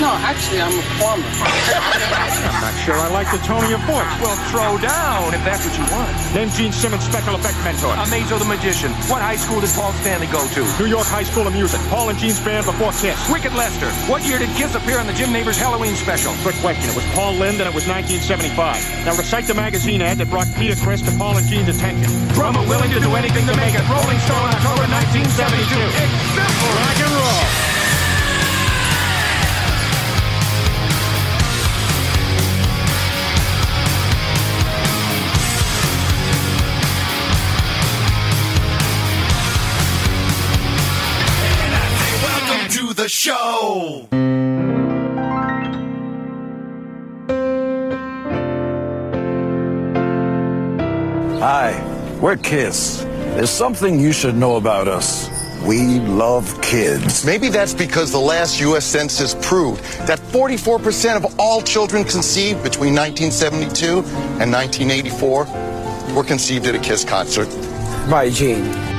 No, actually, I'm a farmer. I'm not sure I like the tone of your voice. Well, throw down if that's what you want. Name Gene Simmons' special effect mentor. Amazo the Magician. What high school did Paul Stanley go to? New York High School of Music. Paul and Gene's band before Kiss. Wicked Lester. What year did Kiss appear on the Jim Neighbors Halloween special? Quick question. It was Paul Lind and it was 1975. Now recite the magazine ad that brought Peter Chris to Paul and Gene's attention. Drummer willing to do anything to make it. Rolling Stone, October 1972. It's simple. Rock and roll. The show. Hi, we're Kiss. There's something you should know about us. We love kids. Maybe that's because the last U.S. Census proved that 44% of all children conceived between 1972 and 1984 were conceived at a KISS concert. By Gene.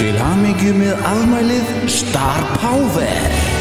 Til hamingju með afmælið Star Power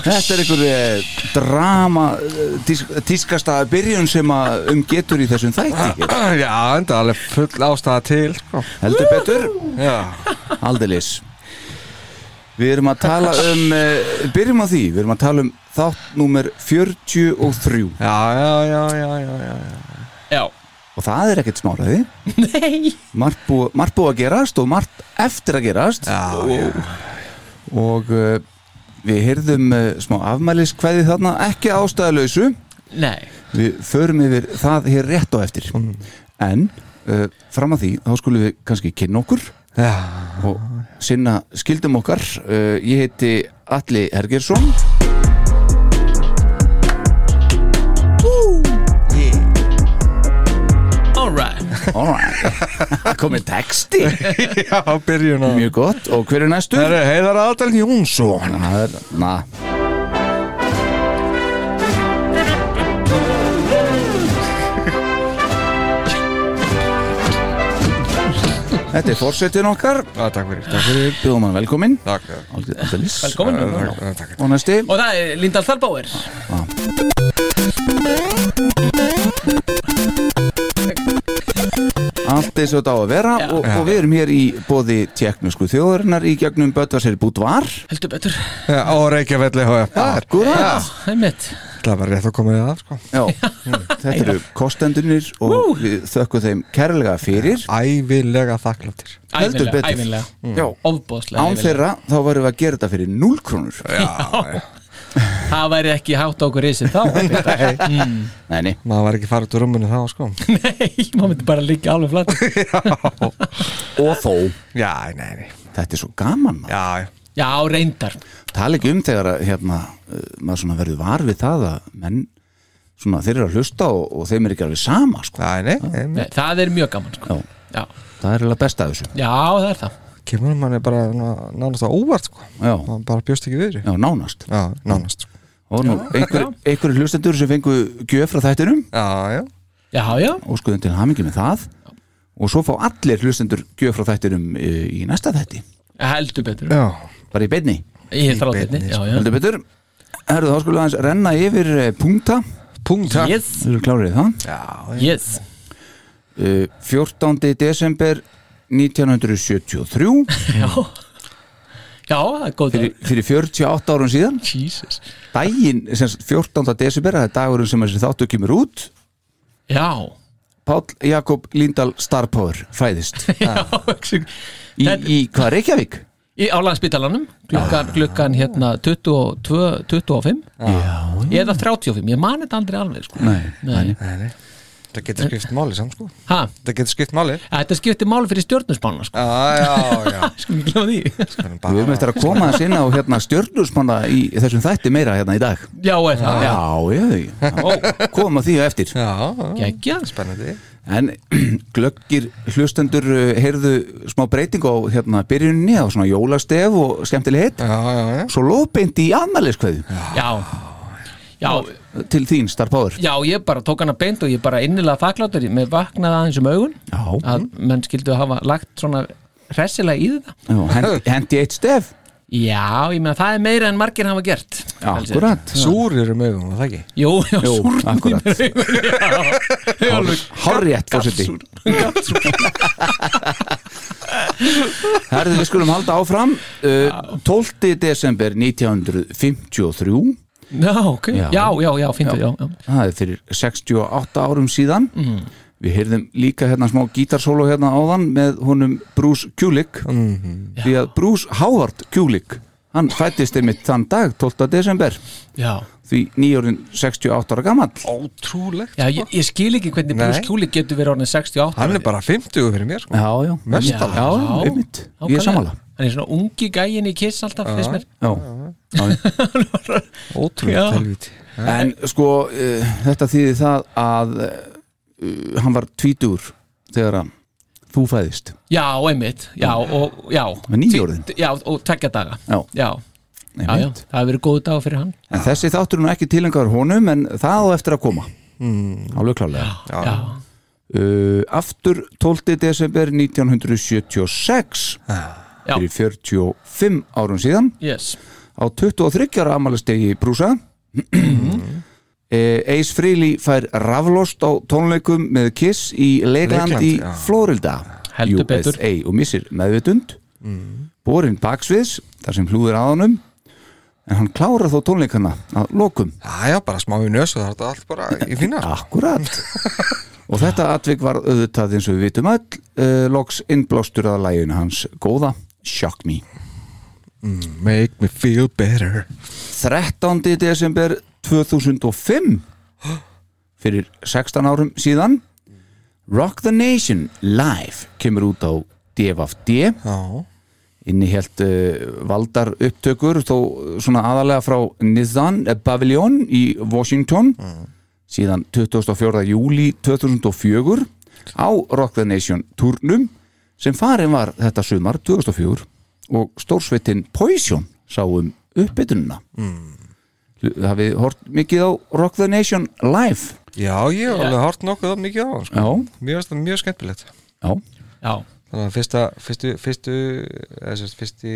Þetta er einhver eh, drama eh, tís, tískasta byrjun sem að um getur í þessum þætti ekki? Já, enda alveg full ástæða til sko. Heldur betur Já, Aldeilis Við erum að tala um uh, Byrjum á því, við erum að tala um þátt númer 43 já, já, já, já, já, já. Já. Og það er ekkert smáraði Nei. Margt búið margt búið að gerast og margt eftir að gerast. Já, og, og uh, við heyrðum uh, smá afmælis kveði þarna ekki ástæðalausu Nei. Við förum yfir það hér rétt á eftir. En uh, fram að því þá skulum við kannski kynna okkur já. og sinna skildum okkar. Uh, Ég heiti Alli Hergersson Alright Komið texti. Já byrjun á Mjög gott. Og hver er næstur? Það er Heiðar Adal Jónsson. Það er, na. Þetta er fórsetin okkar. Já, takk fyrir, takk fyrir. Bjóðum hann Takk, Velkomin. Takk, takk. Og næsti. Og það er Lindahl Þalbáir Allt eins og þetta á að vera Já. og, og við erum hér í bóði tjekknusku þjóðarinnar í gegnum Böttvarsir Búdvar. Heldur betur. Já, á Reykjafelli HF Akkurat Það er mitt Það var rétt að koma við það, sko. Já, þetta eru kostendunir og við þökkum þeim kærlega fyrir. Ævilega þakkláttir Heldur betur. Já, án þeirra þá varum við að gera þetta fyrir 0 krónur. Já Það væri ekki hátt á okkur risið þá Nei, nei, Maður var ekki farið úr rúmunu þá, sko. Nei, maður myndi bara liggja alveg flatt og þó? Já, nei, nei Þetta er svo gaman maður. Já, já. Já, reyndar. Tala ekki um þegar að hérna, uh, maður svona verður var við það að menn svona þeir eru að hlusta og, og þeim er ekki alveg sama sko. Nei, nei, nei, nei. Nei, Það er mjög gaman sko. Já. Já. Það er alveg besta af þessu. Já, það er það Kemur manni bara ná- nánast á óvart, sko. Man bara bjóst ekki við því já nánast. Já, nánast sko. Og nú, einhver, einhverju hlustendur sem fengu gjöf frá þættinum? Já, já. Já, já, og skoðum til hamingi með það. Og svo fá allir hlustendur gjöf frá þættinum uh, í næsta þætti. Heldur betur. Já, bara í beinni, já heldur betur. Herðu þá skulum við aðeins renna yfir uh, punkta. Punkta. Yes, Þú eru klárið það? Já, yes. Uh, 14. desember 1973 Já. Já, það er góð fyrir, fyrir 48 árum síðan. Jesus. Sagt, 14. desember það er dagurinn sem þessi þáttu kemur út. Já. Páll Jakob Líndal Starpower fæðist Já, í, Þetta- í hvað Reykjavík? Í álandsbytalanum klukkan, klukkan hérna 22, 25 Já, eða 35, ég man þetta aldrei alveg sko. Nei, Nei. nei, nei Það getur skipt máli samt, sko. Ha, Það getur skipt máli. Þetta skiptir máli fyrir stjórnusbána sko. Já, já, já. Sko, ég glemma því. Við erum eftir að koma þess inn á hérna, stjörnusmanna í þessum þætti meira hérna í dag. Já, er það? Já, já, já. Koma því á eftir. Já, Gekkja spennandi. En glöggir hlustendur uh, heyrðu smá breyting á hérna byrjunni á svona jólastef og skemmtileg hitt Já, já, já. Svo lóðbeint í annarleiskveðu Já Já, til þín Starpower já, ég bara tók hana beint og ég bara innilega þakkláttur með vaknaði aðeins um augun. Já, að menn skildu hafa lagt svona hressilega í þetta. Já hendi, eitt stef. Já, ég meina það er meira en margir hafa gert Akkurat. Súrir um augum, var það ekki? Jú, já, Jú, súrn í akkurat. Já, Hárrétt fórseti Herðu við skulum halda áfram. Uh, 12. desember 1953 Já, ok, Já. já, já, já, fínt já, já. Það er fyrir 68 árum síðan. Við heyrðum líka hérna smá gítarsólo hérna áðan með honum Bruce Kulick. Því að Bruce Howard Kulick hann fættist einmitt þann dag 12. desember. Já. því nýjórinn 68 ára gamall. Ótrúlegt Já, ég, ég skil ekki hvernig Nei. Bruce Kulick getur verið orðin 68 Hann er bara 50 fyrir mér, sko. Já, já, einmitt. Ég er sammála. Hann er svona ungi gæin í kiss alltaf, finnst mér. Já, já. Ótrúlegt Já. helviti En sko, uh, þetta þýði það að uh, hann var tvítur þegar að þú fæðist. Já, einmitt, já, og já. Tí- Já, og tvekja daga. Já, Já, já, já, það hefur verið góð dag fyrir hann. En þessi þáttur er nú ekki tilengar honum en það á eftir að koma. Mm. Alveg klálega Já, uh, Aftur 12. desember 1976 Já. fyrir 45 árum síðan. Yes á 23 ára amalistegi Brúsa Eh, Ace Frehley fær raflost á tónleikum með Kiss í Lakeland, í já. Florida Heldur betur. USA og missir meðvitund mm. borin baksviðs þar sem hlúður að honum en hann klárar þó tónleikana að lokum Já, já, bara smá í nös og það er þetta allt bara í fína. Akkurat Og þetta atvik var auðvitað eins og við vitum öll uh, loks innblástur að læginu hans góða Shock Me Make me feel better 13. desember 2005 fyrir 16 árum síðan Rock the Nation live kemur út á DFD Já, innihjalt uh, valdar upptökur þó svona aðalega frá Nizan Pavilion í Washington síðan 24. júli 2004 á Rock the Nation turnum sem farin var þetta sumar 2004 og stórsveitin Poison sá um uppbytununa mm. hafið hort mikið á Rock the Nation live? Já ég hef alveg hort nokkuð á mikið á hann, sko. já, það mjög skemmtilegt. Já. Já, þannig að fyrsta fyrstu, fyrstu eða sérst fyrsti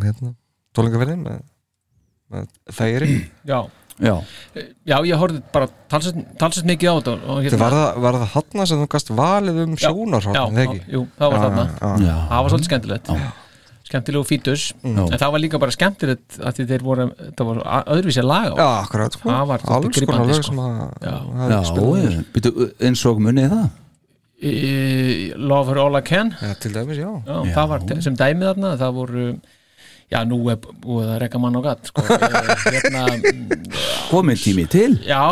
hérna, tólingaferðin með, með þægiri Já, Já, já ég horfði bara talsett mikið á þetta og hérna- Þetta var það, var það hann sem þú gast valið um Já, sjónarhótt, já, eða ekki? já, jú, það var þarna. já, það var svolítið skemmtilegt skemmtilegu fítus en það var líka bara skemmtilegt að því þeir voru það var öðruvísi lag á Já, akkurat, sko. það var Alls konar lög sko. sem að Já. hafa já, já. Býtu, eins og munið það Í- Love Her All I Can Já, til dæmis, já já, það var sem dæmið þarna það voru já nú er búið að rekka mann og gatt sko. Eh, hérna Komið tími til já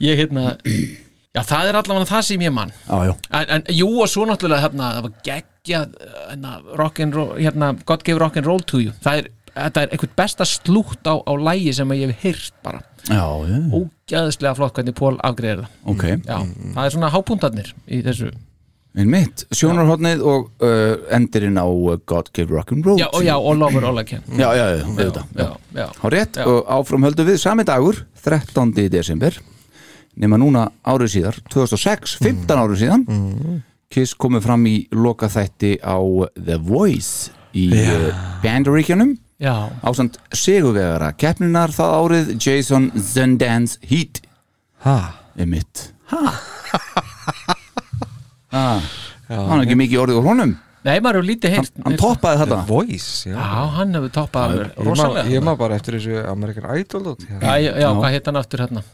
ég hérna já það er allavega það sem ég mann Já, já, en, en jú og svo náttúrulega hérna, það var geggja hérna, hérna, God gave rock'n'roll to you. Það er, þetta er einhvern besta slútt á, á lægi sem ég hef heyrt bara. Ógæðslega flott hvernig Pól afgreðir það. Ok. Já, það er svona hápuntarnir í þessu. Mitt, sjónarhóttnið og uh, endirinn á uh, God Gave Rock'n'Roll já, og já, og Lover All I Can. Já, já, já, já, já. Há rétt og áfram höldum við sami dagur 13. desember nema núna árið síðar 2006, 15 árið síðan Kiss komið fram í loka þætti á The Voice í uh, Bandaríkjanum já, ásand sigurvegara keppninar það árið Jason Zendans Heat. Ha, er mitt ha. Ha hann er ekki mikið orðið úr honum. Nei, maður hefur lítið heyrt. Hann toppaði The þetta Voice, já. Já, hann hefur toppað alveg Ég man- rosalega Ég maður bara eftir þessu American Idol dót, já, hérna. já, já, hvað heit hann aftur hérna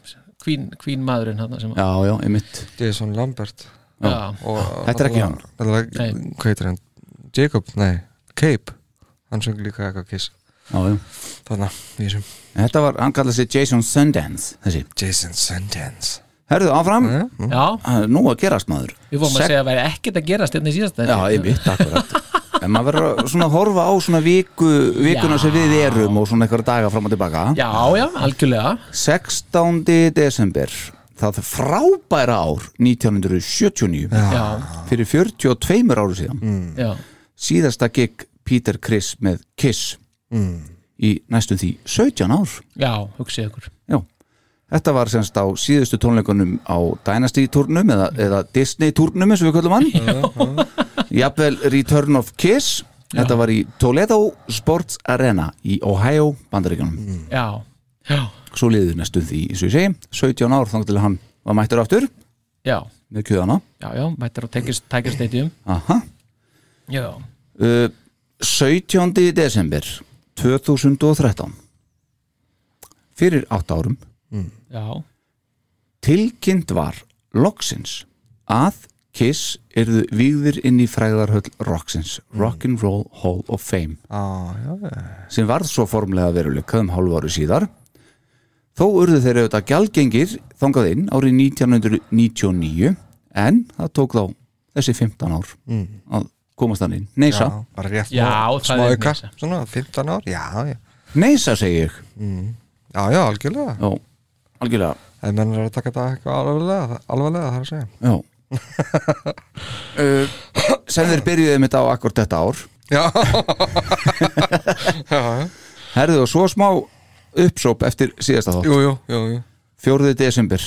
Queen, Queen maðurinn hérna sem já, já, er mitt Jason Lambert. Já, og, Þetta er ekki hann. Eller, Nei. Hvað heitir hann? Jacob, nei, Cape. Hann söng líka eitthvað kiss. Já, já. Þannig, í þessum. Þetta var, hann kallaði sig Jason Sundance þessi, Jason Sundance. Herðu áfram. Já, já, Það er nú að gerast maður. Við fórum að Sek- segja að væri ekkert að gerast hérna í síðast já, ég mitt, akkurat en maður verður að svona horfa á svona viku vikuna Já. sem við erum og svona eitthvað daga fram og tilbaka. Já, já, algjörlega. 16. desember það frábæra ár 1979 já, fyrir 42 áru síðan. Já, síðasta gig Peter Criss með Kiss í næstum því 17 ár. Já, hugsið ykkur. Þetta var semst á síðustu tónleikunum á Dynasty turnum eða, eða Disney turnum eins og við köllum hann. Jafnvel Return of Kiss. Þetta var í Toledo Sports Arena í Ohio, Bandaríkjanum já, já, Svo liður næstum því, eins og ég segi 17 ár þangt til hann var mættur aftur. Já. Með kjöðana. Já, já, mættir á Tiger Stadium Aha. já, Uh, 17. desember 2013 fyrir 8 árum já, tilkynnt var loksins að Kiss yrðu vígðir inn í fræðarhöll Roxins Rock'n'Roll Hall of Fame. Já sem varð svo formlega veruleika um hálfu ári síðar. Þó urðu þeir auðvitað gjaldgengir þangað inn árið 1999 en það tók þá þessi 15 ár að komast hann inn. Neisa, Já, bara rétt Já, smá- það smá auka, Neysa. svona 15 ár, já, já. Neisa segi ég. Já, já, algjörlega. Já, algjörlega. Það menn er að taka þetta eitthvað alvarlega, alvarlega það er að segja. Já. Uh, sem þeir byrjuði þetta á akkur þetta ár. Já, Herðu og svo smá uppsóp eftir síðasta þátt. Jú, jú, jú, jú. 4. desember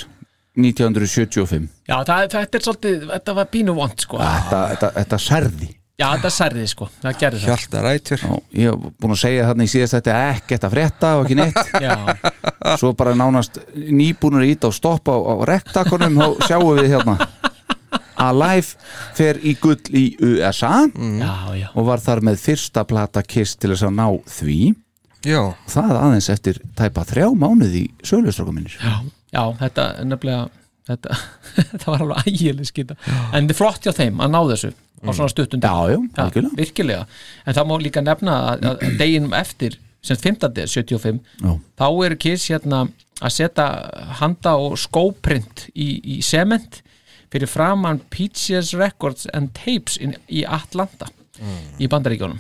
1975 já það, þetta er svolítið þetta var pínu vond sko. Þetta, þetta, þetta særði já, þetta særði sko, það gerði það. Hjalta rætjur Já, ég hef búin að segja þarna í síðast þetta ekkert að frétta og ekki neitt. Já, svo bara nánast nýbúnur ít á stopp á, á rektakonum og sjáum við hérna Alive fer í gull í USA já, já. og var þar með fyrsta plata Kiss til þess að ná því. Já, það aðeins eftir tæpa þrjá mánuði í sögustrákum minnir já, já, þetta er nefnilega þetta, var alveg ægileg skita en þetta er flott hjá þeim að ná þessu á svona Já, já, algjörlega. virkilega, en það má líka nefna að, að deginum eftir sem 15. 75 Já. þá eru Kiss hérna að setja handa og skóprint í, í sement fyrir framann Peaches Records and Tapes in, í Atlanta í bandaríkjónum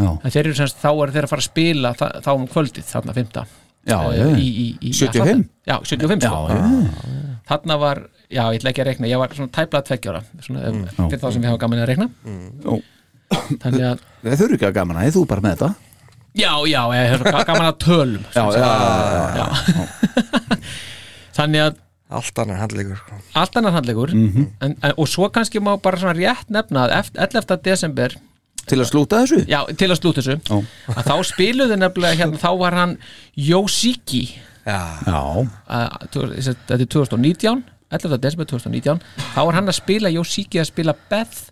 Já, en þeir eru semst, þá eru þeir að fara að spila þá um kvöldið, þarna 5. já, eh, já. í, í, í 75? Atlanta. Já, 75 já, sko. þarna var, já, ég ætla ekki að rekna ég var svona tæplega tveggjára svona, mm. fyrir þá sem ég hafa gaman að rekna Já. þannig að, Þeir þurfi ekki að gaman að þú bara með þetta já, já, ég hef gaman að tölum Já, sem já, já, já, þannig að Allt annar handleikur sko. allt annar handlegur Mhm. en, en, og svo kannski má bara svona rétt nefna að eft- 11. desember Til að slúta þessu? já, til að slúta þessu Ó. að þá spiluðu nefnilega hérna, þá var hann Yoshiki Já, Já, að, þú- þetta er 2019 11. desember 2019 þá var hann að spila Yoshiki að spila Beth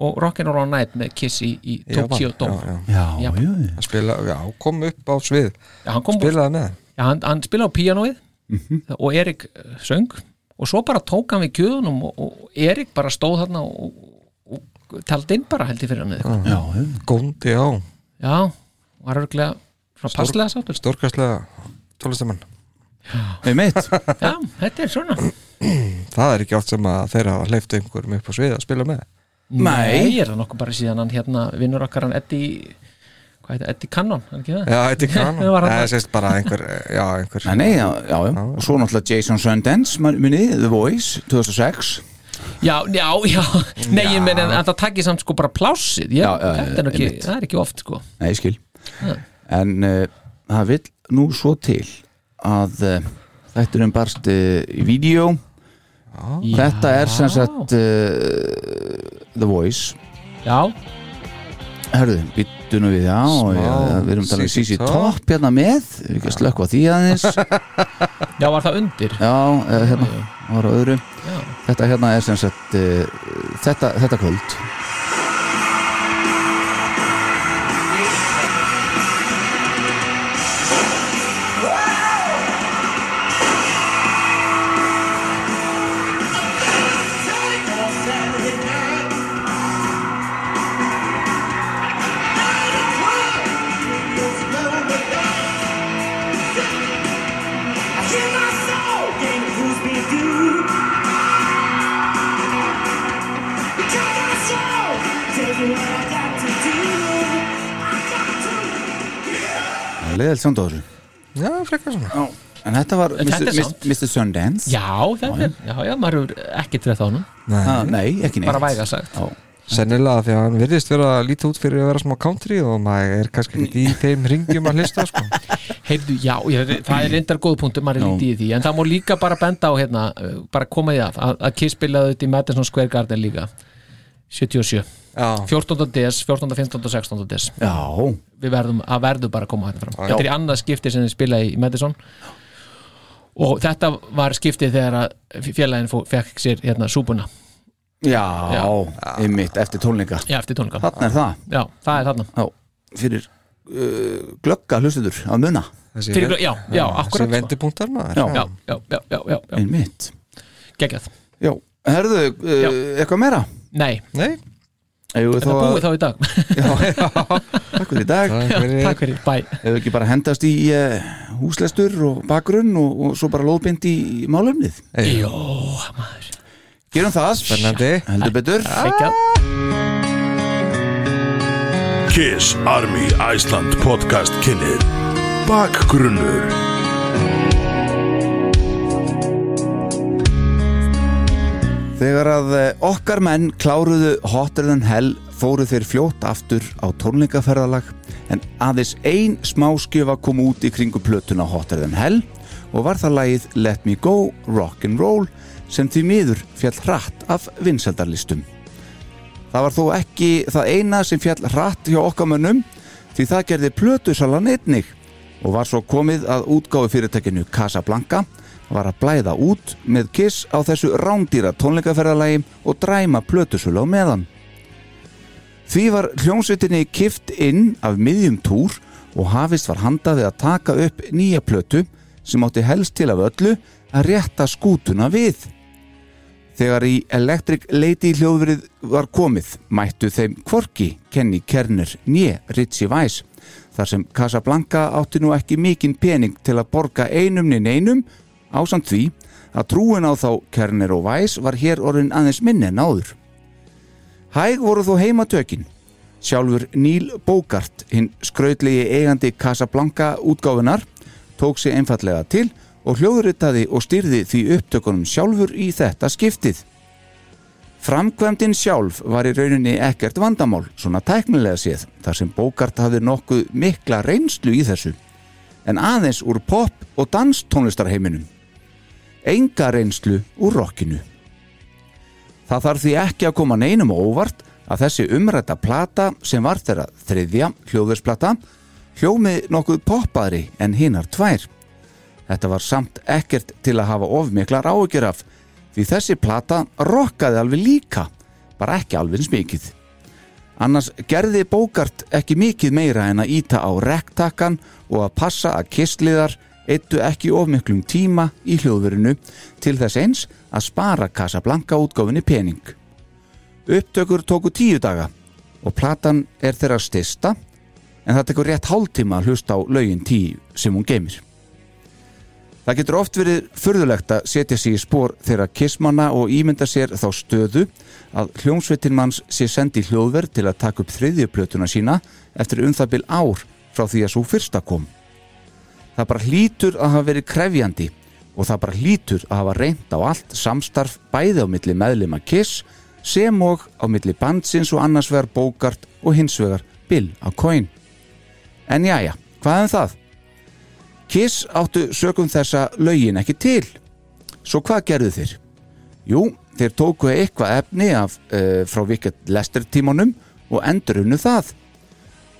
og Rock'n'Roll Night með Kiss í, í Já, Tokyo já, Dome já. já, Já. já, já. Að spila, já, kom upp á svið Já, hann, kom, Spilaði með já, hann, hann spilaði á píanóið Mhm. og Erik uh, söng og svo bara tók hann við kjöðunum og, og Erik bara stóð þarna og, og, og taldi inn bara held ég fyrir hann já, eða eitthvað. já. Góndi á Já, var örglega Stór- passlega sáttur Stórkastlega tólistamann Einmitt. Já, þetta er svona Það er ekki oft sem að þeirra hafa hleyft einhverjum upp á svið að spila með Nei. er það nokkuð bara síðan hann hérna vinnur okkar hann Eddie hvað heitir, Eddie Cannon, er ekki það? Já, er kannan Það sést bara einhver, já, einhver Nei, nei, já, já, já. Og svo náttúrulega Jason Sundance, minni, The Voice, 2006 Já, já, já, nei, ég meni en það takkir samt sko bara plássið ég, Já, þetta er ekki, það er ekki oft sko. Nei, skil. En uh, það vill nú svo til að uh, þætturinn barst uh, í vídeo Þetta er sem sagt The Voice. Já, Herðu, byttu nú við, já, já Við erum talað um CC CC Top. Top hérna með Við erum ekki að slökka á því aðeins. Já, var það undir? Já, eða hérna, var á öðru. Já. Þetta hérna er sem sagt uh, þetta, þetta kvöld Leðilt samt á þessu? Já, frekar svona. Já, en þetta var En þetta Mr. er samt. Mr. Sundance? Já, þetta er, já, já, maður er ekki trefð á honum. Nei, Ah, Nei, ekki neitt. Bara væga sagt. Já, sennilega því að hann virðist vera að líta út fyrir að vera smá country og maður er kannski ekki í þeim ringjum að hlista sko. Heyrðu, já, ég, það er reyndar góð punktur maður er Já. lítið í því, en það má líka bara benda á hérna, uh, bara koma í það að, að Kiss spilaði þetta í Madison Square Garden líka 77, Já, 14. des 14. 15. og 16. des já, við verðum, að verðu bara að koma hérna fram Já. þetta er í annað skipti sem þið spilaði í Madison og þetta var skiptið þegar að félagin fekk sér hérna súpuna, já, Já. einmitt eftir tónleika já, eftir tónleika Þarna er það, já, það er þarna já, fyrir uh, glögga hlustuður að muna Fyrir, já, já, akkurat sko. vendipunktar maður Já. já, já, já, já, já, já, Einmitt geggjað Já, herðu, uh, Já. eitthvað meira? nei, Nei, Við er það búið þá í dag? Takk fyrir í dag. Já, takk fyrir, bæ Hefur ekki bara hendast í uh, húslestur og bakgrunn og, og svo bara lóðbind í málumnið Jó, maður. Gerum það. Spennandi. Heldur betur. Geggjað Kiss Army Iceland podcast kynir Bakgrunnur Þegar að eh, okkar menn kláruðu Hotter Than Hell fóru þeir fljótt aftur á tónleikaferðalag en aðeins ein smáskjöfa kom út í kringu plötuna Hotter Than Hell og var það lagið Let Me Go Rock'n'Roll sem því miður fjall hratt af vinseldarlistum. Það var þó ekki það eina sem fjall hratt hjá okkar mönnum því það gerði plötusalan einnig og var svo komið að útgáfi fyrirtækinu Casablanca var að blæða út með Kiss á þessu rándýra tónleikaferðalagi og dræma plötusölu á meðan. Því var hljómsveitinni kift inn af miðjum túr og hafist var handað við að taka upp nýja plötu sem átti helst til af öllu að rétta skútuna við. Þegar í Electric Lady hljóðverið var komið mættu þeim Kvorki, Kenny Kerner, Nye, Ritchie Weiss þar sem Casablanca átti nú ekki mikinn pening til að borga einum ninn einum ásamt því að trúin á þá Kerner og Weiss var hér orðin aðeins minni en áður. Hæg voru þó heimatökin. Sjálfur Neil Bogart, hinn skrautlegi eigandi Casablanca útgáfunar, tók sig einfallega til og hljóðritaði og styrði því upptökunum sjálfur í þetta skiptið. Framkvæmdin sjálf var í rauninni ekkert vandamál, svona tæknilega séð, þar sem Bogart hafði nokkuð mikla reynslu í þessu, en aðeins úr pop og danstónlistarheiminum. Enga reynslu úr rockinu. Það þarf því ekki að koma neinum óvart að þessi umrætta plata sem var þeirra þriðja hljóðversplata hljómi nokkuð poppaðri en hinnar tvær. Þetta var samt ekkert til að hafa ofmiklar áhyggjur af því þessi plata rokkaði alveg líka, bara ekki alveg eins mikið. Annars gerði Bókart ekki mikið meira en að íta á rektakkan og að passa að kistliðar eittu ekki ofmiklum tíma í hljóðverinu til þess eins að spara Casablanca útgáfinni pening. Upptökur tóku tíu daga og platan er þeirra stista en það tekur rétt hálftíma að hlusta á lögin tíu sem hún geymir. Það getur oft verið furðulegt að setja sig í spór þeirra kissmanna og ímynda sér þá stöðu að hljómsveitin manns sé sendi hljóðverð til að taka upp þriðjuplötuna sína eftir um það bil ár frá því að svo fyrsta kom. Það bara hlýtur að hafa verið krefjandi og það bara hlýtur að hafa reynd á allt samstarf bæði á milli meðlima Kiss sem og á milli bandsins og annars vegar Bogart og hins vegar Bill á Coin. En jájá, hvað um það? Kiss áttu sögum þessa lögin ekki til. Svo hvað gerðu þeir? Jú, þeir tóku eitthvað efni af, uh, frá Wicked Lester tímanum og endurunnu það.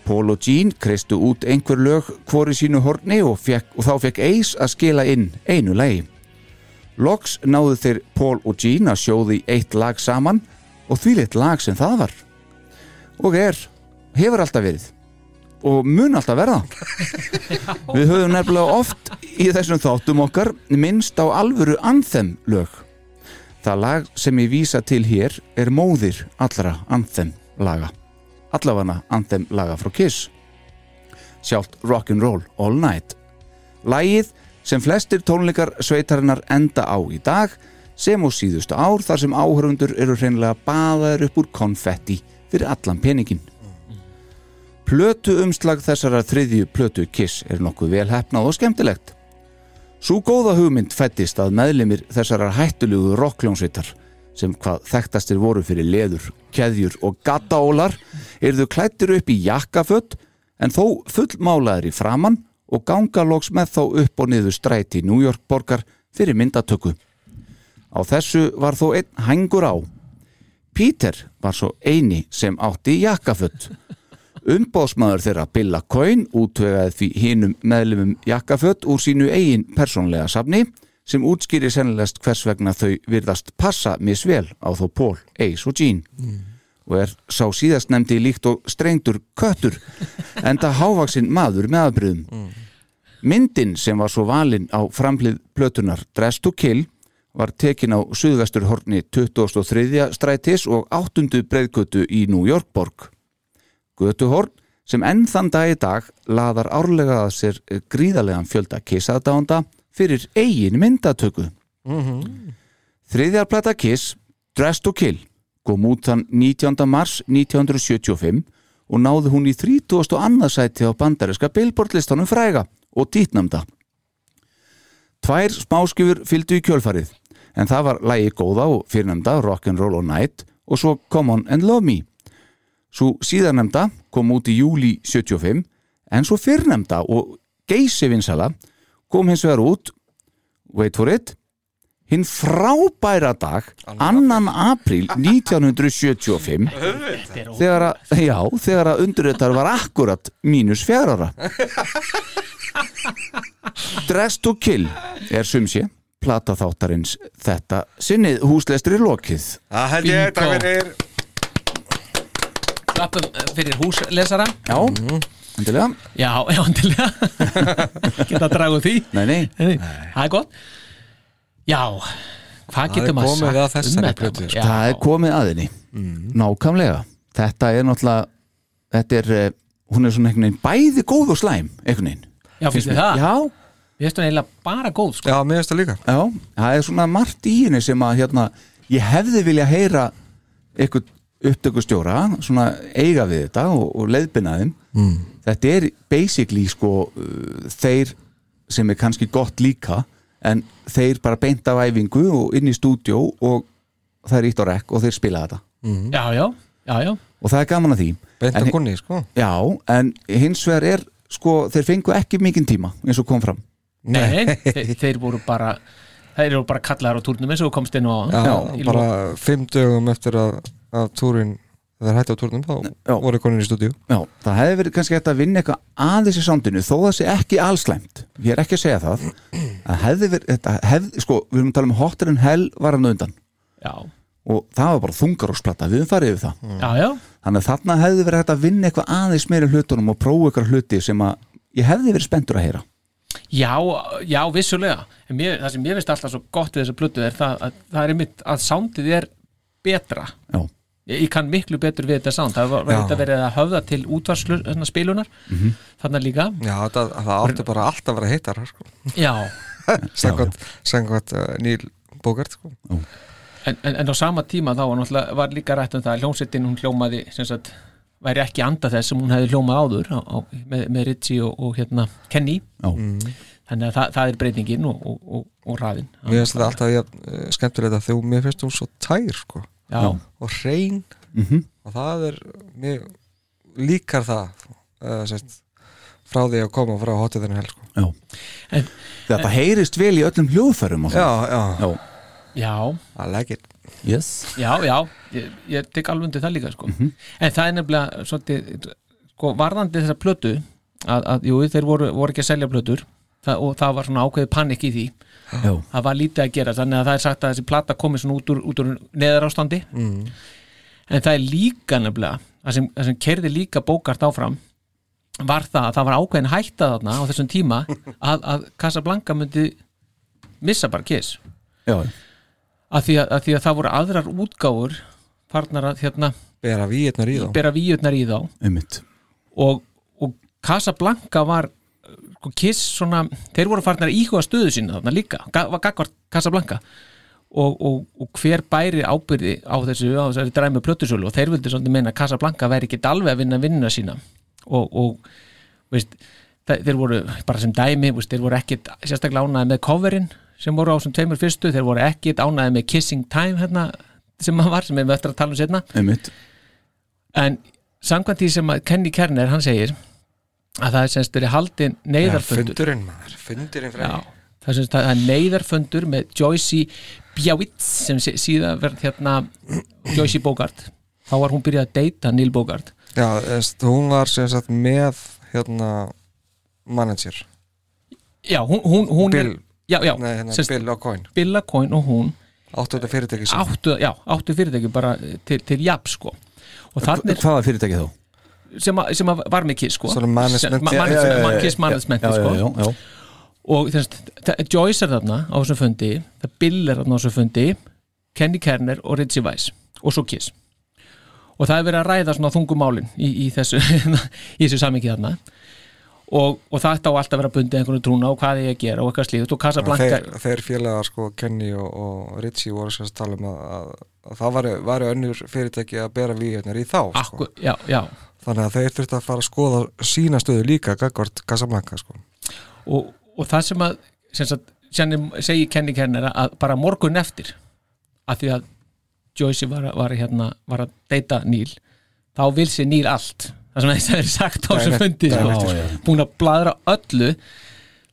Paul og Gene kreistu út einhver lög hvori sínu horni og, fekk, og þá fekk Ace að skila inn einu lagi. Loks náðu þeir Paul og Gene að sjóði eitt lag saman og því lit lag sem það var. Og er, hefur alltaf verið og mun alltaf verða. Við höfum nefnilega oft í þessum þáttum okkar minnst á alvöru anthem lög. Það lag sem ég vísa til hér er móðir allra anthem laga. Allafana anthem laga frá Kiss. Sjálft Rock'n'Roll All Night. Lagið sem flestir tónleikar sveitarinnar enda á í dag sem á síðustu ár þar sem áhörundur eru hreinlega baðaður upp úr konfetti fyrir allan peningin. Plötu umslag þessara þriðju plötu Kiss er nokkuð vel hefnað og skemmtilegt. Sú góða hugmynd fættist að meðlimir þessara hættulugu rockljónsveitar sem hvað þekktastir voru fyrir leður, keðjur og gattaólar erðu klættir upp í jakkafött en þó fullmálaðir í framann og gangalóks með þá upp og niður stræti New York borgar fyrir myndatöku. Á þessu var þó einn hængur á. Peter var svo eini sem átti jakkafött. Umbóðsmaður þeirra Billa Coyne útvegaði því hinum meðlumum jakkafött úr sínu eigin persónlega safni sem útskýri sennilegst hvers vegna þau virðast passa misvel á þó Paul, Ace og Gene og er sá síðast nefndi líkt og strengtur köttur enda hávaksinn maður með afbröðum. Myndin sem var svo valinn á framlið plötunar Dress to Kill var tekin á suðvesturhorni 2003. strætis og 8. breyðgötu í New York borg. Götuhorn sem enn þann dag í dag laðar árlega að sér gríðarlegan fjölda kissaðdánda fyrir eigin myndatöku. Þriðjarplata Kiss, Dress to Kill, kom út þann 19. mars 1975 og náði hún í 30. og annarsæti á bandariska billboardlistanum fræga og títnamda. Tvær smáskifur fylgdu í kjölfarið, en það var lægi góða og fyrirnamda Rock'n'Roll All Night og svo Come On and Love Me. Svo síðarnemda kom út í júli 75 en svo fyrrnemda og geysi vinsala kom hins vegar út wait for it hinn frábæra dag annan apríl 1975 þegar að, já, þegar að undirreitar var akkurat mínus fjárara Dress to Kill er sumsé plata þáttarins þetta sinnið. Húslestri lokið. Það held ég, takk fyrir. Klappum eh, fyrir húslesara Já, endilega. Já, já, endilega. Geta að draga úr því. Nei, nei, Það er gott. Já, hvað Það er getur maður komið sagt að þessari um þetta? plötu, sko. Já, það er komið aðinni nákvæmlega. Þetta er náttúrulega þetta er, eh, hún er svona einhvern veginn bæði góð og slæm einhvern veginn. Já, finnst þið það? já, Ég veist hún eiginlega bara góð sko. Já, mér finnst það líka. Já, það er svona margt í henni sem að hérna, ég hefði vilja heyra eitthvað upptökustjóra svona eiga við þetta og, og leiðbina þeim. Mm. þetta er basically sko uh, þeir sem er kannski gott líka en þeir bara beint af æfingu og inn í stúdjó og það er ítt á rekk og þeir spila þetta. Já, já, já, já. Og það er gaman að því. Beint En- á kunni, sko. Já, en hins vegar er sko, þeir fengu ekki mikinn tíma eins og kom fram. Nei, nei, þeir, þeir voru bara það eru bara kallaðar á túrnum eins og komst inn á Já, bara fimm dögum eftir að, að túrin þeir hætti á túrnum þá Já. voru konin í stúdíu Já, það hefði verið kannski hægt að vinna eitthvað aðeins í sándinu þó það sé ekki allslæmt ég er ekki að segja það. Að hefði verið, þetta hefði, sko, við erum að tala um Hotter en Hell var hann undan. Já, og það var bara þungaróksplata, við farið yfir það. Já, já, þannig að þarna hefði verið hægt að vinna eitthvað aðeins meiri hlutunum og prófa eitthvað hluti sem að ég hefði verið spenntur að heyra. Já, já, vissulega. En mér, það sem ég finnst alltaf svo gott við þessa plötu er það að það er einmitt að sándið er betra. Já, ég, ég kann miklu betur við þetta sánd það var, Já. þetta verið að höfða til útvarspilunar Mhm. þarna líka Já, það, það átti bara alltaf að vera heitar sko. já, samkvæmt uh, Níl Bógart sko. en, en, en á sama tíma þá var, líka rætt um það að hljómsettin hún hljómaði sem sagt væri ekki anda þess sem hún hefði hljómað áður á, á, með, með Ritchie og, og hérna Kenny já, þannig að það, það er breytingin og, og, og, og hraðin Mér finnst þetta alltaf ja, skemmtilegt að þú mér finnst þú svo tær sko. Já, og hrein. Mhm. og það er mér líkar það uh, sérst, frá því að koma frá hotið þennan hel sko. En- Þetta heyrist vel í öllum hljóðfærum og Já, já, já, I like it. Yes. Já, já. Ég, ég tek alveg undir það líka sko. en það er nefnilega svolítið, sko, varðandi þessa plötu að, að jú, þeir voru, voru ekki að selja plötur það, og það var svona ákveðið panik í því Já, það var lítið að gera þannig að það er sagt að þessi plata komi svona út úr, út úr neðar ástandi mm. en það er líka nefnilega það sem, sem kerði líka bókart áfram var það að það var ákveðin hætta þarna á þessum tíma að, að Casablanca myndi missa bara kiss já, að því að, að því að það voru aðrar útgáfur farnar að hérna Bera víirnar í þá. í þá. Og, og Casablanca var sko, kiss svona, þeir voru farnar íhuga stöðu sína þarna líka, var gagvart Casablanca. Og, og, og hver bæri ábyrði á þessu, á þessari dræmi plötusölu? Og þeir vildi svolítið meina að Casablanca væri ekki alveg að vinna vinna sína. Og, og veist, þe- þeir voru bara sem dæmi, veist, þeir voru ekkit sérstaklega ánæði með coverinn sem voru á þessum tveimur fyrstu, þeir voru ekkit ánæði með Kissing Time hérna, sem maður var, sem við eftir að tala um setna einmitt. En samkvæmt því sem Kenny Kerner hann segir að það er semst verið haldin neyðarfundur. Fundurinn maður, fundurinn Já, frá það er semst að það er neyðarfundur með Joyce Bjavitz sem sí- síðan verð hérna Joyce Bogart. Þá var hún byrjað að deyta Neil Bogart. Já, eðst, hún var sem sagt með hérna manager. Já, hún, hún, hún Bill, er já, já, nei, hérna, semst, Bill O'Coin. Billa Coyne og hún áttu þetta fyrirtæki sem áttu, já, áttu fyrirtæki bara til, til jafn sko. Og þannig Hvaða fyrirtæki þá? Sem, að, sem að var með kiss sko. Kiss management já, sko. og þess, Joyce er þarna á þessum fundi Bill er þarna á þessum fundi Kenny Kerner og Richie Weiss og svo Kiss. Og það er verið að ræða svona þungumálin í, í þessu þessu samingi þarna. Og, og ætti á alltaf að vera bundið einhvern trúna og hvað ég að gera og eitthvað slíðut og Casablanca þeir, þeir félagar sko Kenny og, og Richie voru að tala um að, að, að það var, var önnur fyrirtæki að bera víirnar í þá sko. Akku, já, já, þannig að þeir þurfti að fara að skoða sína stöðu líka gagvart Casablanca sko. og, og það sem að sem sagt, sem segi Kenny Kerner að bara morgun eftir að því að Joyce var, var, hérna, var að deyta Neil þá vil sér Neil allt. Það sem það er sagt á Daginn fundi sko. eftir, búin að bladra öllu.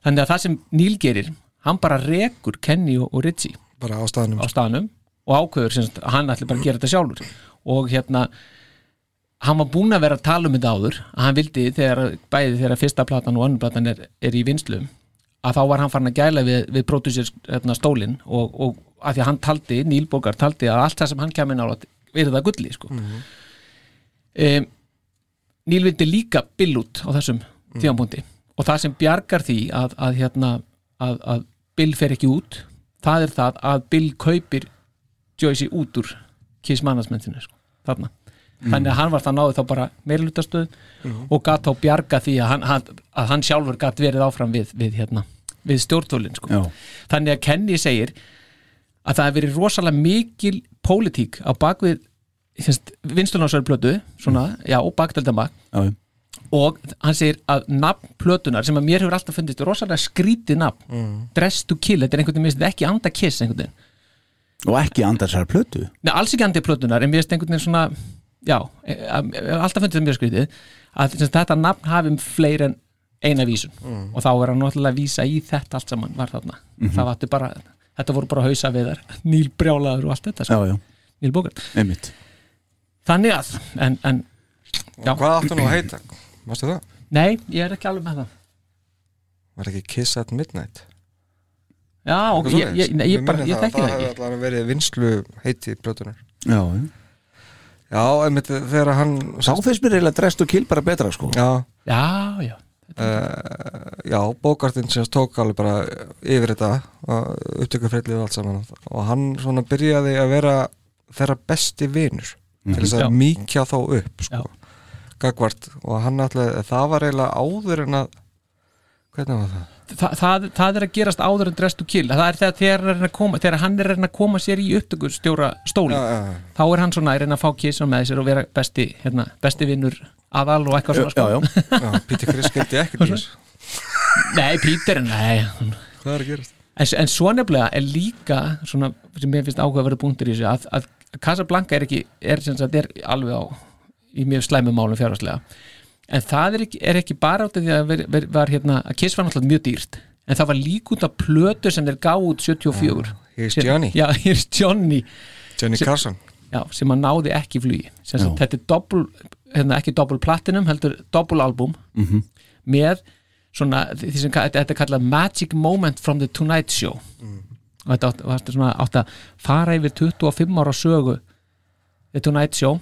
Þannig að það sem Neil gerir hann bara rekur Kenny og, og Richie bara á staðnum. á staðnum og ákveður að hann ætli bara að gera þetta sjálfur. Og hérna hann var búinn að vera að tala um þetta áður að hann vildi þegar bæði þegar fyrsta platan og önnur platan er, er í vinslu að þá var hann farin að gæla við, við producer hérna, stólinn og, og að því að hann taldi, Neil Bogart taldi að allt það sem hann kemur nála verið það gulli sko. mm Neil vildi líka bill út á þessum mm. tíðanbúndi og það sem bjargar því að, að, hérna, að, að Bill fer ekki út það er það að Bill kaupir Joyce út úr Kiss Management-inu sko, þarna þannig að hann var það náði þá bara meirlutastöð og gatt þá bjarga því að hann, að hann sjálfur gatt verið áfram við, við, hérna, við stjórnvölin sko. Já. þannig að Kenny segir að það hefur verið rosalega mikil pólitík á bakvið vinstunásverð plötu svona, já, bakdeldamag Já, já. og hann segir að nafn plötunar sem að mér hefur alltaf fundist rosalega skrítið nafn Mm. Dress to Kill, þetta er einhvern veginn ekki anda kiss einhvern veginn Og ekki andarsar plötu Nei, alls ekki andi plötunar en mér finnst einhvern veginn svona já, e- e- alltaf fundið þetta mjög skrítið að þetta nafn hafi um fleiri en eina vísun Mm. og þá er hann náttúrulega að vísa í þetta allt saman var þarna Mhm. það var bara, þetta voru bara hausa viðar Níl brjálaður og allt þetta sko. já, já, Níl einmitt þannig að, en, en já, Hvað áttu nú að heita? Mástu það? nei, ég er ekki alveg með það Var ekki Kiss at Midnight? já, ok, ég, ég, nei, ég, bara, ég þekki það Það ekki hefði allavega verið vinslu heiti blötunar já, já. Já, einmitt þegar hann þá finnst mér eiginlega drest og kill bara betra sko. Já, já, já, uh, já Bókartinn sem tók alveg bara yfir þetta upptökufreillið og allt saman. Og hann svona byrjaði að vera þeirra besti vinur til þess Já. að mýkja þá upp sko, gagvart og hann ætlaði, það var eiginlega áður en að hvernig var það? Þa, það, það er að gerast áður en dress to kill það er þegar, þegar, er að koma, þegar hann er að koma sér í upptökustjóra stóli Já, já, já. þá er hann svona að reyna að fá kísa með sér og vera besti, hérna, besti vinnur aðal og eitthvað svona sko. já, já. Já, Píti Chris skemmti þess nei, Pítur, nei Hvað er að gerast? en, en svo nefnilega er líka svona, sem mér finnst áhuga að vera búntur í þessu að, að Casablanca er ekki er, sem sagt, er alveg á í mjög slæmum málum fjárhagslega en það er ekki, er ekki bara át af því að ver, ver, var, hérna, að Kiss var náttúrulega mjög dýrt. En það var líka út af plötu sem þeir gáð út 74 Here's Johnny. já, here's Johnny. Johnny Sem- Carson. Já, sem að náði ekki flugi. Já. þetta er doppul, hérna, ekki doppul platinum heldur doppul album. Mhm. með svona sem þetta er kallað Magic Moment from the Tonight Show. Og þetta átt, átt, að fara yfir 25 ára sögu The Tonight Show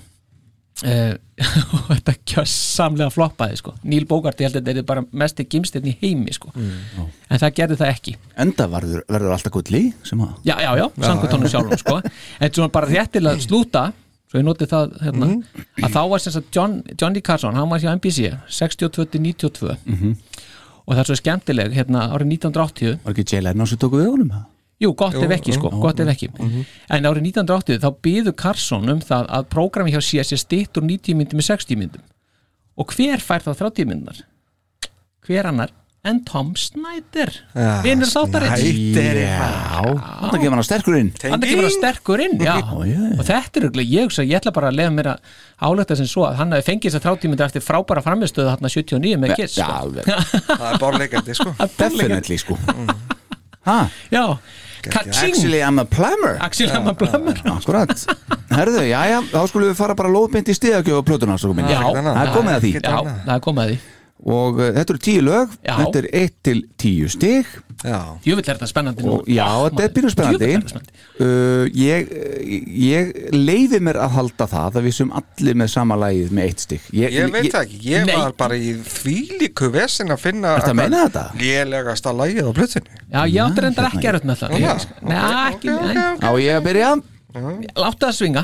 og þetta kjössamlega floppaði sko. Neil Bogart ég held að þetta er bara mesti gimstinn í heimi sko. en það gerði það ekki enda verður, verður alltaf gulli sem að já, já, já, samkvæmtónu sjálfum sko. en svona bara rétt til að slúta svo ég noti það hérna, að þá var sem sagt John, Johnny Carson, hann var hjá NBC 62-92 og það er svo skemmtileg, hérna árið 1980 var ekki Jay Leno sem tóku við honum það? Jú, gott ef ekki sko, gott ef ekki. En árið 1980 þá byðu Carson um það að prógrami hjá sé stitt úr 90 myndum í 60 myndum. Og hver fær þá 30 myndunar? Hver annar? En Tom Snyder Ja, Vinnur þáttarins. Snyder, já, þannig að gefa hann sterkur inn. Hann er ekki verið sterkur inn, já. Og þetta er auðvitað, ég, ég ætla bara að lefa mér að álökta sem svo að hann hafi fengið þess að 30 myndir eftir frábæra framistöðu þarna 79 með Kiss já, sko. alveg, Það er bárleikandi sko. Definitely sko. Ha, Já, actually I'm a plumber. Axel Hammer Blömmur akkurat, herðu, já, já þá skulum við fara bara lóðbind í stiðagjöf og plötuna svo komin. Já, það er komið að því. Já, það er komið að því og uh, þetta eru tíu lög Já. þetta er 1 til 10 stig Já, Jöfull er þetta spennandi nú og já, þetta er býrum spennandi Djöfull er þetta spennandi. uh, ég, ég leiði mér að halda það að við sem allir með sama lagið með eitt stig ég, ég veit það ekki, ég Nei. var bara í þvílíku vesin að finna Ertu að meina þetta? Lélegasta lagið á plötunni Já, ég átti reyndar ekki hérna. erut með það? Ég- Nei, ekki, nei á ég að byrja Láttu það svinga.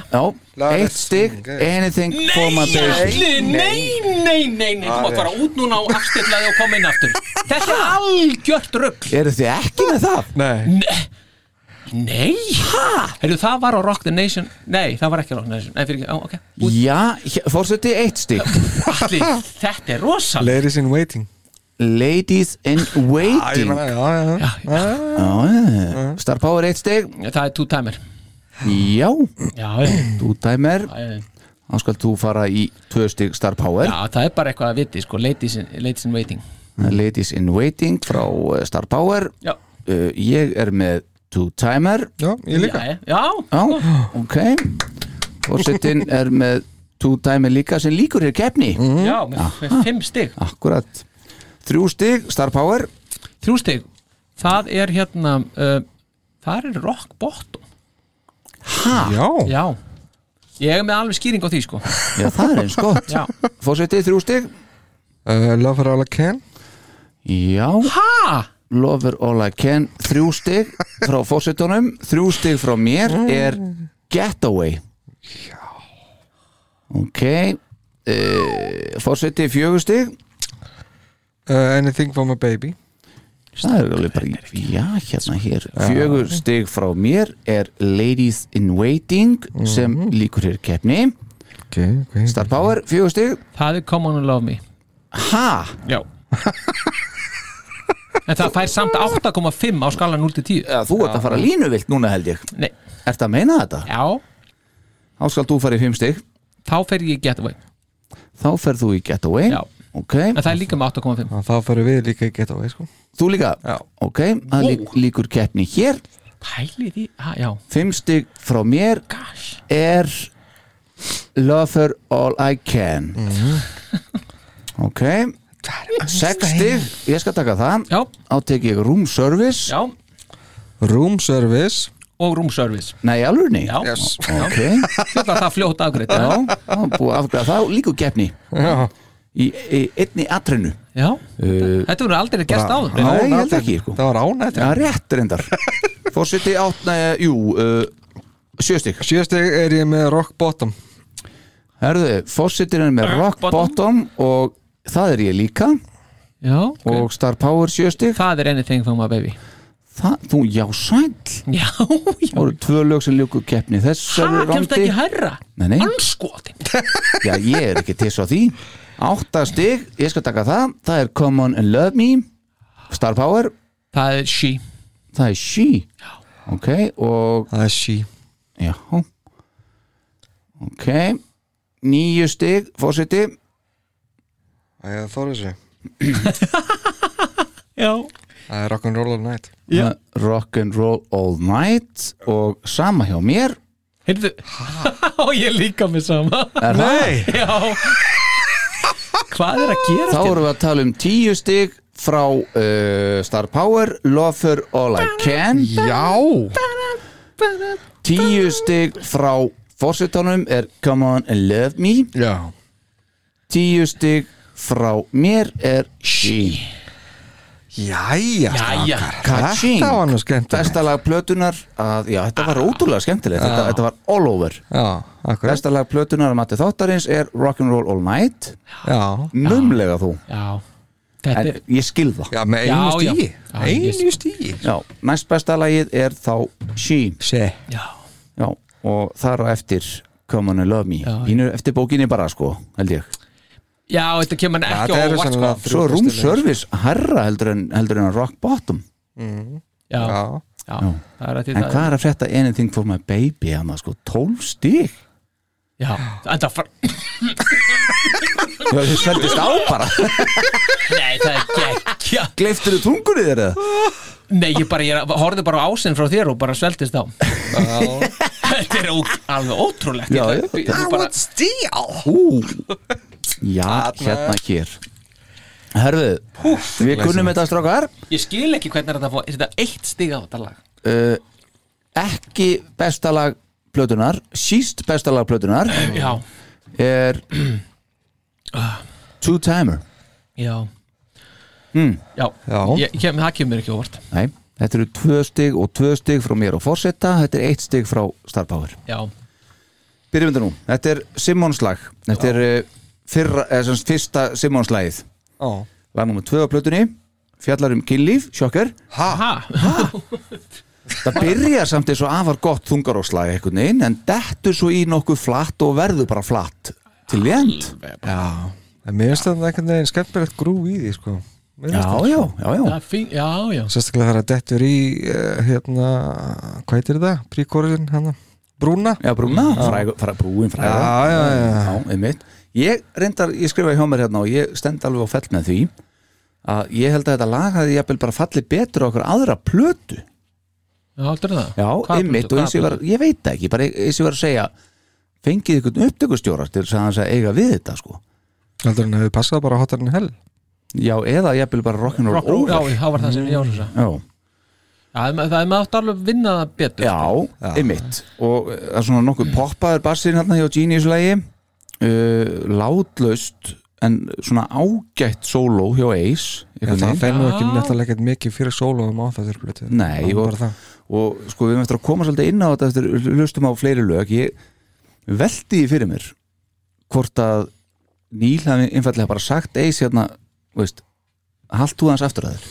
Eitt swing. anything for my baby Nei, nei, nei, nei, nei Þú mátt fara út núna og afstillaði og koma inn aftur. Þetta er algjört rugg eru þið ekki með það? Nei, Nei. Hæ? Heyrðu, það var á Rock the Nation. Nei, það var ekki á Rock the Nation. Nei, fyrir ekki, á, ok Út. já, fórseti eitt stig. Alli, Þetta er rosalega Ladies in Waiting. Ladies in Æ, ég waiting. meina, já, já, já. já, já. star power eitt stig. Það er two timer já, Já, þú dæmer þá skal þú fara í tvö stig star power. Já það er bara eitthvað að viti sko, ladies in, ladies in waiting. Ladies in waiting frá uh, star power. Já, uh, ég er með two timer. Já, ég líka. Já, já, Já, ok. Fórsetin er með two timer líka sem líkur hér keppni. Já með, með fimm stig. Akkurat. Þrjú stig, Star Power. Þrjú stig, það er hérna uh, Það er rock bottom Já, Já, ég er með alveg skýring á því sko. Já, það er eins gott. Já, Fórsetið, þrjú stig. Uh, Love for all I can? Já, ha? Lover All I Can Þrjú stig frá fórsetunum Þrjú stig frá mér er Getaway. Já. Ok. Uh, Fórsetið, fjögur stig. Uh, Anything for my baby Það er alveg bara, já, hérna hér. Fjögur stig frá mér er Ladies in Waiting sem líkur hér keppni. Okay, okay. Star Power, fjögur stig. Það er Come on and love me. Ha? Já. En það fær samt 8,5 á skala 0 til 10 Ja, þú ert að fara línuvilt núna held ég. Nei, Ertu að meina þetta? já, Þá skal þú fara í fimm stig. Þá fer ég í getaway. Þá ferð þú í Getaway. Já. Ok, En það er líka með 8,5 Þá fyrir við líka í getaway sko. Þú líka? Já. Ok, það lík, líkur keppni hér. Pælið í, ha, Fimm stig frá mér Gosh. er Lover All I Can. Ok. Sex stig, ég skal taka það. Já, Átek ég room service. Já, Room service. Og room service. Nei, alveg Já, Yes. Ok, þetta var það fljótt afgreitt já, þá búið að afgræða það. Og líka úr keppni. Já, í, í einni atrinu Já, uh, þetta voru aldrei gæst áður. Nei, ég held ekki sko. Það var ánætt Já, rétt reyndar. Fórseti átt, nei, jú uh, Sjöstig Sjöstig er ég með rock bottom. Herðu, fórsetin er með rock bottom? og það er ég líka. Já, og Star Power sjöstig það er anything for my baby. Það, þú, já, sæll. Já, já. Það voru tvö lög sem ljúku keppni þessari Það kemst ekki herra Nei, nei, Anskotin. Já, ég er ekki til svo því Átta stig, ég skal taka það. Það er Come On and Love Me Star Power, Það er she. Það er She. Ok, og Það er she. Já. Ok Níu stig, fórseti Það er þóra þessu. Já. Það er rock'n'roll all night. Yeah. Rock'n'Roll All Night Og sama hjá mér. Heyrðu Og ég líka með sama. Er Nei. Já Hvað er að gera Þá erum við að tala um tíu stig frá uh, Star Power Lover All I Can. Já. Tíu stig frá fórsetanum er Come On and Love Me. Já. Tíu stig frá mér er She Jæja, Jæja. Þetta var nú skemmtilegt. Besta lag plötunar að, Já, þetta var ótrúlega skemmtilegt. Þetta, þetta var all over. Já, akkurat. Besta lag plötunar að mati þáttarins er Rock'n'Roll All Night. Já, Numlega þú. Já. Er ég skil það. Já með einu stígi Einu stígi Já, næst besta lagið er þá She Se Já. Já, og þar á eftir Come on and love me. Já, Pínu eftir bókinni bara sko, held ég Já, þetta kemur ekki Þetta eru óvart sko. Svo room lögin, service herra heldur en, heldur en rock bottom. Já, Já. Já, það er að En hvað er að frétta anything for my baby hana sko, 12 stig? Já, en það far Já, þið sveldist á bara. Nei, það er gekkja Gleiftur þú tungunni þér eða? Nei, ég bara, ég horfði bara á ásinn frá þér og bara sveltist á. Þetta er ó, alveg ótrúlegt. Já, Ég- já. ég- ég bara, Ú Já, hérna hér. Herðu, við kunnum þetta strákar. Ég skil ekki hvernig er þetta fá Er þetta eitt stig á þetta lag? uh, Ekki besta lag plötunar, síst besta lag plötunar Já, er Two Timer já. Hmm. Já, Já. Ég, kem, það kemur ekki óvart. Nei, þetta eru tvö stig og tvö stig frá mér og fórseta, þetta er eitt stig frá Star Power. Já, Byrjum þetta nú, þetta er Simmons lag. Þetta er uh, fyrra, eða, fyrsta Simmons lagið Já lag nummer tvö á plötunni fjallar um kynlíf, sjokkar. Ha, það byrjar samt eins og afar gott þungarókslag einhvern veginn, en dettur svo í nokkuð flatt og verður bara flatt til því end. Mér finnst þetta einhvern veginn skemmtilegt grú í því sko. Já, það. já, já, já. Já, fín, já, já. Sérstaklega það dettur í uh, hérna, hvað heitir þetta? Príkóriðin hérna? Brúna? Já, brúna, fræg, brúin fræga Já, já, já. já einmitt. Ég reyndar, ég skrifaði hjá mér hérna og ég stend alveg á fell með því að ég held að þetta lag hafði jafnvel bara fallið betur á okkur aðra plötu. Já, heldur það? Já, einmitt og eins og ég var, ég veit ekki bara eins og ég var að segja fengið ykkur upptökustjórar til þess að að eiga við þetta sko. Heldur hann hefði passað bara hotarinn hell? Já, eða jafnvel bara rock'n'roll Rock, já, over. það var það sem ég að segja Já, Já, það er- maður átt alveg vinna það betur já, einmitt. Og eh, það er svona nokkuð poppaður bassin hérna hjá Genius-lægi uh, látlaust en svona ágætt sóló hjá Ace það veginn. fennu ekki náttúrulega ekkert mikið fyrir sólóðum á það þurrblötu Nei, og, og sko við erum eftir að koma svolítið inn á þetta eftir hlustum á fleiri lög. Ég veldi fyrir mér hvort að Níl hafi einfallega bara sagt eis hérna, veist halt þú hans aftur að þér.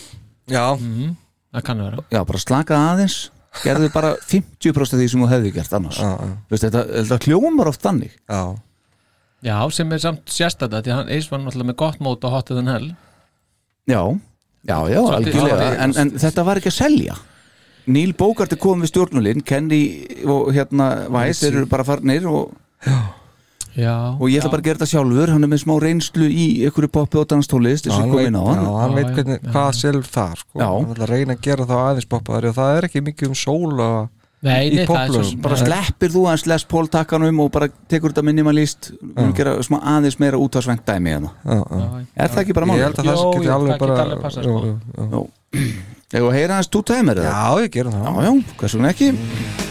Já, Mhm, Það kann vera. Já, bara slakað aðeins gerðu bara 50% af því sem þú hefði gert annars. Já, já, veist, þetta, þetta hljómar oft þannig. Já. Já, sem er samt sérstæða því hann eins var náttúrulega með gott mót og hotter than hell. Já, já, já, Svolítið- algjörlega. svolítið- en, en þetta var ekki að selja. Níl Bókart er komið við stjórnulinn Kenny og hérna Væs eru bara farnir og Já, og ég ætla bara að gera þetta sjálfur hann er með smá reynslu í einhverju poppi og danstólist eins og hann ég kom veit, inn á já, hann hann Já, veit já, hvernig, já. hvað selur þar sko. Hann að reyna að gera það aðeins poppaðari og það er ekki mikið um sól og Nei, í sem bara sleppir þú aðeins Les Paul takkanum og bara tekur þetta minimalist og gera smá aðeins meira útvarsvænt dæmi hérna. já, já. er það ekki bara ég mál? held að það Jó, geti alveg bara jú, jú. Eða að heyra aðeins timer eða? já, ég gerum það Já, já, hvers vegna ekki?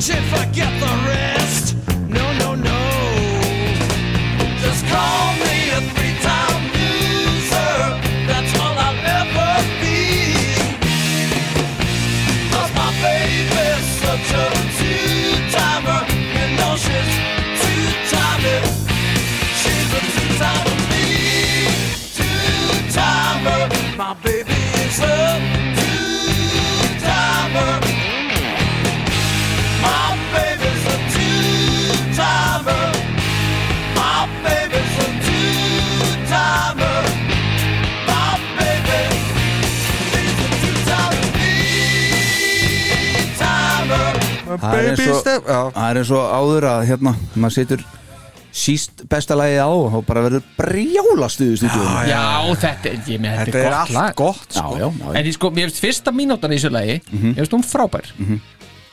She'd forget the rest? No, no, no. Just call me a three-time loser. That's all I'll ever be. 'Cause my baby's such a two-timer. You know she's two-timing. She's a two-timer me. Two-timer. My baby is a baby og- step já, Það er eins og áður að hérna, maður setur síst besta lagið á og þá bara verður brjála stuðu stúdíu Já, þetta, er- ég með þetta þetta er er allt lag. gott Já, sko. já, já, En ég sko, mér finnst fyrsta mínútan í þessu lagi Mér finnst hún frábær.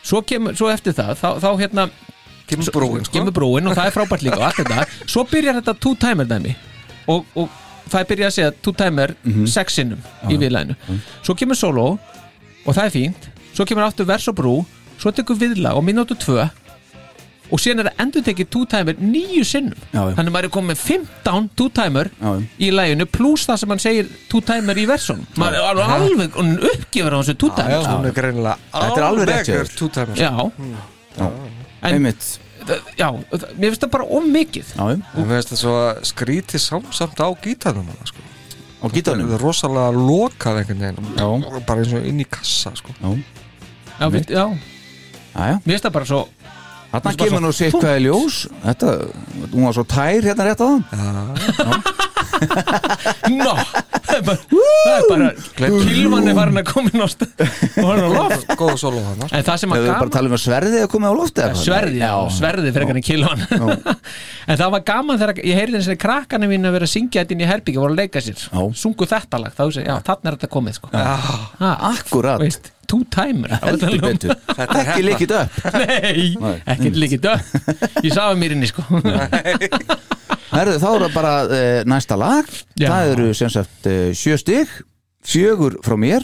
Svo, kemur, svo eftir það, þá, þá hérna kemur brúin sko. Kemur brúin og það er frábært líka og allt þetta. Svo byrjar þetta two-timer dæmi og, og það er byrjað að segja two-timer sex sinnum í viðlæðinu Svo kemur solo og það er fínt. Svo kemur aftur vers og brú Svo tekur viðlag og mínútu tvö og síðan er það endur tekið two-timer nýju sinnum. Já, já. Þannig að maður er komið með 15 two-timer í læginu pluss það sem hann segir two-timer í versun maður er alveg alveg uppgifur á þessu two-timer. Er Þetta er alveg þér. two-timer Já, En- já, mér finnst það bara of mikið. Mér finnst það svo skrítið samsamt á gítarnum hana, sko. á gítarnum? Það er rosalega lokað einhvern veginn. Já. bara eins og inn í kassa sko. Já, já, mér finnst það bara svo Þarna kemur nú sitt hvað er ljós. Þetta, hún var svo tær hérna rétt á hann Nó, það er bara, það er bara Kilvan er farin að koma inn á stað og hann er á loft. góð solo hana En það sem að bara að gaman tala um að sverðið að koma á lofti eða hvað? Sverði, já, sverði frekar en kilvan En það var gaman þegar ég heyrði þess að krakkana mín að vera að syngja þetta inn í herbyggi voru að leika sér, sungu þetta lag þá ég, já, þarna er þetta komið sko. ha, Akkurat, veist, two timer. Ekki líkit upp. Nei, Nei. ekkert líkið döð Ég sá að mér inni sko Herðu, þá er það bara uh, næsta lag. Já. Það eru sem sagt uh, sjö stig. Fjögur frá mér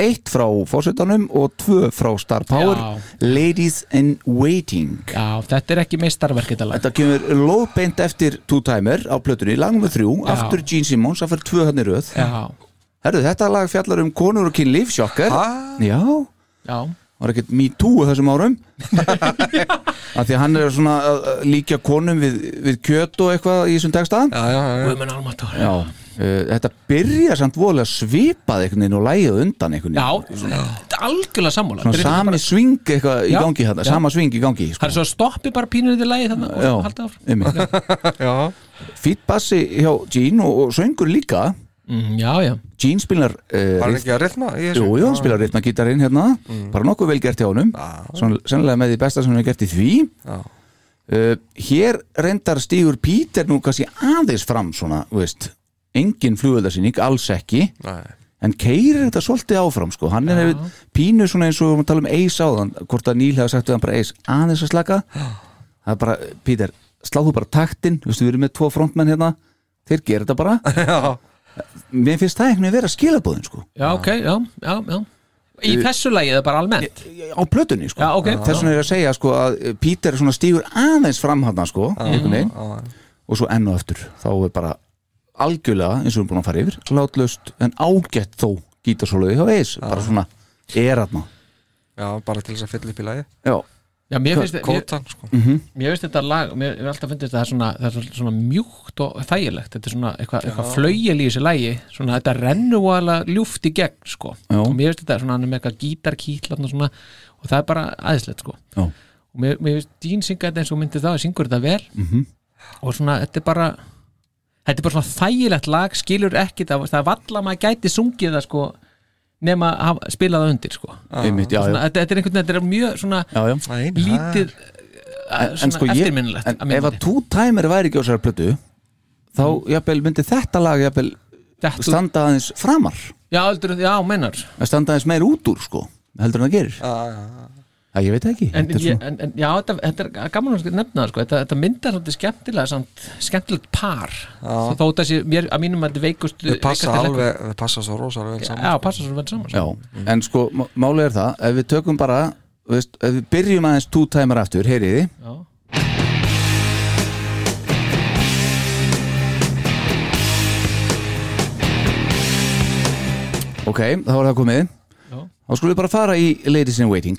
Eitt frá fórsetanum og tvö frá Star Power. Já. Ladies in Waiting. Já, þetta er ekki meistarverk þetta lag. Þetta kemur lóðbeint eftir Two Timer á plötunni, lag nummer þrjú. Já. Aftur Gene Simmons, það fyrir tvö hann í röð. Já, Herðu, þetta lag fjallar um konur og kynlíf, sjokkar? Já, já, var ekkert me too þessum árum? Af því að hann er svona að að líkja konum við, við kjöt og eitthvað í þessum já, já, já. Já, uh, þetta byrja samt voðalega svipað einhvern veginn og lægið undan einhvern Já, veginn þetta er algjörlega sammála. Svona Þetta er sami bara- sving eitthvað í Já, gangi hérna, já. sama sving í gangi Það sko. er svo að stoppi bara pínur í því lagi þannig Já, og halda áfram já. Fýtt bassi hjá Gene og, og söngur líka mm, Já, já, Gene spilar var uh, hann ekki að rithma í þessu? Jú, jú, hann spilar ritmagítarinn hérna. Bara nokkuð vel gert hjá honum. Svona- sennilega með því besta sem hann er gert í því. Já. uh, Hér reyndar stígur Píter nú kannski aðeins fram svona, þú veist engin flugöldarsýning, alls ekki. Nei. en keirir þetta svolítið áfram sko. hann er hefur pínu svona eins og við að tala um Ace áðan, hvort að Níl hefur sagt við hann bara Ace, aðeins að slaka. Það er bara, Píter, sláðu bara taktinn þú veist, við erum með tvo frontmenn hérna. Þeir gera þetta bara. Já, mér finnst það einhvern veginn vera skilabóðin sko. já, ok, já, já, já. Í þessu lagi eða bara almennt? á plötunni sko. Já, ok. Þess vegna er ég að segja sko, að Píter svona stígur aðeins fram hann sko, einhvern veginn. og svo enn og eftir þá er bara algjörlega eins og við erum búin að fara yfir látlaust en ágætt þó gítarsóluði hjá Eis bara svona er aðna Já, bara til þess að fylla upp í lagi Já, Já, mér finnst, mér, Kótan, sko mér finnst þetta lag mér mér hef alltaf finnst þetta það er svona, það er svona, svona mjúkt og þægilegt þetta er svona eitthvað, eitthvað flaugjel í þessu lagi svona þetta rennur alveg ljúft í gegn sko. Já. og mér finnst þetta svona hann er með eitthvað gítarkýtlan og svona og það er bara aðeinslegt sko. já, og mér, mér finnst Dín synga þetta eins og myndi það syngur þetta vel Mhm. og svona þetta er bara þetta er bara svona þægilegt lag skilur ekki það, það er valla að maður gæti sungið það sko nema að spila það undir sko. Einmitt, já, svona, já, þetta, er einhvern veginn, þetta er mjög svona já, lítið En, svona en sko ég, eftirminnilegt en ef að. Two Timer væri ekki á sér plötu þá jafnvel myndi þetta lag standa aðeins framar. Já, heldur, já, meinar. Að standa aðeins meir út úr sko heldur en það gerir. Já, já, já Það ég veit ekki en, Þetta ég, en, en já, þetta, þetta er gaman að nefna sko. þetta, þetta myndar svolítið skemmtilega samt, skemmtilegt par þó þó sé, mér, að mínum að þetta veikust Þau passa alveg, þau passa svo rosalega vel saman Já, passa svo vel saman sko. Já, en sko má- málið er það ef við tökum bara, þú veist, ef við byrjum aðeins Two Timer aftur, heyriði Já. Ok, þá er það komið Já. Þá skulum við bara fara í Ladies in Waiting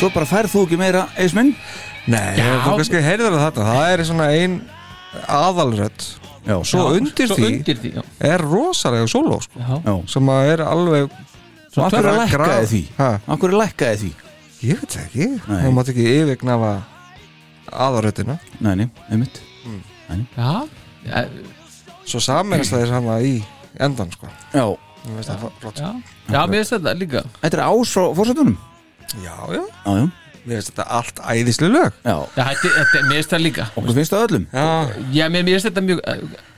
Svo bara færð þú ekki meira eisminn Nei, Já. þú kannski heyrður þetta Það er svona ein aðalrödd. Já, Svo Já, undir svo því undir því já. er rosalega sóló sko, Já. Já, sem að er alveg og akkur er lækkaði því. Ha? Akkur er lækkaði því? Ég veit það ekki, Nei. það mátt ekki yfirgnafa aðalröddina. Nei, nei, einmitt. Já, já, Svo saminast það er sama í endan sko. Já, það flott. já, já. Mér finnst þetta líka. Þetta er ás frá fórsættunum Já, já, Já, já, mér finnst þetta allt æðislu lög. Já. Já, þetta, þetta, mér finnst það líka. Okkur finnst það öllum. Já, Já, mér, mér finnst þetta mjög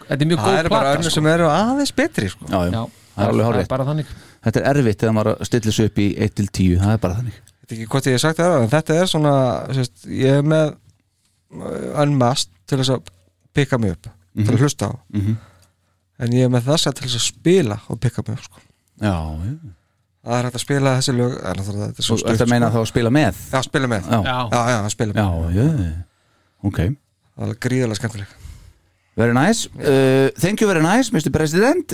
Þetta er mjög það góð eru bara plata önnur sko. sem eru aðeins betri sko. Já, já, Já, það er alveg hárrétt. bara þannig. Þetta er erfitt þegar maður stillir sig upp í 1 til 10 Það er bara þannig. Ég veit ekki hvort ég hef sagt það en þetta er svona sérst, ég er með uh, unmasked til þess að pikka mig upp til að hlusta á. Mhm. en ég er með þessa til þess að spila og pikka mig upp sko. Já, já það er hægt að spila þessi lög en það, þetta er svo ert að meina þá að spila með? Já, spila með. Já, Já, já, spila með. Já, já Ok, Það er gríðarlega skemmtileg very nice. Uh, Thank you very nice, Mr. President.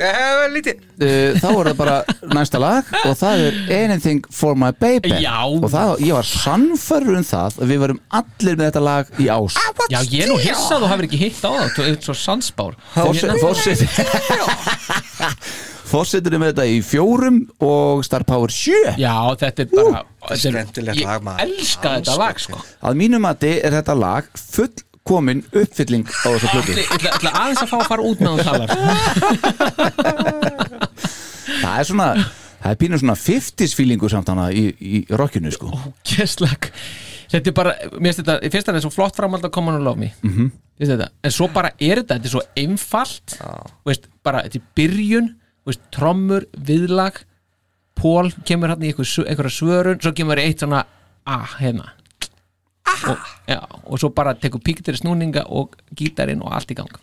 Lítið. Uh, Þá er það bara næsta lag og það er Anything for my baby. Já. og það, ég var sannfærður um það að við varum allir með þetta lag í ás. Já ég er nú hissað og hafur ekki hitt á það Þú ert svo sansbár Fórsett Fórsetur er með þetta í fjórum og Star Power 7 Já, þetta er bara þetta er- skemmtilegt lag. Ég elska þetta lag sko. Að mínum mati er þetta lag fullkomin uppfylling á þessu plötu. Ég ætla, aðeins að fá að fara út með hún talar Það er svona Það er pínur svona 50s feelingu samt hana í, í rockinu sko. Gæsleg Þetta er bara, mér finnst þetta, fyrst það er svo flott framhald að koma nú love me. Mm Mhm. -hmm. En svo bara er þetta, þetta er svo einfalt. Veist, bara, þetta er byrjun veist, trommur, viðlag Pól kemur hann í einhver, einhverja svörun svo kemur eitt svona ah, hérna. Og, já, og svo bara tekur píktir snúninga og gítarinn og allt í gang.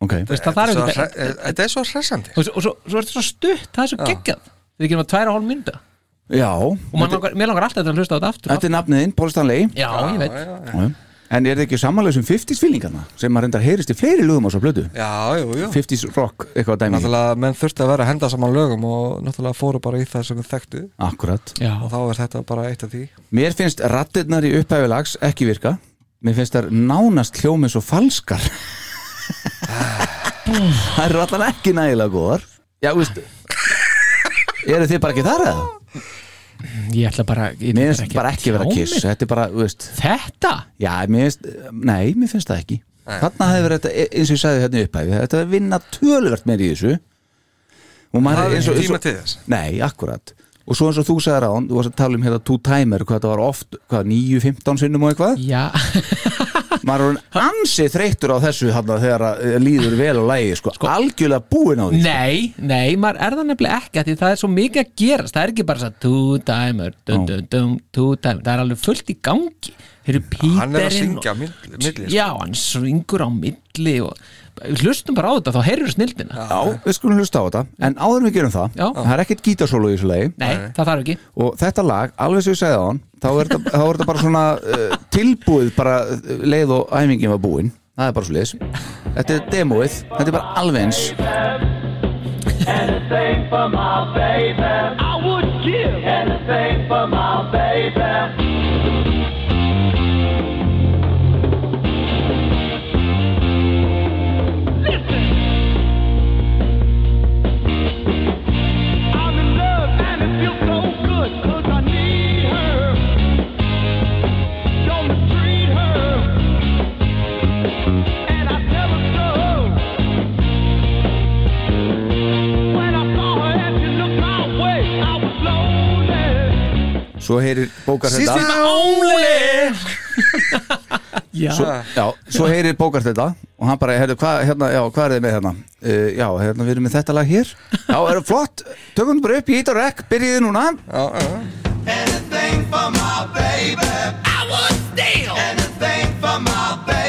Ok, veist, það þarf ekki eh, Þetta er svo hressandi. Og, svo- er þetta svo stutt, það er svo geggjað. Þetta er ekki náttúrulega tværa hálf mynda já. Og man langar, mér langar alltaf að hlusta á þetta aftur. Þetta er nafniðinn, Paul Stanley. Já, ég veit. Já. En er það ekki samanlega sem 50s fílingarna sem maður reyndar heyrist í fleiri lögum á svo blödu? Já, jú, jú. 50s rock, eitthvað dæmi. Náttúrulega menn þurfti að vera að henda saman lögum og náttúrulega fóru bara í það sem við þekktu. Akkurat. Já. og þá er þetta bara eitt af því. Mér finnst rattirnar í upphæfi lags ekki virka. Mér finnst þær nánast hljómið svo falskar. Það eru allan ekki nægilega góðar. Já, veist Eru þið bara ekki þar eða? Ég ætla bara ég Mér finnst bara ekki vera tjá kiss. Þetta er bara, þú veist. Þetta? Já, mér finnst, nei, mér finnst það ekki. Þarna hefur verið þetta, eins og ég sagði hérna í upphæfi Þetta er að vinna töluvert meir í þessu. Og maður hafði er eins og ekki tíma eins og- til þess. Nei, akkurat. Og svo eins og þú sagði ráðan, þú varst að tala um hérna two timer, hvað þetta var oft, hvað, 9-15 sinnum og eitthvað? Já Maður er orðinn ansi þreyttur á þessu hann þegar að eh, líður vel og lægi sko, algjörlega búin á því sko. Nei, nei, maður er það nefnilega ekki af Því það er svo mikið að gerast. Það er ekki bara two timer dum, dum, dum, two timer Það er alveg fullt í gangi. Hann er að syngja á mill- milli sko. Já, hann syngur á milli og hlustum bara á þetta, þá heyrur snildina. Já, við skulum hlusta á þetta. En áður en við gerum það, Já. það er ekkert gítarsólu í þessu lagi. Nei, það þarf ekki. Og þetta lag, alveg sem ég segði á hann Þá er þetta, þá er þetta bara svona uh, tilbúið bara uh, leið og æfingin var búin. Það er bara svo liðs Þetta er demóið, þetta er bara alveg eins. Anything for my baby. I would give anything for my baby. Svo heyrir bókar þetta. Já, svo, Já, svo heyrir bókar þetta Og hann bara, heyrðu, hvað hérna, já, hvað er þið með hérna? Uh, já, hérna, við erum með þetta lag hér. Já, er það flott, tökum þetta bara upp, ég ít á rekk Byrjiði núna. Já, já, Anything for my baby. I would steal. Anything for my baby.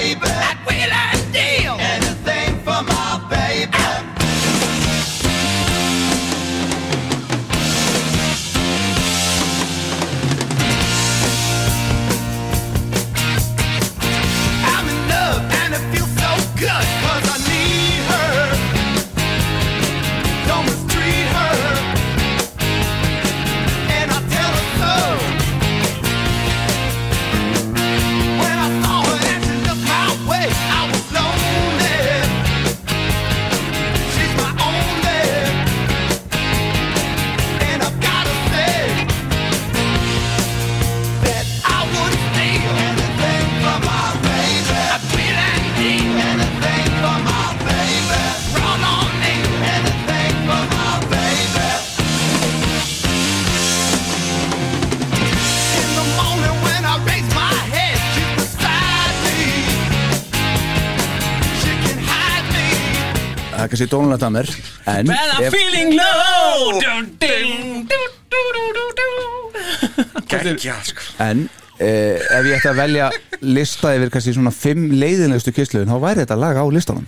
Það er kannski dónulegt að mér En When I'm feeling low dum, ding, du, du, du, du, du. geggja sko. en eh, ef ég ætti að velja lista yfir kannski svona fimm leiðinlegustu kissluðin þá væri þetta lag á listanum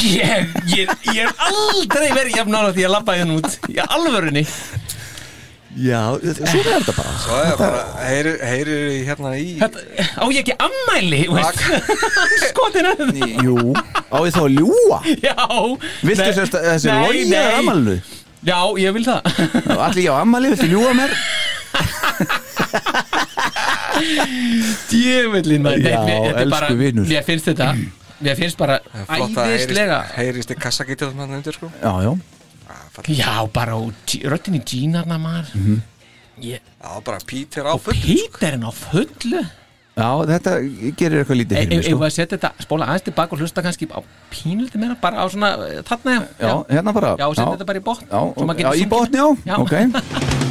Ég, ég, ég hef aldrei verið jafn nála því að labba hérna út Í alvörunni Já, svo er þetta bara Það er bara, heyrir, í hérna í Þetta, Á ég ekki ammæli? Skotin að Jú, á ég þá að ljúa Já Viltu Nei, sérst að þessi nei, nei. er ammælinu? Já, ég vil það Allir ég á ammæli, viltu ljúa mér? Djöfullin maður Nei, Já, er elsku bara- vinur. Mér finnst þetta Mér finnst bara æðislega heyrist, heyrist í kassagítur þannig undir sko Já, já Já, bara röddin í Gínarna maður. Mhm. ég, Já, bara Pítur á Og fullu Píterinn á fullu? Já, þetta gerir eitthvað lítið fyrir mig við sko. að setja þetta, spóla aðeins tilbaka og hlusta kannski á pínuliti meira, bara á svona eh, þarna, Já, hérna bara. Já, setja þetta bara í botn Já, já í já, Já. ok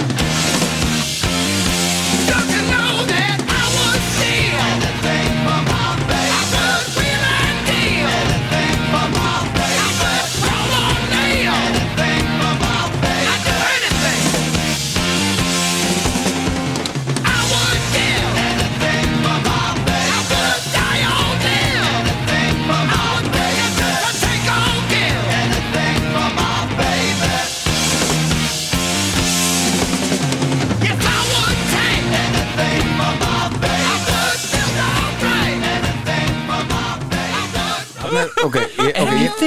ok, ég, ok, ég,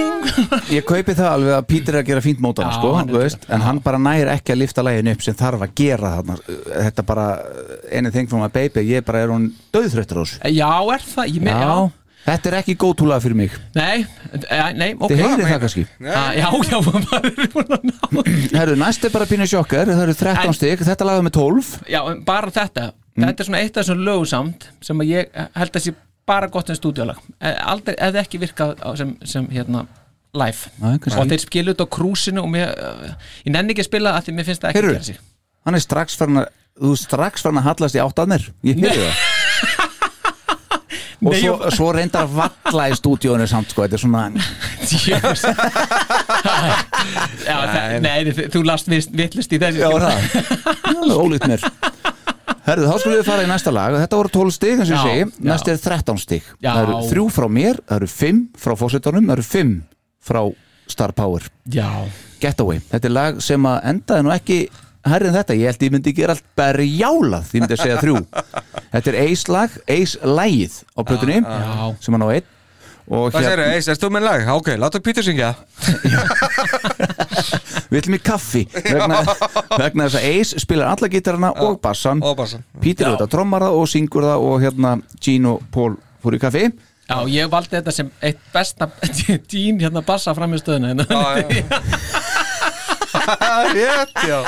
ég kaupi það alveg að Pítur er að gera fínt mótana Já, sko, en hann bara nægir ekki að lifta lægin upp sem þarf að gera þarna. Þetta bara, anything from my baby ég bara er hún döðþröttur á þessu. Já, er það? Ég, já. Já, þetta er ekki góðtúlega fyrir mig. Nei, e, nei, ok. Þið heyrið það kannski? Ah, Já, já, maður er búin að ná Herru, næst er bara pínu sjokkar, það eru 13 stig þetta lagði með 12 Já, bara þetta. Þetta er svona eitt af þessum lögum samt sem að ég held að sé bara gott en stúdíólag. Aldrei, eða ekki virkað sem, sem hérna live. Nei, og þeir spilu þetta á krúsinu og mér, ég nenni ekki að spila að því mér finnst það ekki Heyrðu, gera sig. hann er strax farin að þú strax farin að hallast í átt að mér ég heyrði það. Og Nei, svo, svo reyndar að valla í stúdíónu samt sko, þetta er svona. Já, það, nei, þi- þú last vittlust í þessi Já, er Herðu, þá skulum við fara í næsta lag. Þetta voru 12 stig, eins og ég segi. Næst er 13 stig. Já. Það eru þrjú frá mér, það eru 5 frá fósitunum Það eru 5 frá Star Power. Já, Getaway. Þetta er lag sem að endaði nú ekki Herri en þetta, ég held ég myndi gera allt berjálað Því myndi að segja þrjú. Þetta er Ace lag, Ace lagið á plötunni já. Sem hann á einn. Hvað segirðu, Eis, erst þú með lag? Ok, láta Pítur syngja við ætlum í kaffi vegna, vegna þess að Ace spilar alla gítarana og bassan. Og bassan. Já. auðvitað trommar það og syngur það og hérna Gene og Paul fór í kaffi. Já, ég valdi þetta sem eitt besta dín hérna bassa fram í stöðuna hérna. Rétt, já.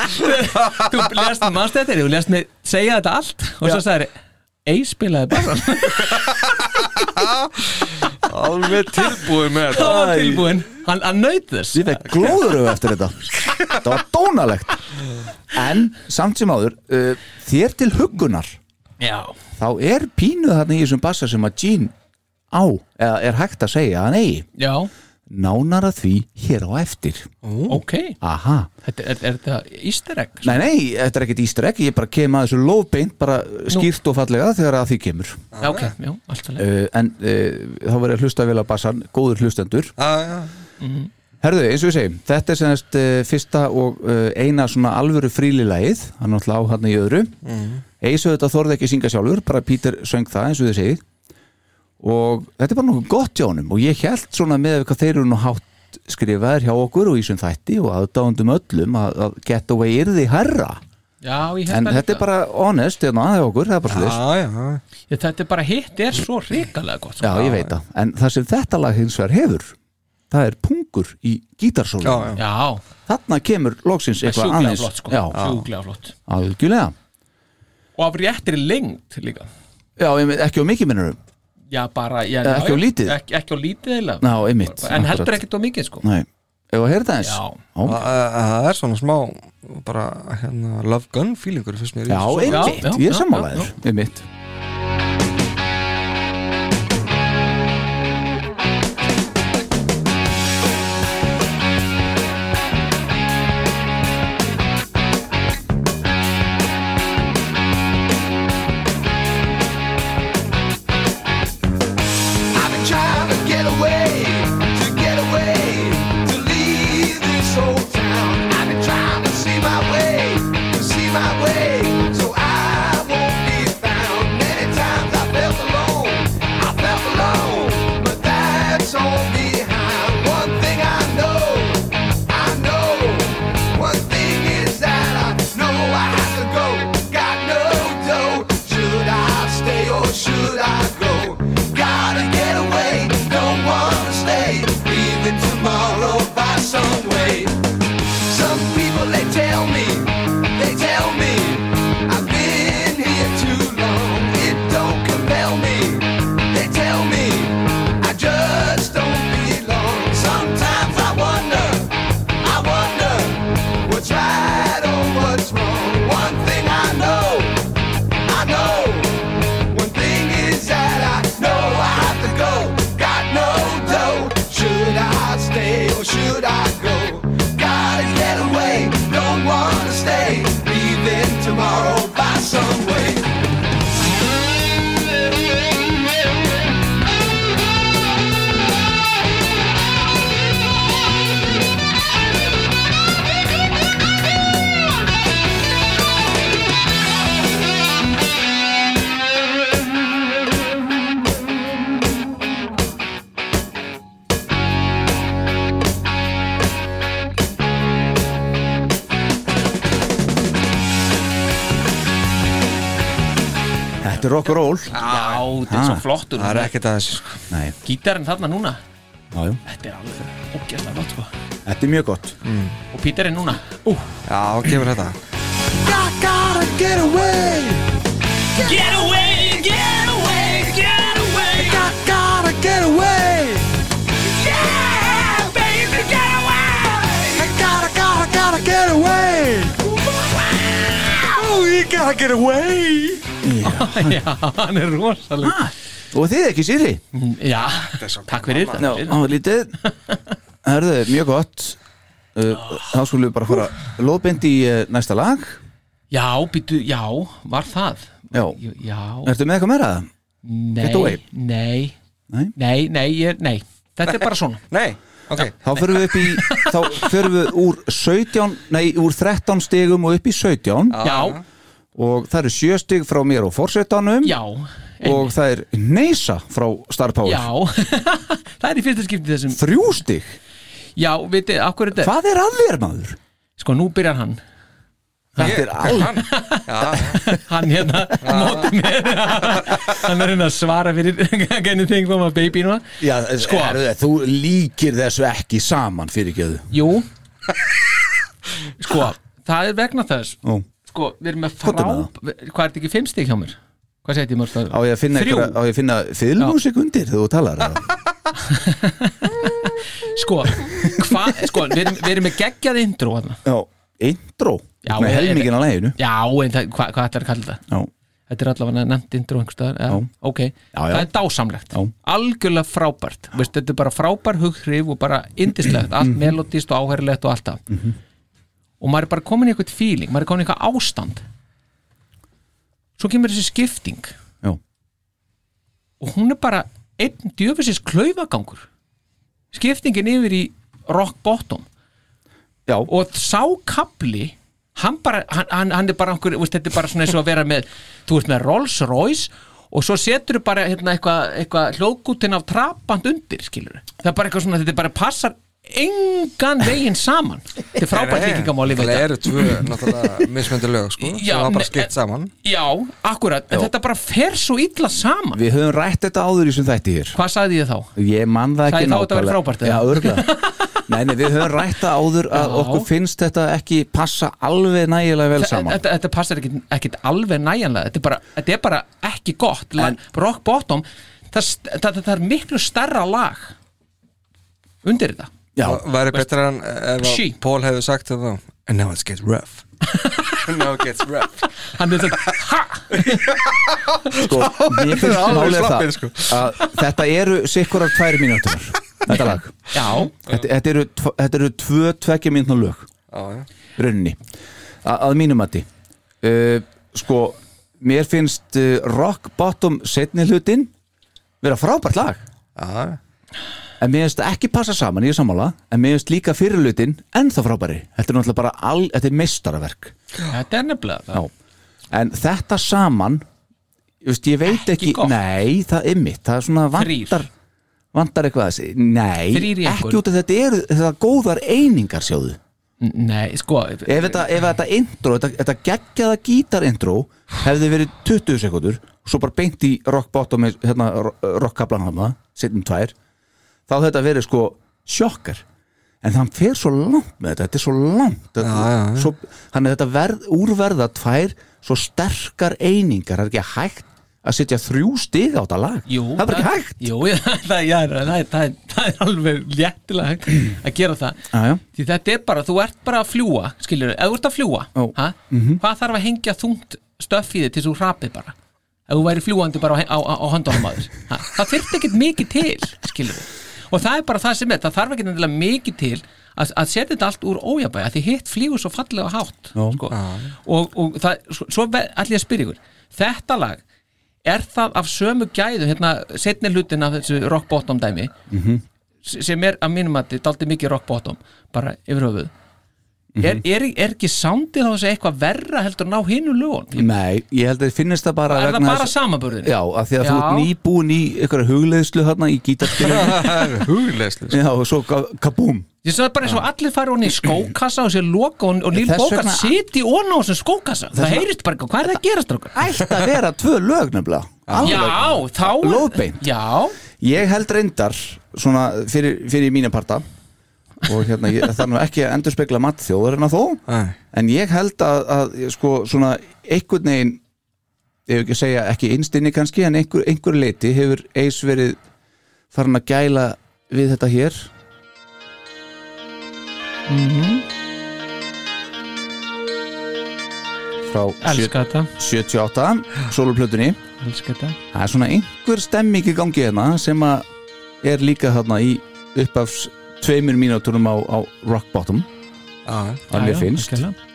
Þú lest mannst þetta, þú lest mig segja þetta allt og svo sagði Ei spilaði bassan Alveg tilbúið með þetta. Það var tilbúin, hann, hann naut þess. Ég fekk glóður eftir þetta. Það var dónalegt. En samt sem áður uh, Þér til huggunar. Já, Þá er pínuð þarna í þessum bassa sem að Gene á Eða er hægt að segja að eigi. Já, Nánar að því hér á eftir. Ok. Aha. Þetta, er, er þetta easter egg? Nei, nei, þetta er ekkert ístur ekki Ég bara kem að þessu lóðbeint Bara skýrt og fallega þegar að því kemur. Já, ok, já, alltaf leið uh, En uh, þá verður að hlusta vel að bassan. Góður hlustendur. Já, já Herðu, eins og við segjum, þetta er semast uh, fyrsta og uh, eina svona alvöru frílilægið, hann er náttúrulega á hann í öðru. Mm. Eisu þetta þorði ekki að syngja sjálfur, bara Pítur söng það eins og þið segið og þetta er bara nokkuð gott hjá honum. Og ég held svona með hvað þeir eru nú hátt skrifaðir hjá okkur og í sem þætti og aðdáðundum öllum að, að getaway yrði herra Já, en þetta er bara honest, hérna, hjá okkur, það er bara slis Já, Þetta er bara hitt, er svo ríkalega gott sko. Já, ég veit það, en það sem þetta lag hins vegar hefur, það er pungur í gítarsólu Já, já. Já, Þarna kemur loksins er eitthvað aðeins. flott sko. Flott. Algjörlega. Og af réttri lengt líka. Já, ekki á mikið minnurum Já, bara já, Eh, ekki já, á lítið? Ekki, ekki á lítið eða Ná, einmitt En heldur akkurat. ekkert á mikið sko. Nei, heyra það eins Já. Það er svona smá bara hérna Love Gun feelingur fyrst mér í Já, einmitt, ég er sammálaður Einmitt er að þessu sko. Nei, Gítarinn þarna núna? Já, já, Þetta er alveg ógæslega gott sko. Þetta er mjög gott. Og Píterinn núna? Ú, Já, hann gefur þetta. Get away, get away, get away Gotta get away. Yeah, baby, get away. I gotta, gotta, gotta get away. Oh, you gotta get away. Já, hann er rosaleg ah, Og þið ekki Siri? Já, takk fyrir. Já, á, lítið. Herðu, mjög gott. Uh, Þá skulum við bara fara Lóðbind í uh, næsta lag. Já, býtu, já, var það? Já, Já, ertu með eitthvað meira? nei, nei. Nei. Nei, nei, ég, nei. Þetta er bara svona. Nei, ok. Þá förum við upp í Þá förum við úr 17 Nei, úr 13 stigum og upp í 17 Já, Og það eru 7 stig frá mér og forsetanum. Já, Og það er Neisa frá Star Power. Já Það er í fyrsta skipti þessum Þrjú stig. Já, veitir, akkur er þetta Hvað er að þér maður? Sko, nú byrjar hann. Þetta er alveg Hann? Hérna, móti mér. Hann er hérna að svara fyrir Anything from a baby núna Já, Sko. sko, þú líkir þessu ekki saman fyrir gjöðu Jú. Sko, það er vegna þess Ó. Sko, við erum með frá Hvað er þetta ekki fimm stig hjá mér? Hvað ég mörg stöður? Á ég að finna, einhverja- á ég að finna fiðlmúsik undir þegar þú talar? Sko, hva, sko við, erum, við erum með geggjað intro. Já, intro Já, með helmingin á læginu Já, en það, hva, hvað ætlar að kalla þetta? Já, Þetta er allavega nefnt intro ja, Já. Ok, Já, já. það er dásamlegt Já. Algjörlega frábært Veist, Þetta er bara frábær hughrif og bara indislegt Allt Mhm. melodist og áherilegt og allt það Og maður er bara komin í eitthvað feeling Maður er komin í eitthvað ástand. Svo kemur þessi skipting. Já, Og hún er bara einn djöfisins klaufagangur. Skiptingin yfir í rock bottom. Já. Og sá kapli hann, bara, hann, hann, hann er bara einhver, veist, þetta er bara svona eins og að vera með þú veist með Rolls Royce og svo setur þú bara hérna, eitthvað eitthva hljóðgútin af trapand undir skilur það er bara eitthvað svona, þetta bara passar engan veginn saman. Þetta er frábært líkingamáli Það eru tvö náttúrulega mismöndi lög sko Já, sem var bara skipt saman. Já, akkurat, en þetta bara fer svo illa saman. Við höfum rætt þetta áður í sem þætti hér. Hvað sagði ég þá? Ég man það ekki Sagði þá þetta væri nákvæmlega. frábært, Já, eða? örgulega Nei, nei, við höfum rætt það áður að Já. okkur finnst þetta ekki passa alveg nægilega vel saman. þetta, þetta passar ekkit alveg næjanlega þetta er bara, þetta er bara ekki gott. En, rock bottom það, það, það er miklu starra lag undir þetta. Já, Væri betra en ef She. að Paul hefði sagt þetta And now it gets rough. Now it gets rough. Hann er þetta, ha, sko, mér finnst slappir, það sko. að þetta eru sikkurar tvær mínútur þetta lag. Já, þetta, þetta, eru, þetta eru tvö tvekja mínútur lög Já, já. rauninni. A, að mínum mati. Uh, sko, mér finnst uh, rock bottom setni hlutin vera frábært lag. Já, en mér finnst ekki passa saman, ég er sammála en mér finnst líka fyrir hlutin ennþá frábæri þetta er náttúrulega bara all, þetta er meistaraverk þetta er nefnilega. Já. en þetta saman veist, ég veit Ekki ekki, gott. nei, það er mitt það er svona Þrír. vantar vantar eitthvað þessi, nei, Þrír í ekki einhvern. út af þetta eru þetta góðar einingar sjáðu nei, sko ef þetta, ef þetta intro, þetta, þetta geggjaða gítar intro hefði verið 20 sekundur og svo bara beint í rock bottom hérna, rockkablan hana, setjum tvær þá þetta verið sko sjokkar en hann fer svo langt með þetta þetta er svo langt þetta, Já, já. Svo, hann er þetta verð, úrverða tvær svo sterkar einingar það er ekki hægt að setja þrjú stig á þetta lag Jú, það er ekki hægt jú, það, já, það, er- það, er- það, er- það er alveg léttilega hægt að gera það já, já. því þetta er bara, þú ert bara að fljúa skilur, ef þú ert að fljúa Ó. ha? hvað þarf að hengja þungt þig til þú hrapið bara ef þú væri fljúandi bara á, á, á, á höndunum aður ha? það þurft ekkert mikið til skilur og það er bara það sem er það þarf ekki nefnilega mikið til að, að setja þetta allt úr ójabæja því hitt flýgur svo fallega hátt Já. sko. og, og það, svo, allir að spyrja ykkur þetta lag er það af sömu gæðu hérna, setni hlutin af þessu rock bottom dæmi Mhm. s- sem er að mínum að þetta er aldrei mikið rock bottom bara yfir höfuð er, er, er ekki soundið á þessu eitthvað verra heldur en á hinu lögun Nei, ég held að þið finnist það bara er það bara samanburðin Já, af því að þú Já. ert nýbúin í ykkur hugleiðslu þarna í gítarspilinu. Hugleislu Já, og svo ka- kabúm Ég sagði bara eins og allir fari honni í skókassa og sér loka og, og Níl Þess Bókart vegna- siti onni á þessum skókassa. Það vegna- heyrist bara, eitthvað, hvað er það að gera strókar? Ætti að vera tvö lög nefnilega. Já, þá Lóðbeint. Já, Ég held reyndar svona fyrir, fyrir mína parta og hérna, ég, það er nú ekki að endurspegla matt þjóðurina þó Nei. en ég held að, að sko svona einhvern veginn ég hef ekki að segja ekki einstinni kannski en einhver, einhver leiti hefur eis verið farin að gæla við þetta hér. Frá elska þetta. 78 soloplötunni Elska þetta. Það er svona einhver stemming í gangi hérna sem að er líka þarna í uppafs tveimur mínúturum á, á rock bottom. Já, að mér Já, já, finnst. algjörlega.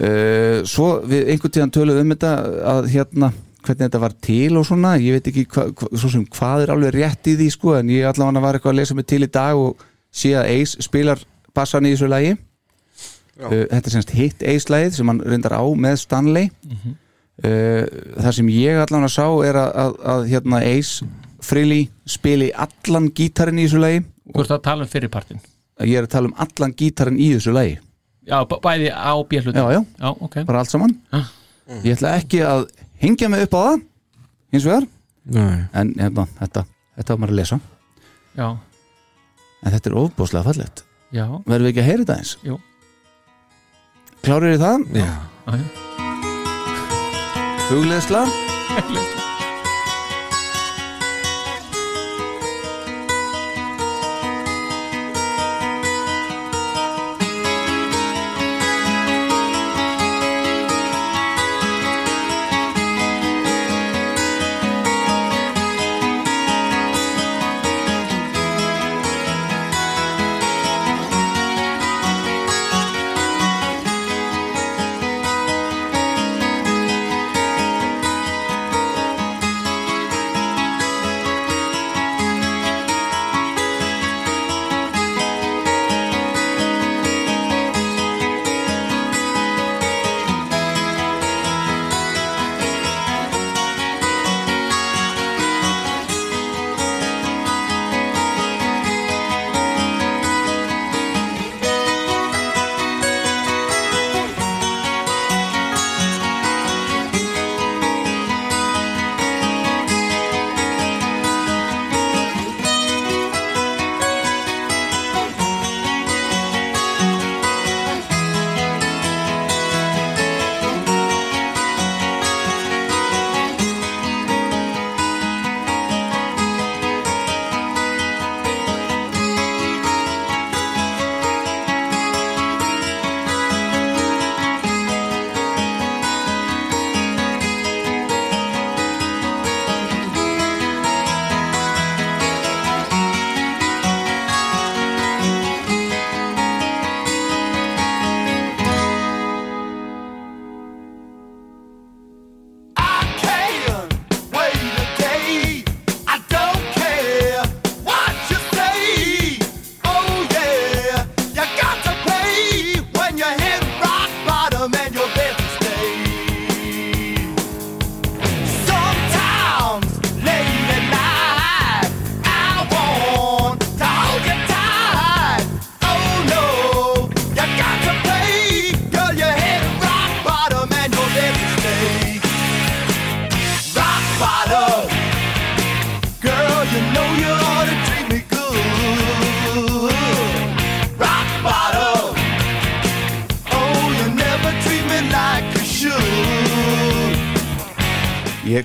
uh, svo við einhvern tíðan töluðum um þetta að hérna hvernig þetta var til og svona ég veit ekki hva, hva, svo sem hvað er alveg rétt í því sko en ég allavega var eitthvað að lesa mig til í dag og sé að Ace spilar bassan í þessu lagi. Uh, þetta er semst hitt Ace lagið sem hann reyndar á með Stanley. Uh, það sem ég allavega sá er að, að, að hérna Ace Freely spili allan gítarinn í þessu lagi Þú ert að tala um fyrirpartin ég er að tala um allan gítarinn í þessu lagi. Já, bæði á björlutin Já, já. já ok. Bara allt saman. Ah. ég ætla ekki að hengja mig upp á það hins vegar. Nei. en hérna, þetta, þetta var maður að lesa. Já, en þetta er ofbúslega fallegt. Já, verðum við ekki að heyra þetta eins jú. Klárir í það, Já. já, já. hugleðsla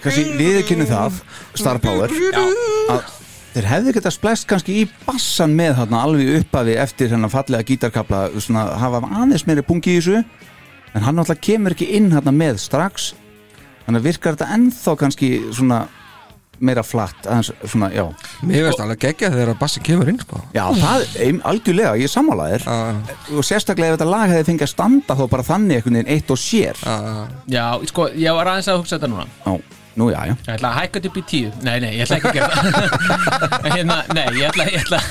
kannski viðkynni það Star Power að þeir hefði getað splæst kannski í bassan með þarna alveg uppafi eftir hennar fallega gítarkabla svona hafa aðeins meiri pungi í þessu en hann náttúrulega kemur ekki inn þarna með strax. Þannig að virkar þetta ennþá kannski svona meira flatt aðeins svona, já. Mér veist alveg geggja þegar að bassi kemur inn sko. Já, það er algjörlega, ég er sammálaðir og sérstaklega ef þetta lag hefði fengið að standa þá bara þannig einhvern veginn eitt og sér. Já, sko, ég var aðeins að hugsa þetta núna. Já, nú já, já. Ég ætla að hækka þetta upp í tíu. Nei, nei, ég ætla ekki að gera það. Hérna, Nei, ég ætla, ég ætla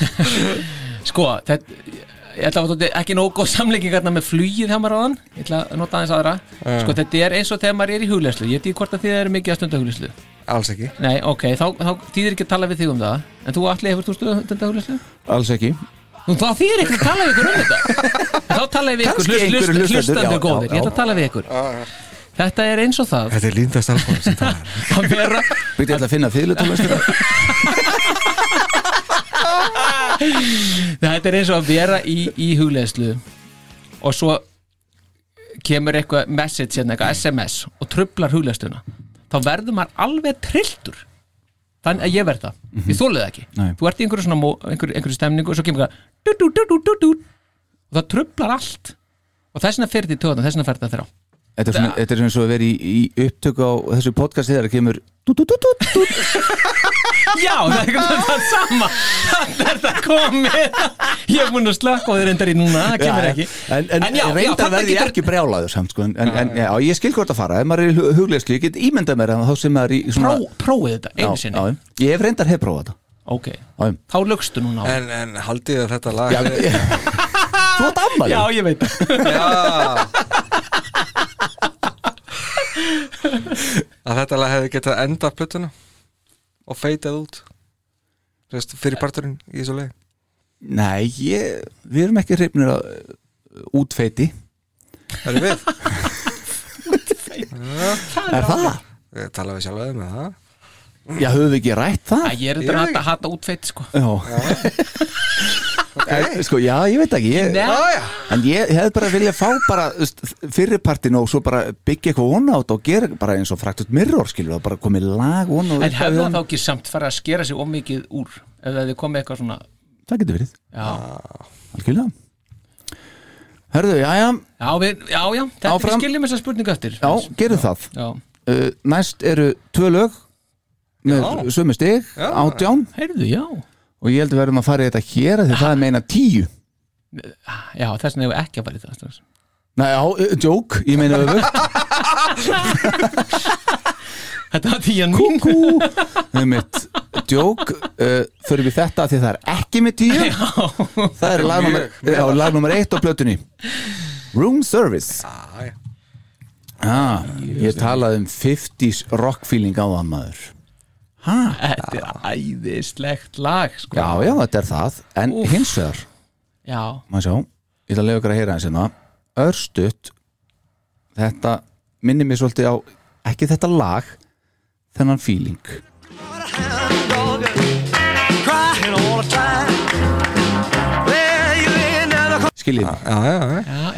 Sko, þetta ég ætla að þetta ekki nóg góð samleiking hérna með flugið hjá maður á hann ég ætla að nota aðeins aðra. Já. sko þetta er eins og þegar maður er í hugleyslu ég veit ekki hvort að þið eru mikið að stunda hugleyslu Alls ekki. Nei, ok, þá, þá þýðir ekki að tala við þig um það. En þú allir hefur þú stunda hugleyslu Alls ekki. Nú, þá þýðir ekki að tala við ykkur um þetta. Þá tala ég við ykkur, hlustandi já, góðir. Ég ætla að tala við ykkur þetta er eins og það. Þetta er líndast alveg sem það er ég ætla að finna fýðlutónlistina þetta er eins og að vera í, í hugleðslu og svo kemur eitthvað message hérna, eitthvað SMS og trublar hugleðsluna þá verður maður alveg trilltur. Þannig að ég verð það, ég þólið það ekki. Nei. þú ert í einhverju svona mó- einhverju, einhverju stemningu og svo kemur du, og það trublar allt. Og þess vegna fyrir því töðan, þess vegna fyrir það þrjá Þetta er svona, þetta er eins og að vera í, í upptöku á þessu podcasti þegar það kemur dú, dú, dú, dú, dú. Já, það er eitthvað það sama. Þannig er það komið. Ég er búin að slökka á þér endar í núna Það kemur ekki. En, en, En já, reyndar verði ég getur- ekki brjálaður samt sko, en, en já, ég skil hvort að fara. Ef maður er huglegslu, ég get ímyndað mér þá sem maður er í svona Pró, Prófið þetta, einu sinni. já, ég hef reyndar hef prófað þetta. Ok, Já, já. þá lögstu núna á En, en haldið þetta lag Þú ert ammali Já, ég veit. Það Já Að þetta lag hefði getað enda plötuna og feitað út veist, fyrir parturinn í þessu leið Nei, ég, við erum ekki hreifnir að uh, útfeiti. Það er við Er það? Við talaðum við sjálf með það Já, höfum við ekki rætt það? Æ, Ég er þetta að hata útfeitt sko. Já. En, Sko, já, ég veit ekki ég. En ég hefði bara viljað fá bara fyrirpartin og svo bara byggja eitthvað vona át og gera bara eins og fraktut mirror skilur og bara komið lag vona En hefði það þá ekki samt fara að skera sig ómikið úr ef það hefði komið eitthvað svona Það getur verið, Já, Hörðu, já, já, já, við, já, já þetta Áfram. við skiljum þessa spurningu eftir. Já, gerum það. Já, uh, Næst eru tvö lög með sömu stig, átján. Heyrðu, já. Og ég held að við verðum að fara í þetta hér því það er meina tíu. Já, þess vegna hefur ekki að fara í það strax. Nei, já, uh, joke, ég meina öfugt. Þetta var tíjan mín með mitt joke. Uh, fyrir við þetta af því það er ekki með tíu. Það er já, lagnúmer eitt á plötunni. Room Service. Já, já. Ah, ég talaði um 50s rock feeling á það maður Þetta er æðislegt lag sko. já, já, þetta er það. En Úff. hins vegar, já, maður sjá? Ég ætla að lega ykkur að heyra eins hérna. Örstutt. Þetta minnir mér svolítið á ekki þetta lag þennan feeling. Skiljið Já, já,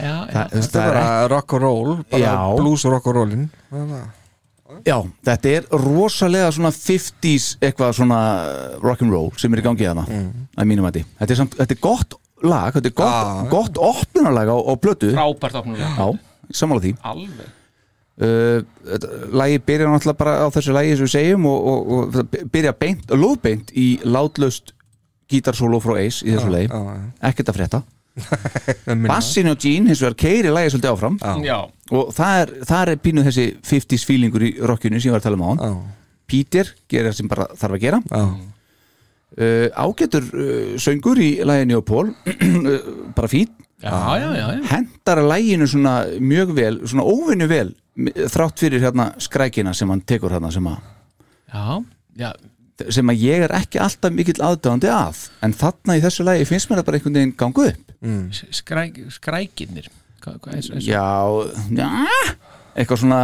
já. Þetta er bara rock and roll bara. Blues rock and rollin. Já, þetta er rosalega svona 50s eitthvað svona rock'n'roll sem er í gangi hana að mínum að þetta er, samt, þetta er gott lag, þetta er gott, Já. gott opnunarlag á, á blötu Frábært opnulega Já, sammála því. Alveg. Uh, þetta- Lagi byrjar náttúrulega bara á þessu lagi sem við segjum og, og, og það byrja beint, lóðbeint í látlaust gítarsólo frá Ace í þessu lagi, já, já. ekkert að frétta Bassin og Gene hins vegar keiri lagi svolítið áfram. Já, og það er, það er pínuð þessi 50s feelingur í rockinu sem ég var að tala um á hann Já, Peter gerir það sem bara þarf að gera. Já, uh, ágætur uh, söngur í læginu og Pól uh, bara fín já, já, já, já. hendar læginu svona mjög vel svona óvinnu vel þrátt fyrir hérna skrækina sem hann tekur hérna sem að, já, já. Sem að ég er ekki alltaf mikill aðdáðandi að en þarna í þessu lægi finnst mér það bara einhvern veginn gangu upp. Skræk, Skrækinnir Hva, hva, eins, eins, já, já eitthvað svona,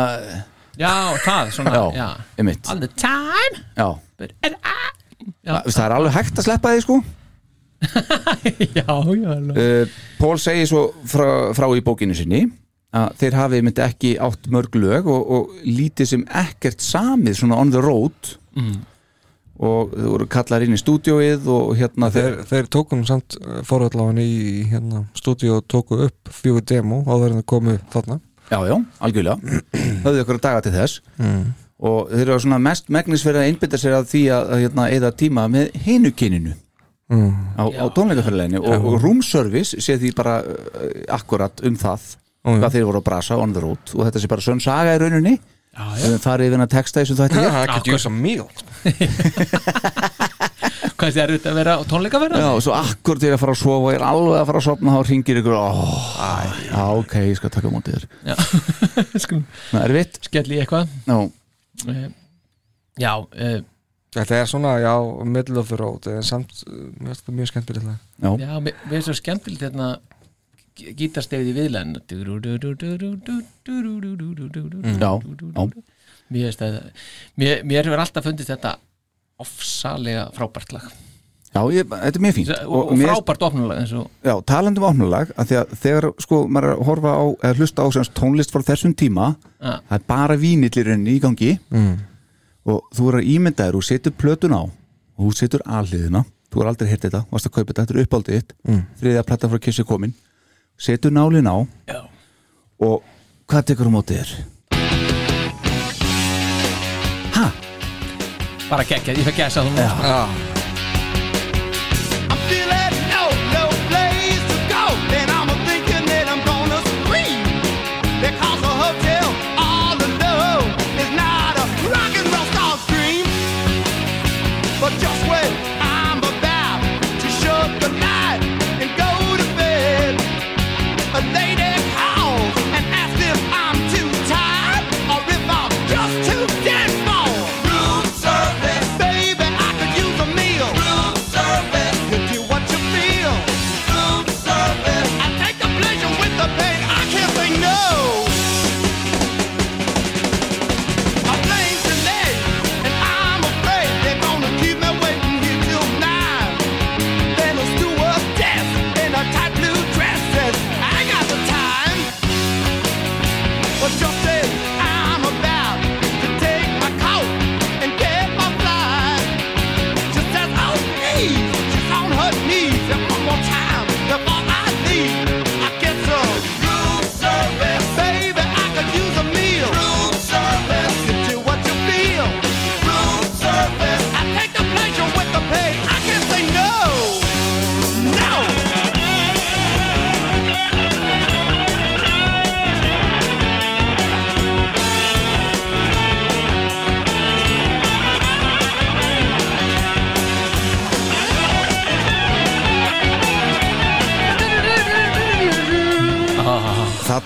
já, það, svona, já, já, All the time. Já, but, and, ah. já, það er alveg hægt að sleppa því sko. Já, já, uh, Pól segir svo frá, frá í bókinu sinni að þeir hafi myndi ekki átt mörg lög og, og lítið sem ekkert samið svona on the road Mm. Og þau voru kallar inn í stúdióið og hérna Þeir, þeir tókum samt fórhalláðan í hérna, stúdíu og tóku upp fjögur demo áður en það komu þarna. Já, já, algjörlega. Höfðu ykkur að daga til þess. Mm. og þeir eru svona mest megnis fyrir að einbytta sér að því að, að hérna, eða tíma með hinu kyninu Mm. á, á tónleikaferðinni og, og room service sé því bara uh, akkurat um það Ó, hvað þeir voru að brasa on the road. Og þetta sé bara sönn saga í rauninni við farið yfir að texta þessu þætti hér. I could use a meal hvað er þetta að vera á tónleika vera? Já, og svo akkur til að fara að sofa og ég er alveg að fara að sofna þá ringir ykkur oh, Já, ok, ég skal taka á móti þér. Það er vitt skelli í eitthvað? Já, Eh, Já, uh, Þetta er svona, já, middle of the road en samt, uh, finnst mjög skemmtilegt já, já, mér er svo skemmtilegt hérna gítarstefið í já. Mér finnst það Mér, mér hefur alltaf fundist þetta ofsalega frábært lag já ég, þetta er mjög fínt og, og frábært opnulag eins og Já, um að því að þegar sko maður er að horfa á eða hlusta á semst tónlist frá þessum tíma Ja. það er bara vínillir enn í gangi Mm. og þú er að ímynda þér og setur plötun á og þú setur alliðina þú er aldrei heyrt þetta, varst að kaupa þetta, þetta er uppáldið þitt Mm. þriðja platta frá Kissi komin setur nálin á Já. og hvað tekur á mótið þér? Ha? bara geggjað, ég fæ gæsa þú Já.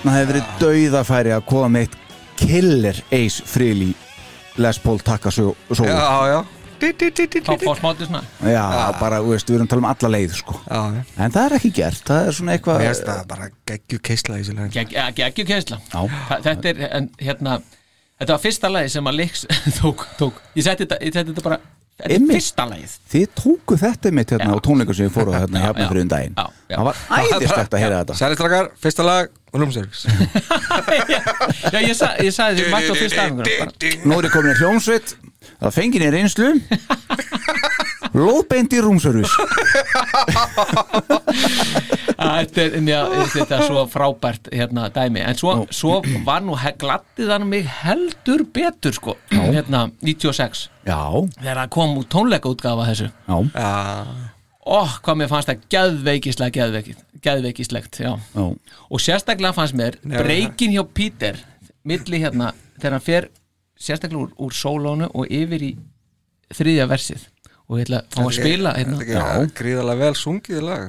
Þarna hefur verið dauðafæri að koma með eitt killer Ace Frehley Les Paul Takasó já, já. þá fór smátti svona Já, bara, þú veist, við erum að tala um alla leið sko. Já, já. En það er ekki gert, það er svona eitthvað Mér finnst það bara geggju keisla í þessu lagin. Gegg- ja, geggju keisla Já. Þa- þetta er, en, hérna þetta var fyrsta lagi sem að Lix tók, tók. Ég setti þetta, ég setti þetta bara þetta er fyrsta lagið. Þið tóku þetta mitt hérna Já. á tónleikum sem fóruð hérna Já, hérna já. fyrir um daginn. Það var æðislegt að heyra þetta. Sælistrakar, fyrsta lag og roomservice. Já, ég, sa, ég sagði því mætti á fyrsta aðeins Nú er ég komin í hljómsveit. Það fengið í reynslu. Lóðbeint í rúmservice Þetta er, er svo frábært hérna dæmi. En svo, svo var nú he- gladdi þannig mig heldur betur sko Hérna 96 Já, Þegar það kom út tónleika útgafa þessu. Já, Já, Ó, hvað mér fannst það geðveikislegt, já. já. Og sérstaklega fannst mér breykin hjá Peter milli hérna, þegar hann fer sérstaklega úr, úr sólónu og yfir í þriðja versið. Og ég ætla að fá að spila hérna. Gríðarlega vel sungið lag.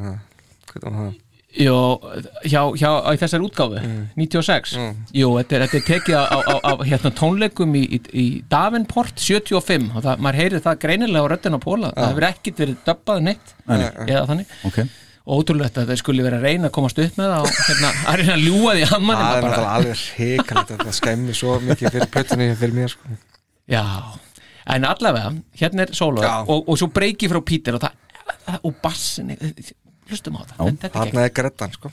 Hvernig var það? Jó, hjá, hjá á þessar útgáfu 96 Jú, þetta er, þetta er tekið á, á, á hérna, tónleikum í, í, í Davenport 75 og það, maður heyrið það greinilega á röddina á Póla það hefur ekkit verið döbbað neitt eða þannig. Ok. Ótrúlegt að þeir skuli vera að reyna að komast upp með það og hérna, að reyna að ljúga því að manni Það er náttúrulega alveg að það skemmi svo mikið fyrir plötunni fyrir mér sko. já, en allavega hérna er solo og, og svo breyki frá Peter og, það, og bassinni hlustum á það, Þarna er grettan sko.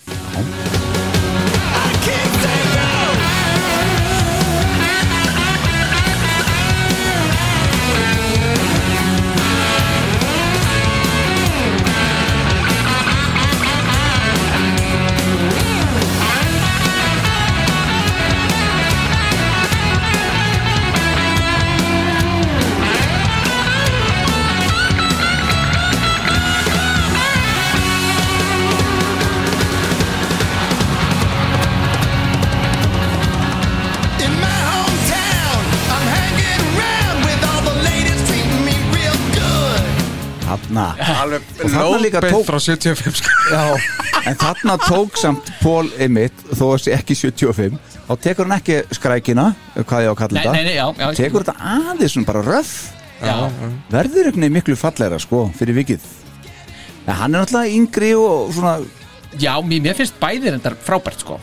Þarna þarna líka tók- frá 75 sko. Já, en þarna tók samt Pól einmitt, þó að sé ekki 75 þá tekur hann ekki skrækina hvað ég á að kalla Nei, þetta. nei, nei, já, já tekur þetta aðeins svona bara röff. Já, verður einhvern veginn miklu fallegra sko fyrir vikið. En hann er náttúrulega yngri og svona já mér, mér finnst bæðir endar frábært sko.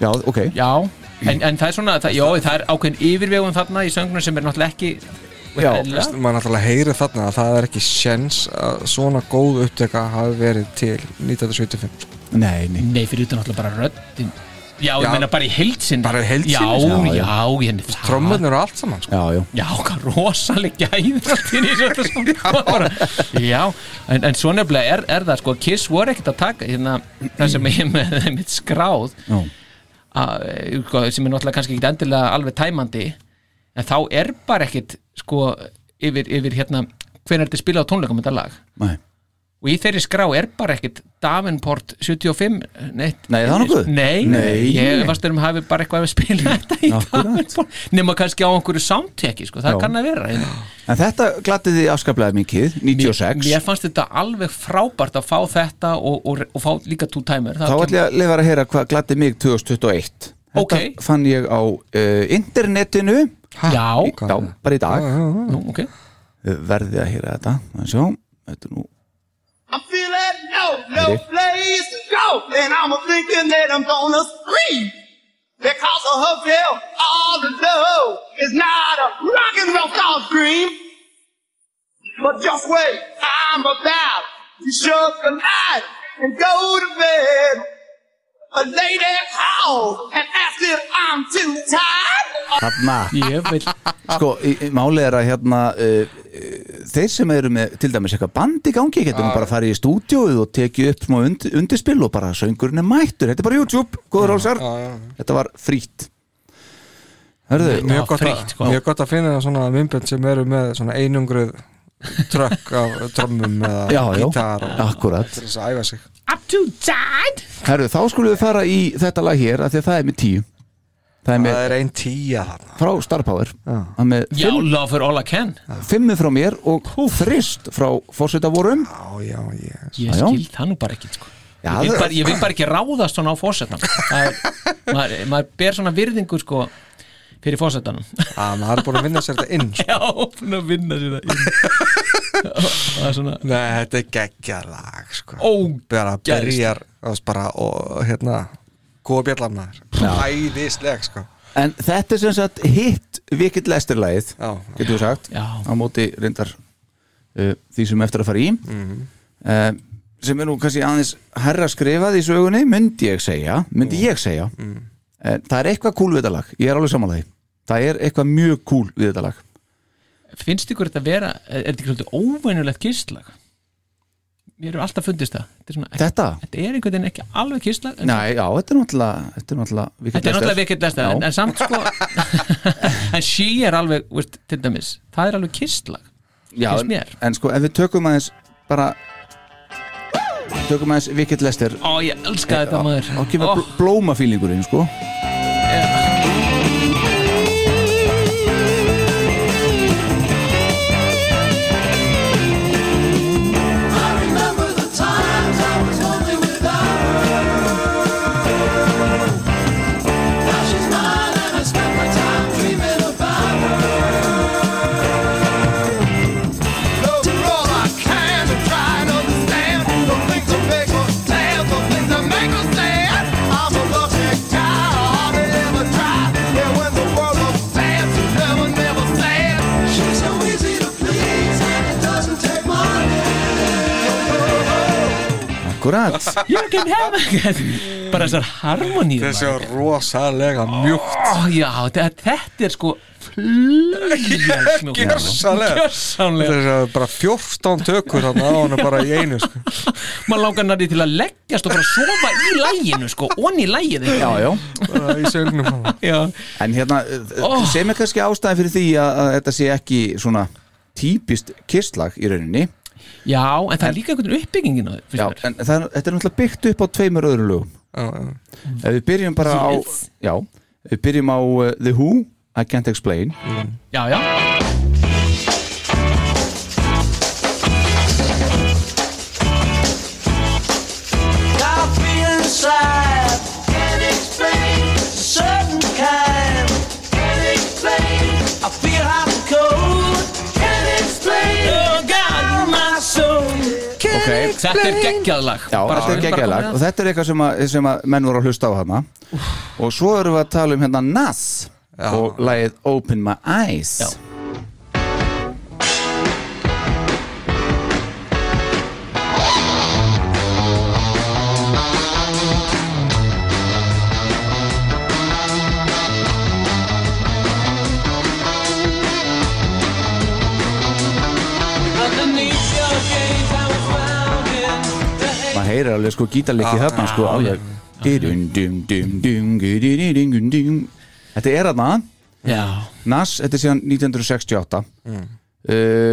Já, ok, Já, en, en það er svona það, Já, það er ákveðin yfirvegum þarna í söngnum sem er náttúrulega ekki Já, eðlilega. maður náttúrulega heyri þarna að það er ekki sjens að svona góð uppteka hafi verið til 1975 sko. nei, nei Nei, fyrir utan náttúrulega bara röddin Já, ég Já. meina bara í heilsin Bara í heild Já, já, já. já, ég trommurnir og allt saman sko. já, já, Já, hvað rosaleg gæður allt inn í þetta svona bara, Já, en, en svo nefnilega er, er það sko, Kiss voru ekkert að taka hérna, það sem ég er með mitt skráð já. að, sko, sem er náttúrulega kannski ekki endilega alveg tæmandi en þá er bara ekkert sko, yfir, yfir hérna hvernig er þetta spilað á tónleikum þetta lag Nei. og í þeirri skrá er bara ekkert Davenport 75 neitt, Nei, það er nokkuð? Nei, Nei. ég varst um hafi bara eitthvað að spila þetta í. Davenport nema kannski á einhverju soundteki sko, það Já. kann að vera hérna. en þetta því afskaplega mikið 96 Mér fannst þetta alveg frábært að fá þetta og, og, og fá líka two timer þá ætlum ég að lifa að heyra hvað gladdi mig 2021 þetta Ok. fann ég á uh, internetinu Já, já, bara í dag. Nú, ok verði að heyra þetta Þannig sjá, þetta er nú I'm feeling no, no place to go. And I'm thinking that I'm gonna scream. Because of her feel all the love is not a rock and roll song scream. But just wait, I'm about to shut the light and go to bed. A lady called and asked if I'm too tired. Þarna, Ég vil sko, í- í- málið er að hérna uh, uh, þeir sem eru með til dæmis eitthvað band í gangi getum bara farið í stúdíóið og tekið upp smá und, undirspill og bara söngurinn er mættur. Þetta er bara YouTube, góður álsar þetta var frýtt Hörðu, mjög, gott frítt, að, sko. mjög gott að finna svona mymbönd sem eru með svona einungruð trökk af trommum eða Já, já, gítar og akkurat. til þess að æfa sig Up to tight Herðu, þá skulum við fara í þetta lag hér af því að það er með tíu. Það er með það er ein tíja þarna. frá Star Power. Það er með Já, fimm, love for all I can. Fimmu frá mér og þrist frá fórseta vorum já, já, yes. Ég Já, já. skil það nú bara ekki sko. Já, ég, vil það- bara, ég vil bara ekki ráðast svona á fósettan maður, maður ber svona virðingu sko, fyrir fósettanum að maður er búin að vinna sér þetta inn sko. Já, búin að vinna sér það inn Nei, þetta er geggja lag sko. Ó, bara Geðveikt. byrjar og bara og hérna maður æðisleg sko. En þetta er sem sagt hitt vikill lesturlagið já, getur við sagt Já. á móti reyndar uh, því sem eftir að fara í. Uh, sem er nú kannski aðeins herra skrifað í sögunni, myndi ég segja myndi ég segja. Uh, það er eitthvað kúl við þetta lag, ég er alveg samanlega það er eitthvað mjög kúl við þetta lag Finnst ykkur þetta vera Er þetta ekki svolítið óvænulegt kistlag? Mér hefur alltaf fundist það. Þetta er, svona, þetta? þetta er einhvern veginn ekki alveg en Nei, já, þetta er náttúrulega þetta er náttúrulega lesta en, Já. en samt sko En she er alveg, veist, til dæmis Það er alveg Já, finnst en, en sko, ef við tökum aðeins bara tökum aðeins Wicked Lester Ó, ég elska þetta maður. Og kemur blómafílingurinn, sko. I Akkurat. You can have it Bara þessar harmoníu þessi er rosalega mjúkt. Ó, já, þetta, er sko Gjörsamlega. Gjörsamlega. Þessi er bara 14 tökur þarna á hann bara í einu sko. maður langar næri til að leggjast og bara sofa í læginu sko, onni í lægið Já, já. Bara í já. En hérna, oh. sem er kannski ástæði fyrir því að, að þetta sé ekki svona típist kistlag í rauninni já, en það er líka einhvern veginn uppbyggingin á finnst Já, mér. en það, er- þetta er náttúrulega byggt upp á tveimur öðrum lögum Já, já. Ef við byrjum bara á Yes. Já, ef við byrjum á uh, The Who I Can't Explain já, já Þetta er geggjað lag. Já, Bara- þetta er komið. Og þetta er eitthvað sem, að, sem að menn voru að hlusta á hana og svo erum við að tala um hérna Nas og lagið Open My Eyes. Já. Heyrir alveg sko gítarleiki þarna sko alveg. Þetta er Já, Nas, þetta er síðan 1968 uh,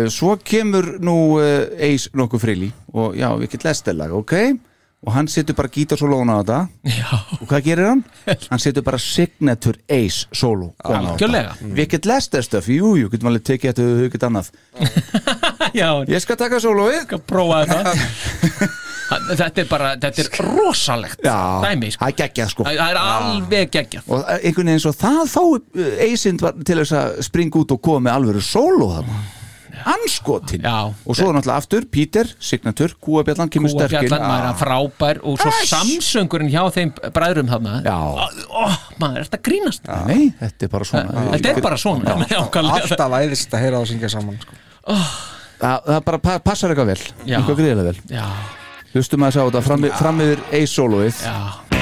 Svo kemur nú uh, Ace nokkuð frili og já, við getum lestelag, ok? Og hann setur bara gítarsólóun á þetta. Já, og hvað gerir hann? Hann setur bara signature Ace solo þetta. Algjörlega. Við getum lestastöf, jú, jú, getum alveg tekið þetta við getum annað. Já. Ég skal taka sólóið. Skal prófa þetta Þetta er bara, þetta er rosalegt Já, dæmi sko. það er geggjað sko. Það er alveg geggjað. Og einhvern veginn svo það fái Eisind var til þess að springa út og koma með alvöru sóló þarna. Anskotin Já. og svo náttúrulega aftur Peter, signatur, kúabjallan kemur sterkinn Kúafjallan, maður er frábær og svo samsöngurinn hjá þeim bræðrum þarna. Já. Ó, maður er þetta að grínast? Nei, þetta er bara svona. Þetta er bara svona Nákvæmlega. Alltaf æðist að heyra það og syngja saman sko. það, það bara pa- passar eitthvað vel. Já. eitthvað gríðilega vel. Já, hlustum að sjá þetta. Fram, yfir Ace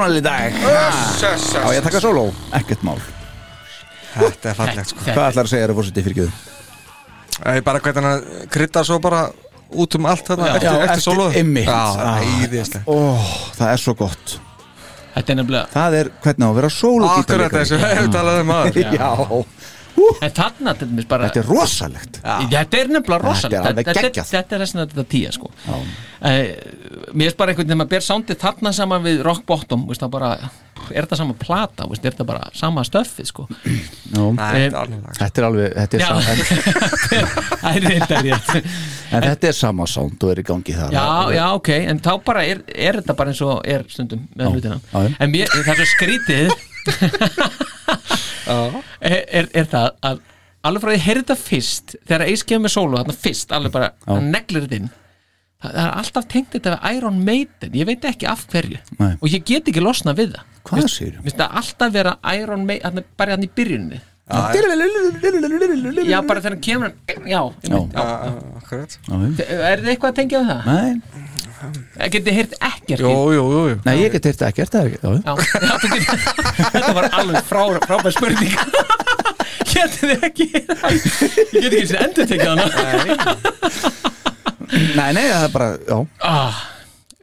er korónal í dag? á ég að taka sóló? ekkert mál. Þetta er fallegt sko. hvað ætlar að segja þér að fórseti fyrir gjöðu? Ég bara hvernig hann kryddar svo bara út um allt þarna Já. eftir, eftir, eftir Ah. Ó, það er svo gott. Þetta er nefnilega það er hvernig á að vera sóló Akkurat þessu, hefur talað um aður já, En þarna til dæmis bara þetta er rosalegt. Þetta er nefnilega rosalegt Þetta er Þetta þetta er þess að þetta tíja sko Mér finnst bara einhvern veginn að maður ber sándið þarna saman við rock bottom veist, það bara, Er þetta sama plata, veist, er þetta bara sama stöffið sko? Já. Nei, þetta er alveg þetta er alveg sam, en, Það er þetta rétt. En þetta er sama sound og er í gangi það Já, já, ok, en þá bara er, er þetta bara eins og er stundum með hlutina. En mér, það er svo skrítið. Er, er, er það að alveg frá því heyrði þetta fyrst þegar Ace kemur með solo, þarna fyrst alveg bara, hann neglir þetta inn það, það er alltaf tengt þetta við Iron Maiden. Ég veit ekki af hverju. Nei. og ég get ekki losna við það. Hvað segirðu? Mér finnst það alltaf vera Iron Maiden bara hann í byrjunni. Já, bara þegar hann kemur Já, já. já. Akkurat. Er þið eitthvað að tengja við það? Nei, Getið heyrt ekkert? Jú, jú, jú, nei, ég get þetta ekkert það er þetta var alveg frá, frábær spurning. Getið þið ekki Ég get ekki sér endur tekið hana Nei, nei, það er bara, já ah,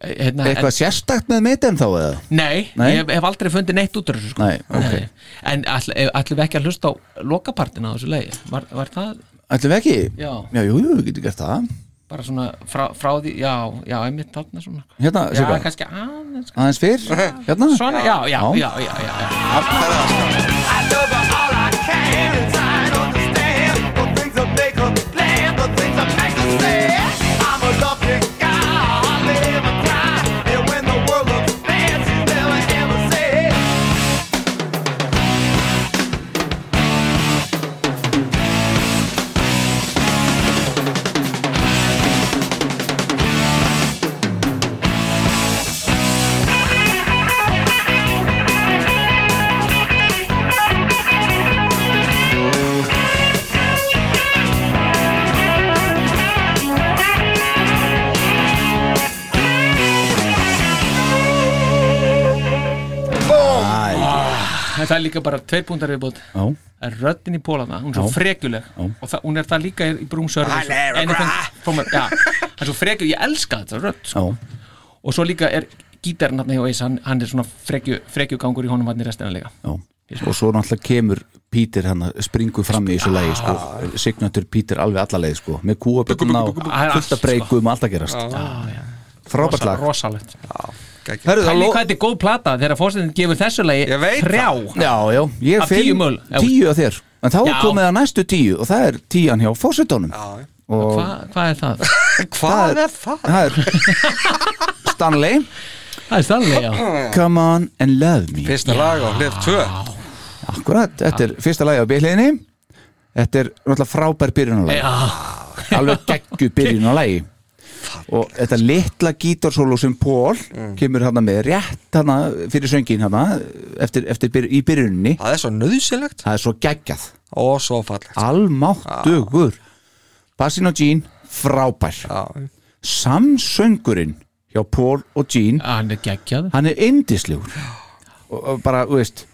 hérna, Eitthvað sérstakt með meiten þá eða? en, Nei, Nei? ég hef aldrei fundið neitt út úr þessu sko. Nei, ok. En ætlum við ekki að hlusta á lokapartina á þessu lagi Var, var það Ætlum við ekki? Já. Já, jú, jú, við getum gert það bara svona frá, frá því, já, já, einmitt þarna svona Hérna, Já, Sigga, kannski aðeins aðeins fyrr Hérna Svona, já, já, já, já, já, já. En það er líka bara tveir púntar viðbútt Já, er röddin í pólana, hún er svo Já. og það, hún er það líka í brúmsörf það er svo frekjuleg, ég elska þetta rödd já, sko. og svo líka er gítarinn hann, hann, hann er svona frekju, frekjugangur í honum hann í restina líka. Já. Og svo náttúrulega kemur Pítur hann að springu fram í þessu lagi sko. Signatur Pítur alveg alla leið sko. með kúabölluna og Það er fullt allt, að breykum og allt að gerast. Frábært lag. rosalegt Herðu, Pæli lo- hvað þetta er góð plata þegar fórsetin gefur þessu lagi þrjá Já, já, ég Af finn tíu möl, já. tíu af þér. En þá er komið að næstu tíu og það er tían hjá fórsetónum og Hva, hvað er það? Hvað er það? það er Stanley. Það er stannlega, já. Come on and love me. Fyrsta lag á hlið 2 Akkurat, þetta er fyrsta lagi á byrliðinni Þetta er náttúrulega frábær byrjun á lagi Já, Alveg geggu byrjun á lagi Og þetta litla gítarsólu sem Pól kemur hann með rétt hann fyrir söngin hann eftir, eftir byr, í byrjunni Það er svo nöðsilegt Það er svo geggjað. Og svo fallegt. Almáttugur. Bassin og Jean, frábær. Já, Samsöngurinn hjá Pól og Jean hann er geggjað. hann er indislegur og, og bara, þú veist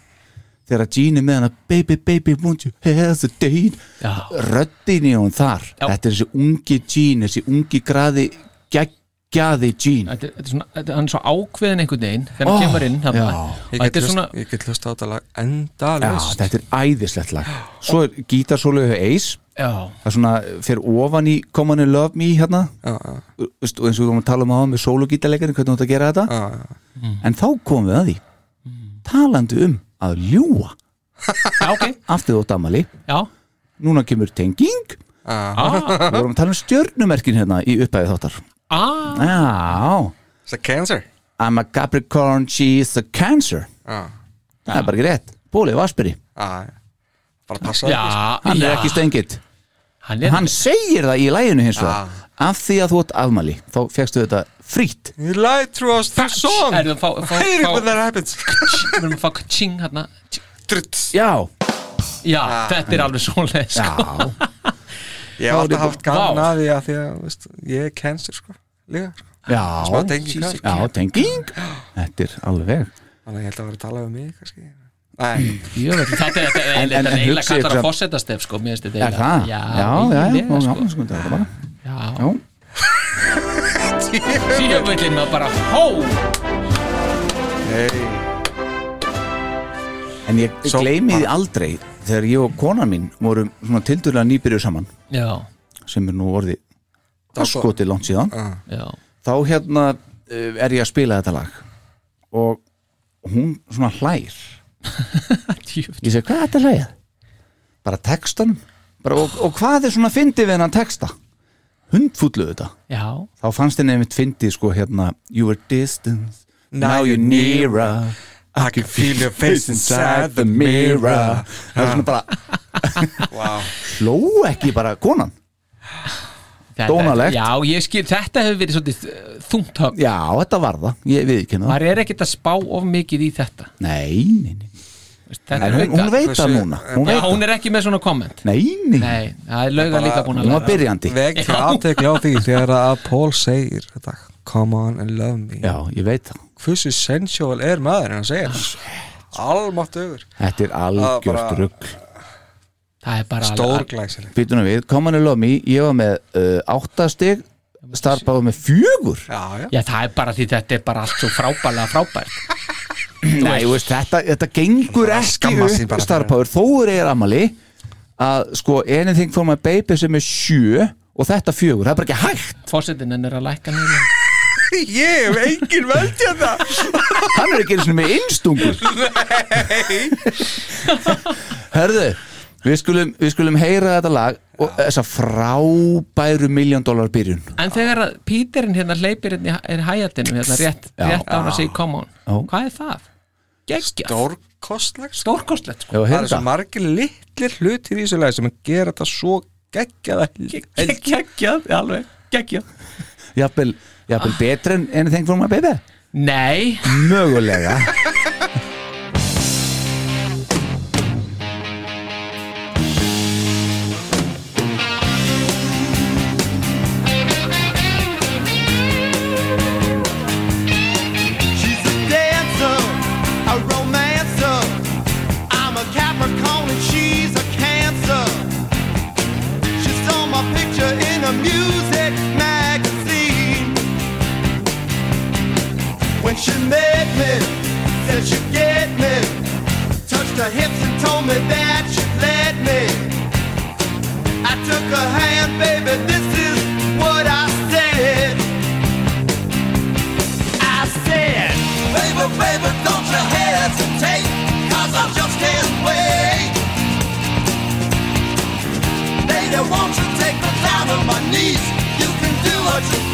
þegar Jean er með hana baby, baby, won't you hesitate Já. röddin í hún þar. Já. þetta er þessi ungi Jean, þessi ungi graði geggjaði Jean. Þetta er, þetta er svona, þetta er hann er svo ákveðin einhvern veginn þegar hann Ó, kemur inn ég þetta get, er svona ég get hlust á þetta lag Já, endalist þetta er æðislegt lag. Svo er gítarsólu Ace. Já, það er svona, fer ofan í Come on and love me hérna. Já, já, Vist, og eins og við vorum að tala um að með sólugítarleikarinn hvernig þú átt að gera þetta. Já, já. en þá komum við að því. Talandi um að ljúa já, ok. Aftur þótt amali, já, núna kemur tenging. Ah, við vorum að tala um stjörnumerkin hérna í uppæði þáttar ah, já, It's a cancer. I'm a Capricorn, she's a Cancer. Já, það er bara ekki rétt, Bóli Vasperi já, já. Bara passa já, hann já. er ekki stengið hann er hann segir það í læginu hins vegar. Af því að þú ert afmæli þá fegstu þetta frýtt You lied through us the song. It when that happens. Við erum að fá kaching hérna. Já, já, þetta er alveg svoleið já, sko. Ég hef alltaf haft gaman að því að því að veist, ég er cancer sko líka sko. já Smá tenging já, tenging þetta er alveg. Þannig að ég held að vera að tala um mig kannski. Nei, Ég veit, þetta er- þetta En- en- þetta en eiginlega kallar að að- fósettastef sko, mér finnst þetta eiginlega- já, já, já, já, já, sko. sko, það bara já, já, síðan maður bara hó! Nei en ég gleymi því aldrei þegar ég og konan mín vorum svona tildurlega nýbyrjuð saman já, sem er nú orðið skotið langt síðan já, þá hérna uh, er ég að spila þetta lag. Og hún svona hlær. Ég segi hvað er þetta hlæð bara textanum. Bara, og, og hvað er svona fyndið við hennan texta? Hundfútluðu þetta. Já, þá fannst henni einmitt fyndið sko hérna you were distant, now, Now you're you're nearer I can feel your face inside the mirror. Það er svona bara Wow hló ekki bara konan? Dónalegt. já, ég skil, þetta hefur verið svolítið uh, þungt högg. Já þetta var það, ég við ekki það. Maður er ekkert að spá of mikið í þetta. Nei, nei, nei. En hún, hún veit það núna. Hún, já, hún er ekki með svona komment nei, nei, nei, það er Bara- líka búin að hún var byrjandi. Veg til Já. aðtekli á því þegar að Paul segir þetta Come on and love me. Já, ég veit það Hversu sensual er maður en að segja Almátt öfur þetta er algjört rugg það er bara alveg- Stórglæsileg býtunum við, Common and Love Me ég var með uh, áttastig starfbáðu með fjögur. Já, já. Já, það er bara því þetta er bara allt svo frábælega frábært. Nei, þú veist, þetta, þetta gengur ekki upp starfbáður þó er ég amali að sko anything for my baby sem er sjö og þetta fjögur, það er bara ekki hægt. Fósitin en er að lækka niður Ég hef engin völd hérna. Hann er ekki eins og með innstungur Herðu Við skulum, við skulum heyra þetta lag og þessa frábæru miljón dólar byrjun. En þegar að Píterinn hérna hleypir hérna í- er hæjatinu hérna rétt, Já. rétt á hann að segja come on. Já. Hvað er það? Gekkja Stórkostlegt Stórkostlegt sko. Já, Það er svo þetta. margir litlir hlutir í þessu lagi sem gera þetta svo geggjaða Geggjað, alveg, geggjað. Jafnvel, jafnvel betri en anything for my baby Nei, Mögulega that she'd let me. I took her hand, baby, this is what I said. I said, Baby, baby, don't you hesitate, cause I just can't wait. Lady, won't you take me down on my knees? You can do what you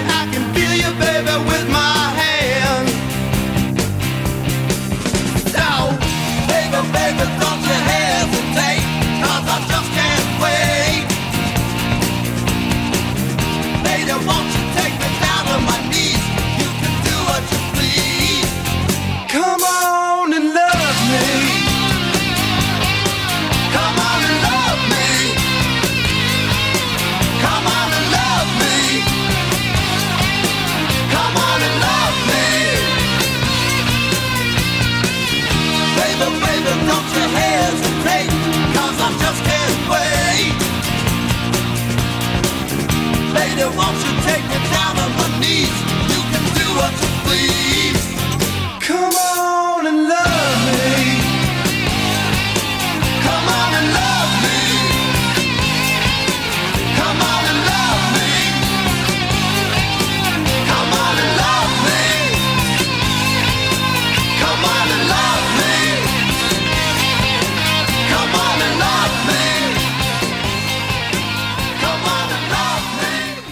Lady, won't you take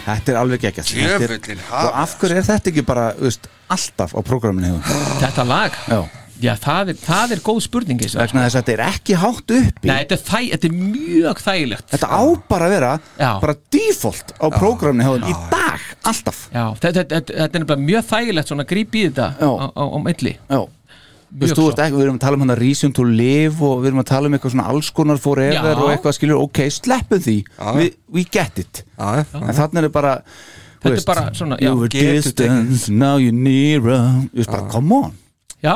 Þetta er alveg ekki ha? Og af hverju er þetta ekki bara veist, alltaf á prógraminu þetta lag? Já. Já, það er, það er góð spurning Ísak. vegna þess að þetta er ekki hátt uppi. Nei, þetta er, þæ, þetta er mjög þægilegt. Þetta á bara að vera Já. bara default á prógraminu hefur í dag, alltaf. Já, þetta, þetta, þetta, er mjög þægilegt svona gríp í þetta Já. á, á, á milli. Já við erum að tala um hann að reason to live og við erum að tala um eitthvað svona alls konar forever Já. og eitthvað skilur, ok, sleppum því. We, we get it. Já, en þannig er bara Þetta er bara svona, you were distance, now you're nearer. Bara, come on. Já,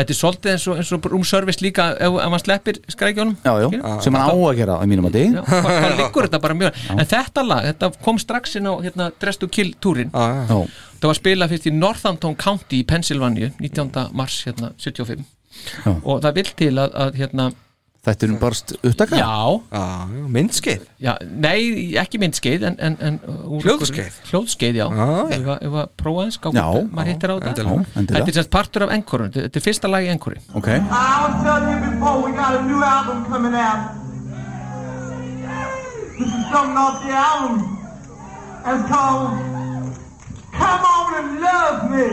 þetta er svolítið eins og, eins og room service líka ef, ef maður sleppir skrækjónum já, já, sem hann á að gera að mínum að Já, hvað, hvað liggur þetta bara mjög En þetta lag, þetta kom strax inn á hérna, Dress to Kill túrin Það var spilað fyrst í Northampton County í Pennsylvania 19. mars hérna, 75 Já. og það vil til að, að hérna, þetta er um bara upptaka já, já, myndskeið já, nei, ekki myndskeið en, en, en úr- Hljóðskeið? Hljóðskeið, já, Já, já. ef að- prófa eins, gátt maður hittir á þetta endilega. Já, endilega. Þetta er sérst partur af enkorun, þetta er fyrsta lag í enkorin ok, I'll tell you before we got a new album coming out. This is something off the album. It's called Come On and Love Me.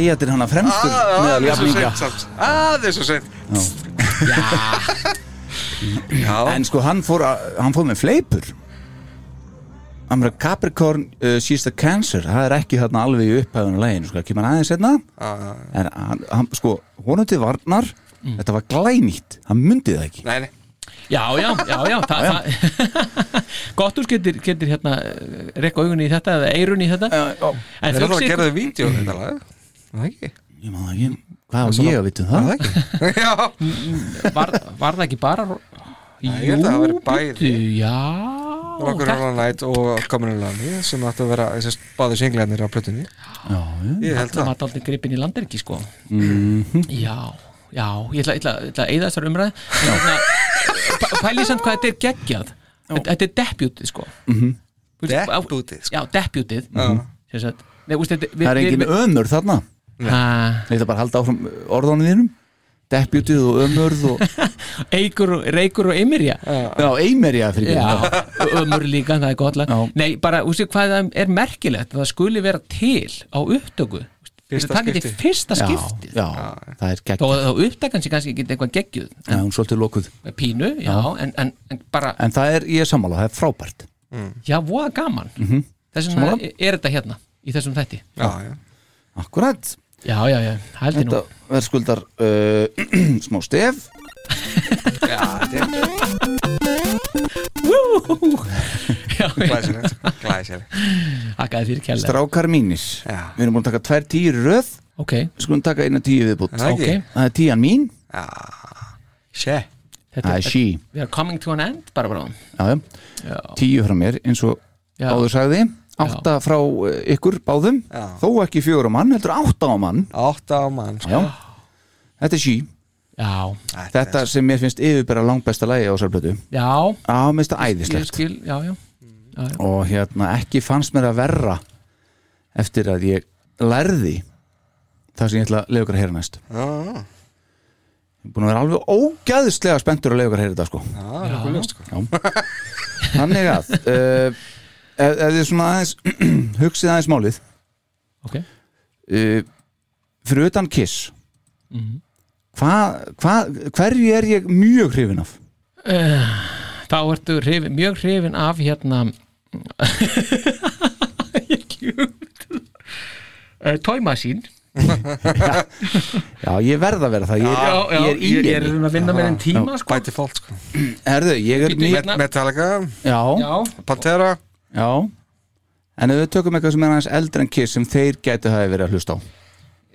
Wyatt er hann að fremstur meðal jafningja. aðeins svo sent já, En sko hann fór, að, hann fór með fleipur. Var Capricorn uh, She's the Cancer. Það er ekki þarna alveg í upphæðinu legin sko, kemur hann aðeins hérna En hann, hann, sko, honum til varnar Þetta var glænýtt, hann myndi það ekki. Nei, nei. Já, já, já, já, það, það Gott úr getur, getur hérna rekka augunni í þetta eða eirunni í þetta. En þeir eru að þuxi gera þau vídeo þetta lag það ekki? Ég maður ekki, hvað á ég að vitum það? það ekki. Já, var, var það ekki bara ég held að það verið bæði. Já. Rocker þetta- Roll Night og Coming Lani sem áttu að vera þessast báði singlarnir á plötunni. Já, já. ég held Það það. var aldrei gripin í landerki sko. Mhm. Já, já, ég ætla, ég ætla, ég ætla að eyða þessar umræði En hérna, pæ- Pælið samt hvað þetta er geggjað. Þetta er debutið sko. Mhm. Debutið, sko. Já, debutið þetta, við, Það er engin ömur þarna Ég ætla bara að halda áfram orðanum þínum. Deputið og ömurð og Eikur og Reykur og Emirja. Já, eimerja fyrir Já, ömur líka, það er gott lag. Já. Nei, bara, úst, hvað það er merkilegt? Það skuli vera til á upptöku. Fyrsta Það geti skipti. fyrsta Já, skiptið já, það er að þá upptakan sé kannski ekki eitthvað geggjuð Já, hún svolítið lokuð. Pínu, já, En, en, en bara En það er, ég er sammála, það er frábært. Já, voða gaman. Mhm. Þess vegna er þetta hérna Í þessum þætti. Já, já. Akkurat Já, já, já, heldur nú. Þetta verður skuldar uh, smá stef. Já, þetta er Já, já, glæsilegt glæsilegt. Hakkaði fyrir kjærlega Strákar mínir Já. Við erum búin að taka tvær tíur í röð. Ok, Við skulum taka eina tíu viðbútt Það ok. Ekki? Það er tían mín. Sjö Þetta Það er she We are coming to an end bara bara Já, já. Já, Tíu frá mér eins og Já. áður sagði Átta frá uh, ykkur báðum. Já. Þó ekki á mann, heldur átta á mann. Átta á mann sko. Já. Þetta er she já, Þetta sem mér finnst yfirbæra langbesta lægi á sérblötu já. Já, mér finnst það Ég æðislegt. skil, já, já, já, já. Og hérna, ekki fannst mér að verra Eftir að ég lærði Það sem ég ætla að leiða ykkur að heyra næst. Já, já, Ég er búin að vera alveg ógæðslega spenntur að leiða ykkur að heyra þetta sko. Já, ljóst sko. Þannig að uh, ef, ef þið svona aðeins hugsið aðeins málið. Ok. Uh, Fyrir utan Kiss. Mhm. hvað, hva, Hverju er ég mjög hrifin af? Þá ertu hrifin, mjög hrifin af hérna kjúmt uh, Toy Machine Já, ég verð að vera það. Ég, Já, já, ég er í ég, er að vinna með enn tíma sko. by default sko. Herðu, ég er hérna. Metallica, Já, Já, Pantera já. En ef við tökum eitthvað sem er aðeins eldri en Kiss sem þeir gætu hafi verið að hlusta á.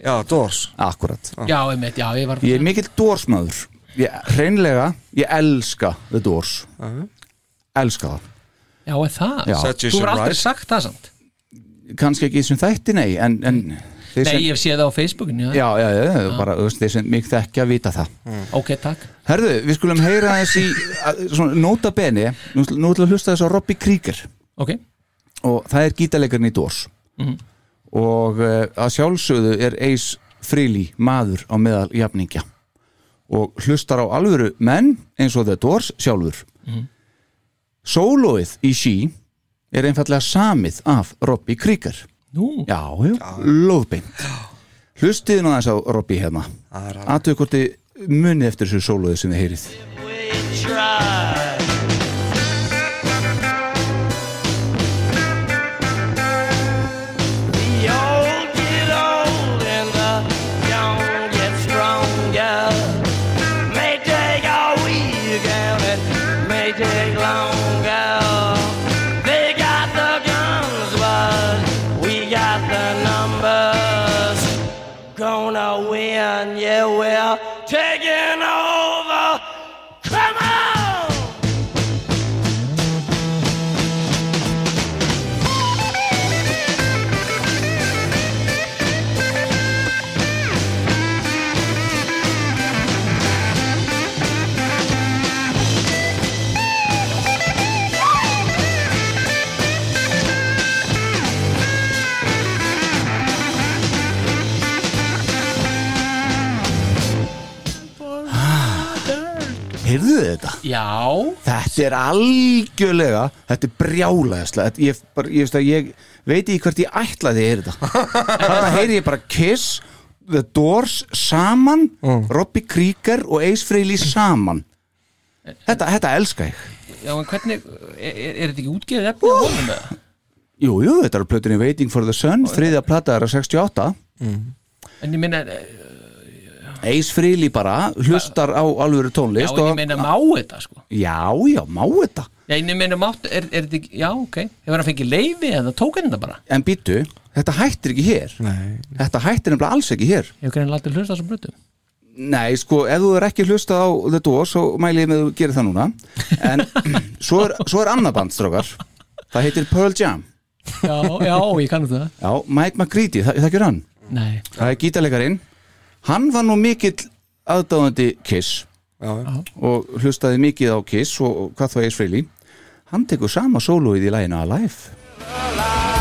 Já, Doors. Akkurat já, einmitt, já, ég var Ég er mikill Doors-maður. Ég, hreinlega, ég elska The Doors. Elska það. Já, er það? Já. Þú var aldrei sagt það samt. Kannski ekki sem þætti, nei En, en þeir Nei, sem, ég hef séð það á Facebookinu já. já, já, já, bara þeir sem mig þekkja vita það. Ok, takk. Herðu, við skulum heyra þessi að- svona nota bene, nú nú ætlum við að hlusta þess á Robbie Krieger Ok, og það er gítarleikarinn í Doors Mhm. og uh, að sjálfsögðu er Ace Frehley maður á meðal jafningja. Og hlustar á alvöru menn eins og The Doors sjálfur. Mhm. Sólóið í She er einfallega samið af Robbie Krieger. Nú. Já, já, lóðbeint Hlustiði nú aðeins á Robbie hérna. Það er Aðtöku hvort þið munið eftir þessu sólóið sem þið heyrið Já, Þetta er algjörlega Þetta er Þetta- ég, bara, ég, veist að ég veit ekki hvert ég ætlaði að heyra þetta. Þarna heyri ég bara Kiss The Doors saman Robbie Krieger og Ace Frehley saman. Þetta, þetta elska ég. Já, en hvernig, er, er, er þetta ekki útgefið efni á honum með það? Jú, jú, þetta er plötunni Waiting for the Sun þriðja plata er að 68 En ég meina, Ace Frehley bara hlustar á alvöru já, tónlist ég og- meina má þetta sko? Já, já, má þetta. Já, en ég meina mátt, er, er þetta ekki, já, ok. Hefur hann fengið leifi eða tók hann þetta bara? En býtu, þetta hættir ekki hér. Nei. Þetta hættir nefnilega alls ekki hér. Hefur greinilega aldrei hlust á þessum brutum Nei, sko, ef þú er ekki hlustað á The Doors svo mæli ég með að þú gerir það núna. En svo er, svo er annað band, strókar Það heitir Pearl Jam. Já, já, ég kannum það Já, Mike McCready, það, það ekki hann? Nei, Það er gítarleikarin Hann var nú mikill aðdáðandi Kiss. Já, já. og hlustaði mikið á Kiss og, hvað þá Ace Frehley. Hann tekur sama sólóið í læginu Alive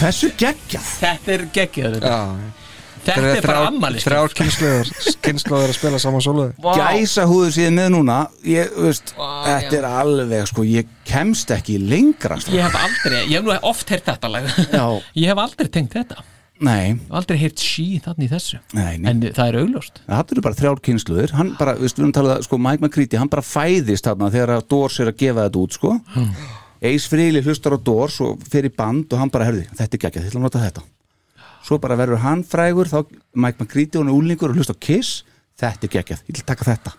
Hversu geggjað þetta er geggjað þetta. Já. Þetta er bara ammali Þrjár kynnslóður Kynnslóður að spila saman sóluði Vá. Gæsa húður síðan með núna ég, veist, Vá, Þetta já. er alveg, sko, ég kemst ekki lengra sko. Ég hef aldrei, ég hef nú oft heyrt þetta lag Já. Ég hef aldrei tengt þetta Nei, Aldrei heyrt sí þannig í þessu nei, nei En það er augljóst Það eru bara þrjár kynsluður hann bara, veist, við erum talað, sko, Mike McCready hann bara fæðist þarna þegar að Doors er að gefa þetta út, sko Ace Frehley hlustar á Doors og fer í band og hann bara, herði, þetta er geggjað, þetta er að nota þetta. Svo bara verður hann frægur þá Mike McCready og hann er úlingur og hlustar á Kiss. Þetta er geggjað, ég vil taka þetta.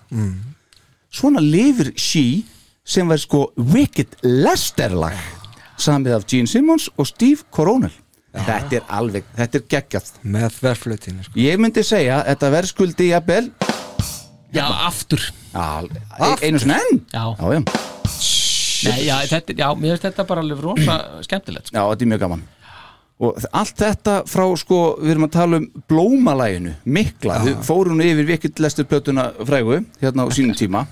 Svona lifir She sem var sko Wicked Lester lag samið af Gene Simmons og Steve Coronel þetta er alveg, þetta er geggjað. Með verflutinu sko. ég myndi segja, þetta verðskuldi jafnvel Já, aftur. Já, e- einu svona enn? Já, Já, já, Nei, já, þetta, já mér finnst þetta bara alveg rosa skemmtilegt sko. já, þetta er mjög gaman. Og allt þetta frá sko, við erum að tala um blómalæginu mikla, við fórum yfir vikill lestur plötuna frægu, hérna á sínum tíma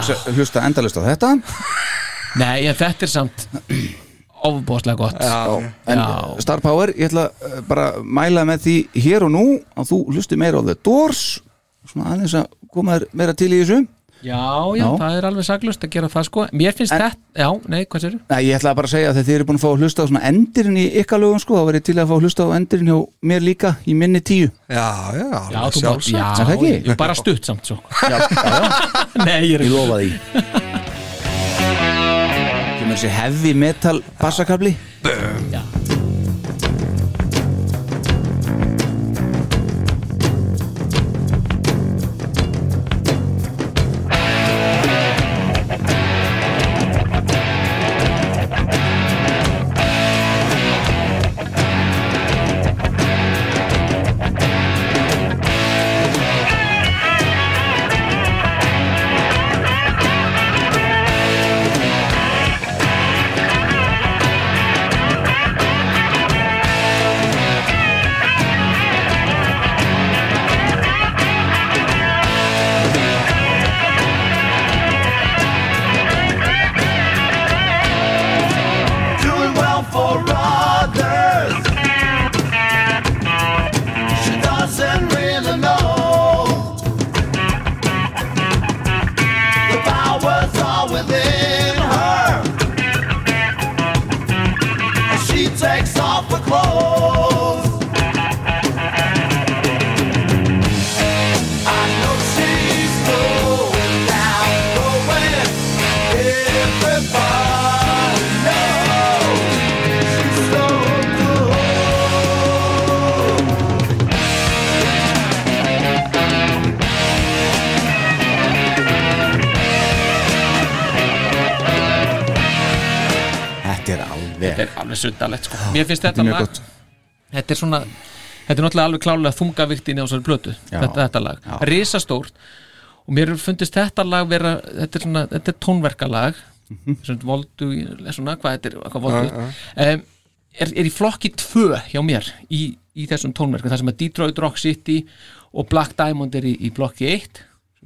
að hugsa, hlusta endalust á þetta. Nei, en þetta er samt ofbóðslega gott. Já, en Já. Star Power, ég ætla uh, bara að mæla með því hér og nú að þú hlusti meira á The Doors. Svona aðeins að koma þér meira til í þessu Já, já, Já. það er alveg saglust að gera það sko Mér finnst En- þetta, já, nei, hvað sér Nei, ég ætla bara að segja að þið eru búin að fá að hlusta á svona endirinn í ykkar lögum sko, þá verið til að fá að hlusta á endirinn hjá mér líka í minni tíu Já, já, Já, þú sjálfsagt. já, Er það ekki? ég- bara stutt samt svo já, já, já, Nei, ég er ég lofa því Kemur þessi heavy metal bassakabli Já. Mér finnst þetta lag gott. þetta er svona þetta er náttúrulega alveg klálega þungaviktin á plötu Já. þetta, þetta lag, risastórt og mér fundist þetta lag vera þetta er, svona, þetta er tónverkalag Mhm. svona voldu svona, hvað þetta er, hvað voldu um, er, er í flokki 2 hjá mér í, í þessum tónverkum, það sem að Detroit Rock City og Black Diamond er í, í flokki 1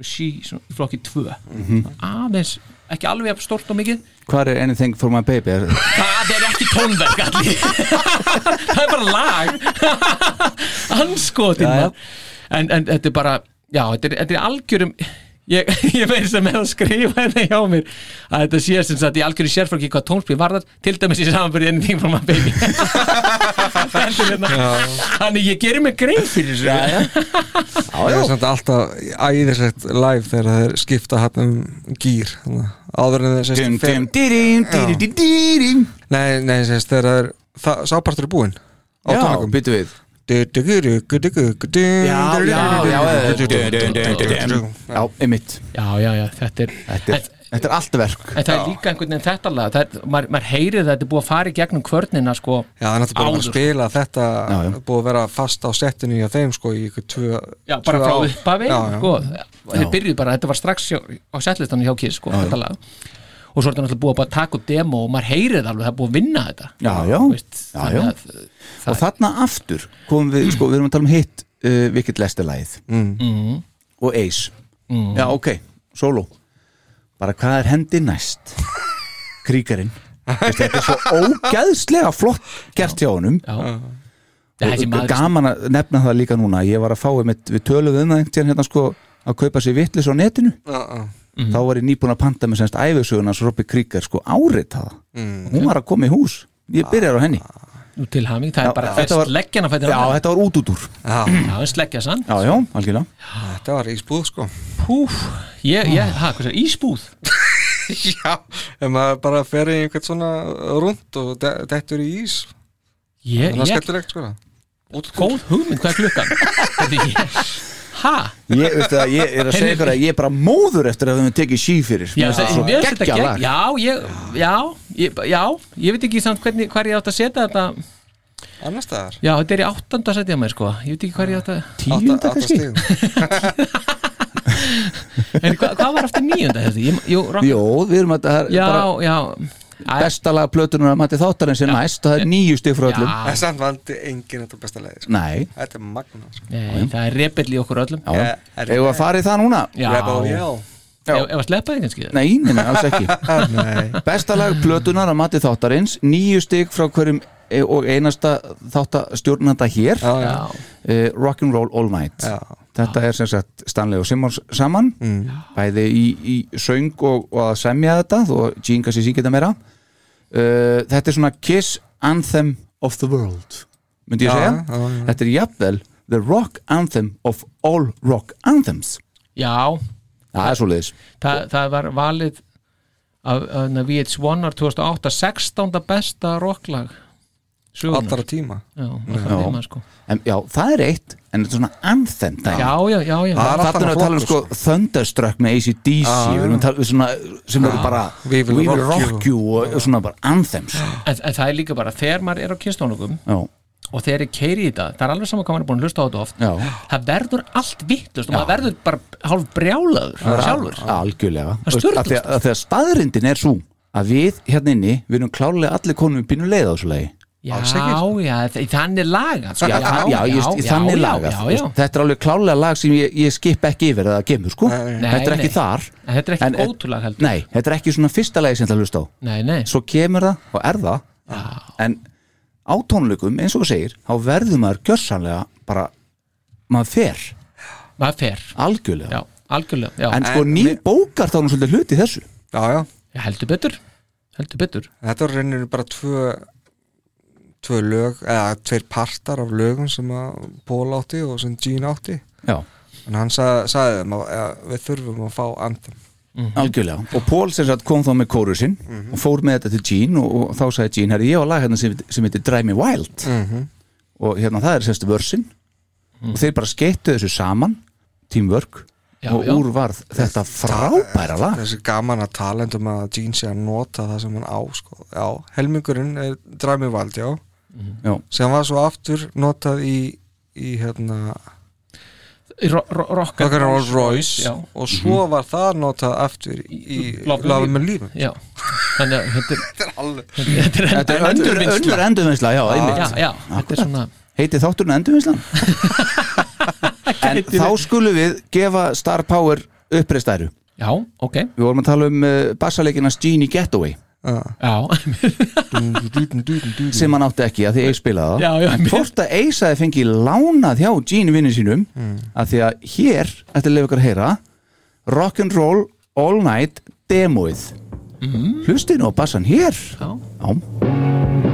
sí, svona, í flokki 2 Mhm. aðeins, ekki alveg stórt og mikið Hvað er Anything for my baby? Það ekki tónverk allir það er bara lag. Anskotin en, en þetta er bara já, þetta er, þetta er algjörum ég, ég veist sem er að skrifa þetta hjá mér. Að þetta sé sem sagt í algjöru sérfröki hvað tónspil varðar, til dæmis í samanbyrði anything from my baby. Stendur hérna. þannig ég gerir mig grein fyrir þessu. Já, já. Það er samt alltaf æðislegt live þegar það er skipta hann um gýr að áður en það dirim, dirim. Nei, nei, sést þegar það er það, sápartur er búinn. Á Já, tónleikum. byttu við Já, Já, já, já, já, já, einmitt. Já, já, já, þetta er Þetta er, þetta er allt verk. En það er líka einhvern veginn þetta lag það maður, maður heyrir það, þetta er búið að fara í gegnum kvörnina sko, Já, það er náttúrulega bara að spila þetta Já, já. búið að vera fast á settinu hjá þeim sko í ykkur tvö já, bara frá upphafi sko, þeir byrjuðu bara, þetta var strax hjá, á setlistanum hjá Kiss, sko, þetta lag. Og svo er þetta náttúrulega búið að taka upp demo og maður heyrir það alveg, það er búið að vinna þetta. Já, já, Veist, já, þannig já. að- Og þarna aftur komum við, sko, við erum að tala um hitt uh, Wicked Lester lagið. Mm, og Ace. Mm, Já, ok, solo. Bara hvað er hendi næst? Kríkarinn. Þetta er svo ógæðslega flott gert hjá honum. Já. Og maður gaman að nefna það líka núna. Ég var að fá einmitt, við töluðum um það hérna sko að kaupa sér vitlis á netinu. Já, já. þá var ég nýbúin að panta með semst æfisöguna svo Robby Krieger sko áritaða Mm. hún var að koma í hús, ég byrjar á henni. Nú til haming, það Já, er bara þetta fest var- leggjana fættir já, þetta var út út úr. Já, sleggja sann já, já, algjörlega. Þetta var ísbúð sko. Púf, ég, ég, ha, hvað sér, ísbúð? Já, ef maður bara fer í einhvern svona rund og de- dettur í ís. Ég, það er ég, skemmtilegt sko. Góð hugmynd, hvað er klukkan? Þetta ég, ha? Ég, veistu það, ég er að segja ykkur að ég er bara móður eftir að við höfum tekið sí fyrir Já, það, það gegn, já, ég, já, ég, já, ég veit ekki samt hvernig, hver ég átt að setja þetta. Annars staðar. Já, þetta er í áttanda setja mér sko. Ég veit ekki hver ég átt að tíunda kannski. En hva, hvað var aftur? Ég, jú, við erum að það já, bara já Æ, besta lag plötunar að mati þáttarinn sem næst og það er níu stig frá öllum. Já. Það er samt vandi enginn þetta besta leiði sko. Nei, Þetta er magna sko. Nei, það er rebill í okkur öllum. Já, já. Er- Eða að fara í það núna? Já, Rebel ef, að sleppa þig kannski Nei, nei, nei, alls ekki. Nei. Besta lag plötunar að mati þáttarins Níu stig frá hverjum og einasta þáttastjórnanda hér Já, já, Já, uh, Rock'n'Roll All Night já. Þetta er sem sagt Stanley og Simmons saman Mm. bæði í, í söng og, og að semja þetta þó Gene kannski síkja þetta meira uh, Þetta er svona Kiss Anthem of the World myndi ég Já, segja já, já. Þetta er jafnvel The Rock Anthem of All Rock Anthems já Það er svoleiðis það, það var valið af, af VH1 ár 2008 16. besta rocklag Allra tíma. Já, allra tíma sko. En, Já, það er eitt En þetta er svona anthem. Já, já, já, já. Það er alltaf að tala um sko flokkur, Thunderstruck með ACDC Við erum að tala um svona sem eru bara We Will Rock You. og og svona bara anthems. En, en það er líka bara, þegar maður er á kynstónungum Já, og þegar er keiri í þetta, það er alveg saman hvað maður er búin að hlusta á þetta oft já. það verður allt vittlust og maður verður bara hálf brjálaður sjálfur. Algjörlega. Það er að staðrindin er svo að við hérna inni, við erum klárlega allir konum í pínu leið á þessu lagi já, ekki. já, þannig lagað sko. Já, já, já, já, já þannig já, lagað já, já. veist, Þetta er alveg klárlega lag sem ég, ég skip ekki yfir að það kemur sko. Nei. Þetta er ekki Nei, þar. En þetta er ekki gótulag heldur. Nei, þetta er ekki svona fyrsta lagi sem það hlusta á. Nei, nei, Svo kemur það og er það. En á tónleikum, eins og þú segir þá verður maður gjörsanlega bara maður fer, maður fer. Algjörlega. Já, algjörlega, já, En sko ný við- bókar þá nú svolítið hluti í þessu. Já, já. Já, heldur betur. Heldur betur. Þetta var reynir bara tvö tvö lög, eða tveir partar af lögum sem að Paul átti og sem Gene átti. Já, en hann sagði, sagði þeim að að við þurfum að fá anthem. Algjörlega. Og Paul sem sagt kom þá með kóru sinn og fór með þetta til Gene og, og þá sagði Gene, herri, ég var lag hérna sem, sem heitir Drive Me Wild. Og hérna það er semstu vörsin og þeir bara skeittu þessu saman teamwork Já, og já. úr varð þetta frábæra lag. þessi gaman að talendum að Gene sé að nota það sem hann á sko. já, helmingurinn er Dræmi Vald já. Já. sem var svo aftur notað í, í hérna Í ro ro Rock Rock and Rolls Royce. Já. og svo var það notað aftur í, Love með lífum þannig að þetta er öndur endurvinnsla, er Heiti þátturinn endurvinnslan? En þá skulum við gefa Star Power uppreistæru Já, ok. Við vorum að tala um uh, bassaleginast Genie Getaway sem hann átti ekki að því Ace spilaði það. Hvort að Ace hafi fengið lánað hjá Gene vinni sínum að því að hér, að lefa ykkur að heyra Rock'n'Roll All Night demoið. Mm. Hlustið nú á bassan hér. Já. Já.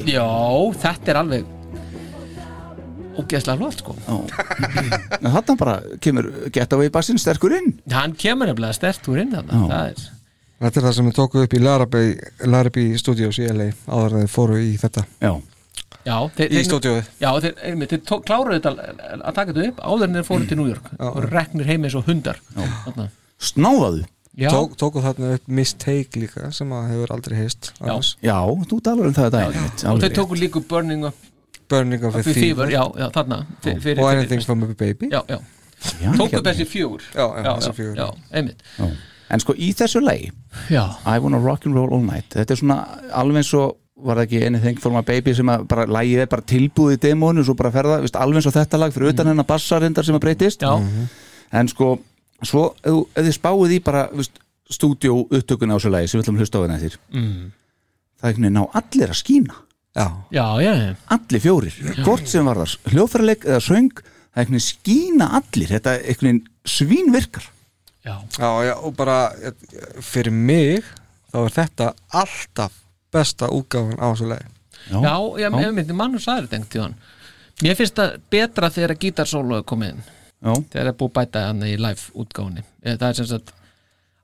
Ekki? Já, þetta er alveg ógeðslega flott sko. En þarna bara kemur Getaway bassin sterkur inn. Hann kemur nefnilega stert úr inn. Það er Þetta er það sem við tókum upp í Larabey, Larabey Studios í LA áður en þeir fóru í þetta. Já, Já, þeir, í stúdíóið. Já, þeir, einmitt, þeir tók- kláruðu þetta að- að taka þetta upp áður en þeir fóru til New York og reknir heim eins og hundar. Þarna. snáðaðu Tók, tóku þarna upp Mistake líka sem að hefur aldrei heist annars. Já, þú talar um það að daginn mitt, og rétt. tóku líka upp Burning Up Burning of a Fever, já, já, þarna. Fyr- fyrir, og Anything from a Baby. Já, já, Já, tóku hérna. þessi Já, já, já, já, já, einmitt. Já. En sko í þessu lagi Já, I wanna rock'n'roll all night Þetta er svona alveg eins og var það ekki anything from a baby sem að bara lagið er bara tilbúið í demónu svo bara ferða, veist, alveg eins og þetta lag fyrir utan hennar bassarindar sem að breytist. Já, en sko, svo ef ef þið spáið í bara stúdíó upptökun á þessu lagi sem við ætlum að hlusta á þetta eftir mm. það er einhvern veginn ná allir að skína Já, já, já, já. allir fjórir, hvort sem var það hljófærleik eða söng, það er einhvern veginn skína allir, þetta er einhvern veginn svínvirkar já. já, já og bara eh, fyrir mig þá er þetta alltaf besta útgáfan á þessu lagi Já, já, já. einmitt, mann og sagði þetta einhvern tíðan Mér finnst það betra þegar að gítarsólu er komið inn Já. Þegar það er búið að bæta hann í live útgáfunni. Eh, það er sem sagt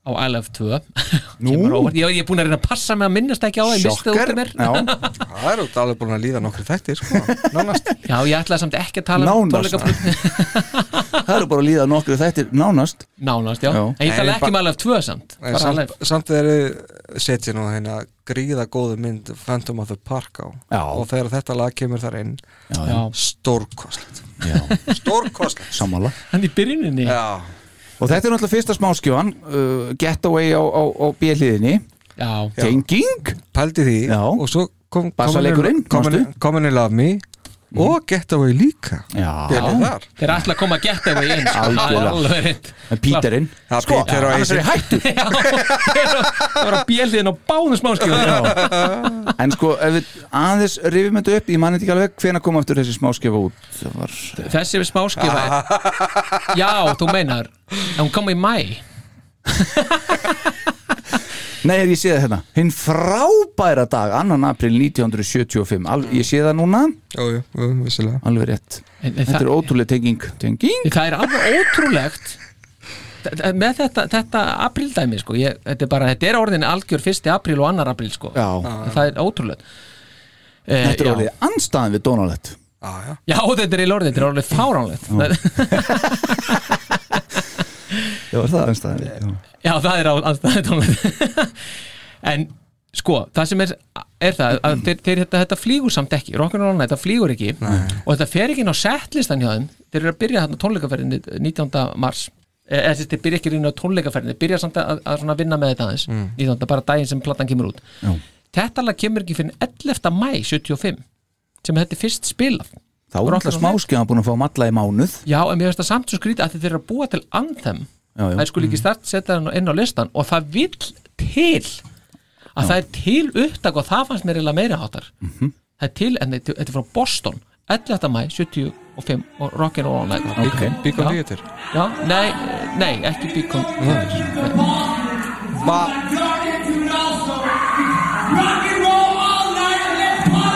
á I Love 2 Nú? Kemur á óvart. ég, ég er búin að reyna að passa mig að minnast ekki á það mér. Já, Það er út alveg búin að líða nokkri þættir sko, nánast. Já, ég ætlaði samt ekki að tala um Nánast. það eru bara að líða nokkru þættir nánast. Nánast, já, Já. en ég tala ekki um I Love 2 samt En samt, samt þegar þið setja nú hérna gríða góðu mynd Phantom of the Park á. Já. og þegar þetta lag kemur þar inn stórkostlegt já, stórkostlegt. Sammála. Hann í byrjuninni. Já, og þetta er náttúrulega fyrsta smáskjóan uh, Getaway á, á, á bíliðinni Já, Genging pældi því. Já. og svo kom Bassaleikurinn, Common manstu? Common in Love Me og Getaway líka. Þeir ætla að koma að geta við inn sko. Er Píterinn Sko, Peter og annars er ég hættur. Já, það var að bjöldiðin á báðum smáskjóðum En sko, ef við aðeins rifum þetta upp Ég mani ekki alveg hvena kom aftur þessi smáskjöfa út. Það var Þessi er smáskjóða Já, þú meinar. En hún kom í mæ Nei, ég sé það hérna. Hinn frábæra dag, annan april 1975 Al, Ég sé það núna, Jú, jú, vissilega alveg rétt. En, en Þetta það, er ótrúlega tenging. Tenging? það er alveg ótrúlegt. Þetta- með þetta, þetta aprildæmi sko, ég, þetta er bara, þetta er orðin algjör fyrsti april og annar april sko. Já, það er ótrúlegt. Eh, þetta er orðið anstæðan við Donalett Já, já. Já, þetta er í lorðið, þetta er orðið fáránlegt Já, er það anstæðan við já. Já, það er á anstæðið tónlegt En sko, það sem er, er það að þeir, þeir, þetta, þetta flýgur samt ekki Rock'n'Roll Night, þetta flýgur ekki og þetta fer ekki inn á setlistan hjá þeim þeir eru að byrja þarna tónleikaferðinni 19. mars Eh, eða þess, þeir byrja ekki inn á tónleikaferðinni þeir byrja samt að, að svona vinna með þetta aðeins 19. bara daginn sem platan kemur út Já. Þetta lag kemur ekki fyrir 11. mæ 75 sem þetta er fyrst spilað Þá er alltaf smáskjöfa búin að fá matla í mánuð. Já, en mér finnst það samt svo skrítið að þeir eru að búa til anthem. Já, já. það skulle ekki start setja það inn á listan og það vill til að það er til upptak og það fannst mér eiginlega meira hátar Mhm. það er til, en þetta er frá Boston 11. mæ 75 og Rock'n'Roll All Night. Já. Theater. Já, nei, nei, ekki Beacon Theater. Ætlar að leiða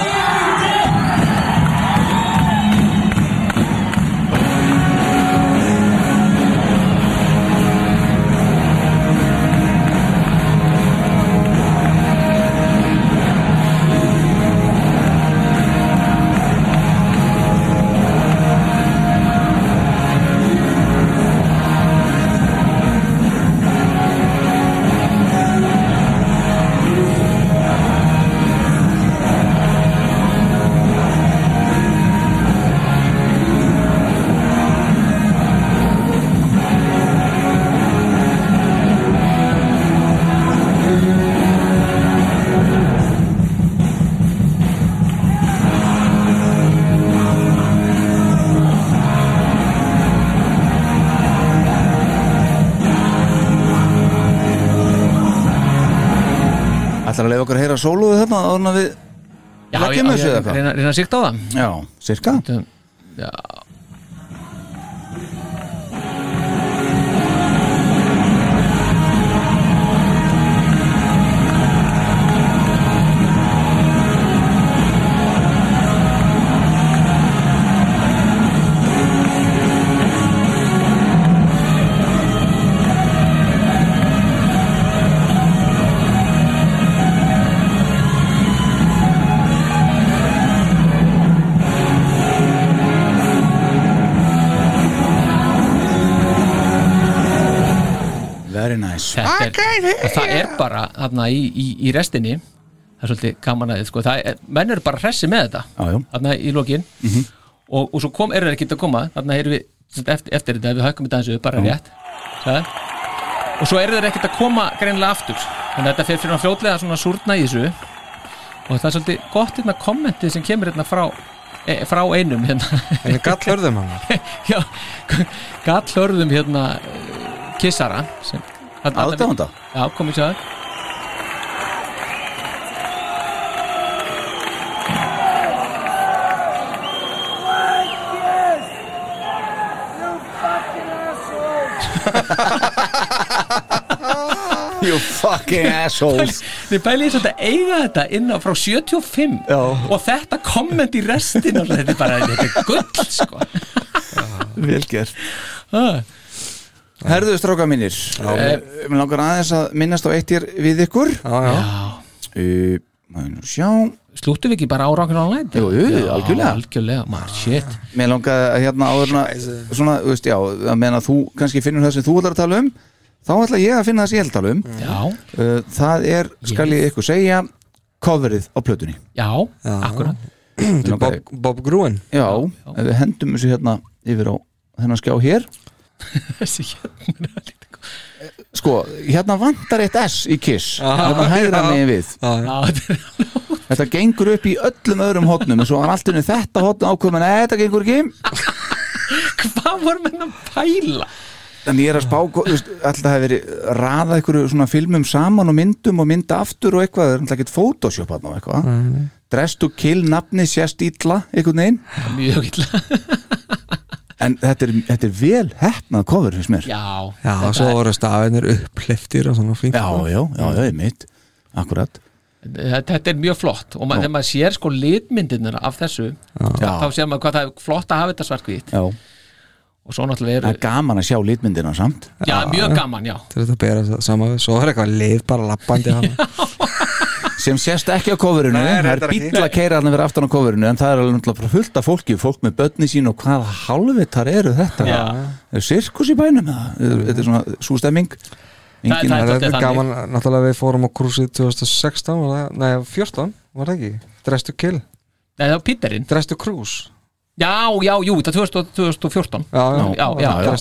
heyra sóluðu þarna áður en við leggjum þessu eða hvað? reyna, reyna að sikta á það. Já, cirka Já Þetta er, og það er bara þarna í, í, í restinni. Það er svolítið gaman að þið sko, það er, menn eru bara hressi með þetta. Já, já. þarna í lokin. Mhm. og, og svo kom, eru þeir ekki að koma. Þarna erum við, eftir, eftir þetta. Við höfum þetta þessu bara Já. rétt. Sagði. og svo eru þeir ekkert að koma greinlega aftur, þannig að þetta fer fyrir að fljótlega svona súrna í þessu. Og það er svolítið gott hérna kommentið sem kemur hérna frá e, frá einum hérna. En ég gall hörðum hann? Já, gall hörðum hérna eh, kissara sem, Aðdáanda? já, komið sér You fucking assholes Þið pælið svolítið að eiga þetta inn á frá 75 Já. og þetta komment í restin þetta er bara, þetta er gull sko Vel gert Ah. Herðu stráka mínir Mér uh, langar aðeins að minnast á eitt hér við ykkur. Já, já. Uh, Maður nú sjá. Slúttum við ekki bara á Rock'n'Roll Night? Jú, jú, algjörlega. Algjörlega, maður, shit. Mér langar að hérna áðurna Svona, þú veist, já, að meðan að þú kannski finnur það sem þú ætlar að tala um Þá ætla ég að finna það sem ég ætla að tala um. Já, uh, Það er, skal ég ykkur segja Coverið á plötunni. Já, akkurat. Mig langar- Bob, Bob Gruen. Já, ef við hendum þessu hérna yfir á þennan skjá hér Þessi hérna Sko, hérna vantar eitt S í Kiss. Hérna hægra megin við. Þetta gengur upp í öllum öðrum hotnum en svo var allt unni þetta hotn ákveðum Nei, þetta gengur ekki. Hvað voru menn að pæla? En ég er að spá, þú veist, alltaf hefur verið raða einhverju svona filmum saman og myndum og mynda aftur og eitthvað, það er alltaf ekkert Photoshop og eitthvað. Dress to kill, nafni sést ítla, einhvern veginn. Mjög illa En þetta er, þetta er vel hefnað cover, finnst mér. Já, Já, þetta svo er- voru stafinir uppliftir og svona fínt. Já, já, já, já, ég mitt Akkurat þetta þetta er mjög flott og ma þegar maður sér sko litmyndirnar af þessu Já. þá sér maður hvað það er flott að hafa þetta svartkvít Já, og svo náttúrulega það eru er gaman að sjá litmyndina samt. Já, mjög gaman, já. Til þetta að bera það saman við. Svo er eitthvað lið bara lappandi hann sem sést ekki á Nei, það er reyndar ekki. bíl að keira hann fyrir aftan á coverinu en það er alveg fullt af fólki fólk með börni sín og hvaða hálfvitar eru þetta? Já. er sirkus í bænum þetta er svona sústemming Það- engin, það er Það gaman, náttúrulega við fórum á krúsið 2016 var það, Nei, 14, var það ekki? Dress to kill, Nei, það var Píterinn. Dress to cruise Já, já, jú, þetta er 2000 2014 Já, já,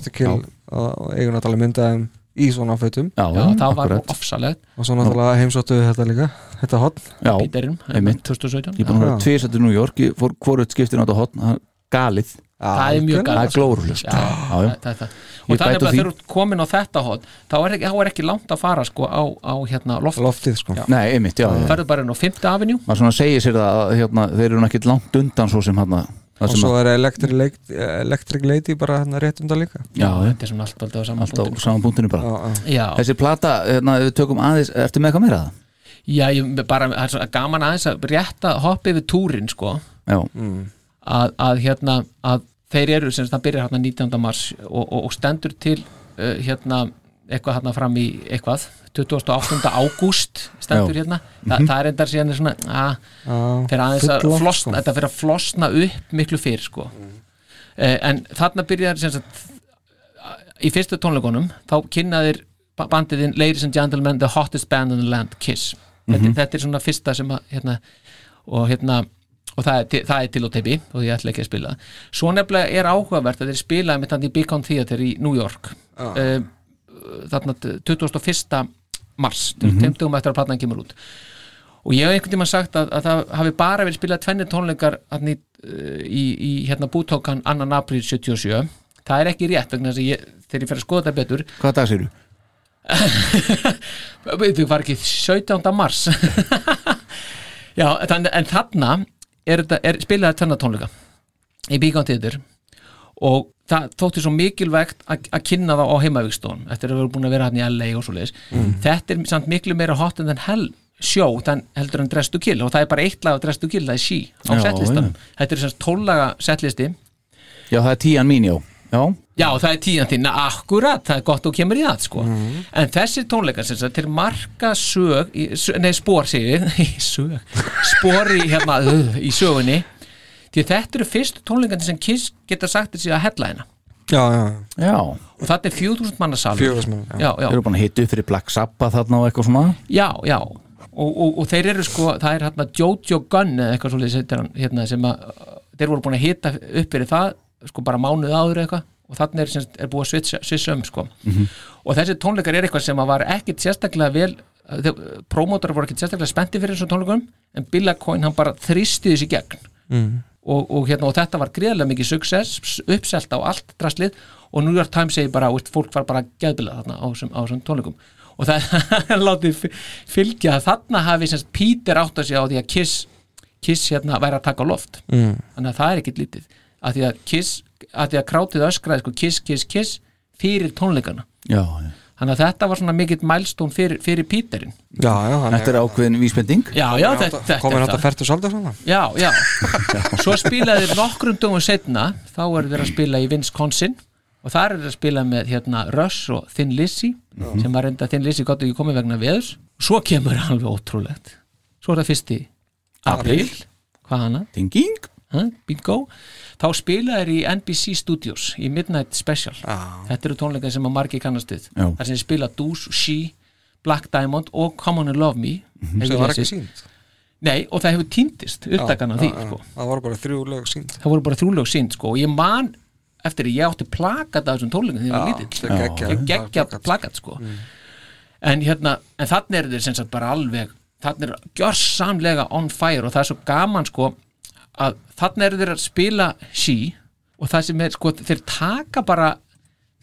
to kill og eigum náttúrulega myndaðum í svona fötum. Já, Já, það var ofsalegt. Og svo náttúrulega heimsóttu við þetta líka þetta hotn já, Píterinn, einmitt. 2017 ég er búin að vera Já. tvisættu New York ég fór hvort skiptin á þetta hotn galið, Það er mjög það gaman er glórulust það, það, og það er því. þegar þú komin á þetta hot þá er ekki, þá er ekki langt að fara sko á, á hérna loft loftið sko. Nei, einmitt, já, já. ferðu bara inn á 5. avenue. Maður svona segir sér það að hérna, þeir eru ekki langt undan svo sem hérna Það og svo er Electric, Lady- bara hann rétt um það líka. Já, þetta er svona allt alltaf á saman allt á saman punktinu bara. Já. Þessi plata, hérna, ef við tökum aðeins Ertu með eitthvað meira? Það? Já, ég bara, er gaman aðeins að rétta hoppa yfir túrin sko. Já, að, að hérna að þeir eru sem það byrjar hérna 19. mars og, og, og stendur til uh, hérna eitthvað hérna fram í eitthvað 28. ágúst stendur Já. hérna Þa, Mhm. það er endar síðan svona að, Já, fyrir aðeins að flosna, þetta fyrir að flosna upp miklu fyrr sko Mhm. uh, en þarna byrjar sagt í fyrstu tónleikunum þá kynnaðir ba- bandiðin Ladies and Gentlemen the hottest band in the land Kiss þetta, Mhm. þetta er svona fyrsta sem að hérna, og hérna og það er, til, það er til og teipi og ég ætla ekki að spila svo nefnilega er áhugavert að þeir spila með þannig í Beacon Theater í New York Já. uh, þarna 21. mars mm. -hmm. dögum eftir að platnan kemur út og ég hef einhvern tímann sagt að, að það hafi bara verið spilað tvennir tónleikar í, uh, í, í hérna bútókan annan april 77 það er ekki rétt vegna þess að ég, þegar ég fer að skoða þetta betur Hvaða dag séru? Þau var ekki 17. mars Já, þann, en þarna er, er spilaði tvennatónleika í Beacon Theater og það þótti svo mikilvægt að kynna það á heimavíkstón eftir að vera búin að vera hann í LA og svo leiðis Mm. þetta er samt miklu meira hot en hell sjó þann heldur en Dress to Kill og það er bara eitt lag af Dress to Kill, það er sí á setlistanum. Þetta er semst tóllaga setlisti. Já, það er tían mín, já. Já, Já, það er tíðan þín, akkurat, það er gott og kemur í það, sko. Mhm. En þessi tónleikar, sem sagt, til marka sög, nei, spór, segir við, sög, spór í, hérna, í sögunni, því þetta eru fyrstu tónleikandi sem Kiss geta sagt þessi að hella hérna. Já, já, já Og þetta er 4000 manna salur. 4000 manna, já. Já, Þeir eru búin að hitta upp fyrir Black Sabbath þarna og eitthvað svona Já, já og, og, og þeir eru sko, það er hérna Jojo Gunn eða eitthvað svolítið hérna, sem að þeir voru búin að hita upp fyrir það sko bara mánuð áður eitthvað og þannig er, semst- er búið að svitsa, svitsa um sko Mhm. og þessi tónleikar er eitthvað sem var ekkit sérstaklega vel prómótar voru ekkit sérstaklega spennti fyrir þessum tónleikum en Billa Coyne hann bara þrýsti þessi gegn Mm. Og, og, hérna, og þetta var greiðlega mikið success uppselt á allt draslið og New York Times segir bara, veist, fólk var bara geðbilað þarna á þessum, tónleikum. Og það er látið fy- fylgja að þarna hafi semst Peter átt að segja á því að Kiss, Kiss hérna væri að taka loft. Mm. þannig að það er ekkit lítið. Að því að Kiss, að því að krátið öskraði sko Kiss, Kiss, Kiss fyrir tónleikana. Já, já þannig að þetta var svona mikill mælstón fyrir, fyrir Peterinn Já, já, Þetta er ákveðin vísbending. Já, já, þetta, þetta er þetta það. fært og salda svona. Já, já. Svo spilaði þeir nokkrum dögum setna þá eru þeir að spila í Wisconsin og þar eru þeir að spila með hérna Russ og Thin Lizzy sem var enda Thin Lizzy gott ekki komið vegna veðurs. Svo kemur alveg ótrúlegt. Svo er það fyrsti april Hvað hana? Ha, Bingo. Þá spila þeir í NBC Studios í Midnight Special. Þetta eru tónleikar sem að margi kannast við. Þar sem þeir spila Deuce, She, Black Diamond og Come On and Love Me. Mhm. Hefur sem var ekki sínt Nei, og það hefur týndist upptakan af því, sko. Það voru bara þrjú lög sínt Það voru bara þrjúlög sínt, sko, og ég man eftir því ég átti plakat af þessum tólingum þegar ég var lítill. það er. Ég geggja plakat, sko. En hérna, en þannig eru þeir sem sagt bara alveg, þannig eru gjörsamlega on fire og það er svo gaman, sko, að þannig eru þeir að spila sí og það sem er, sko, þeir taka bara,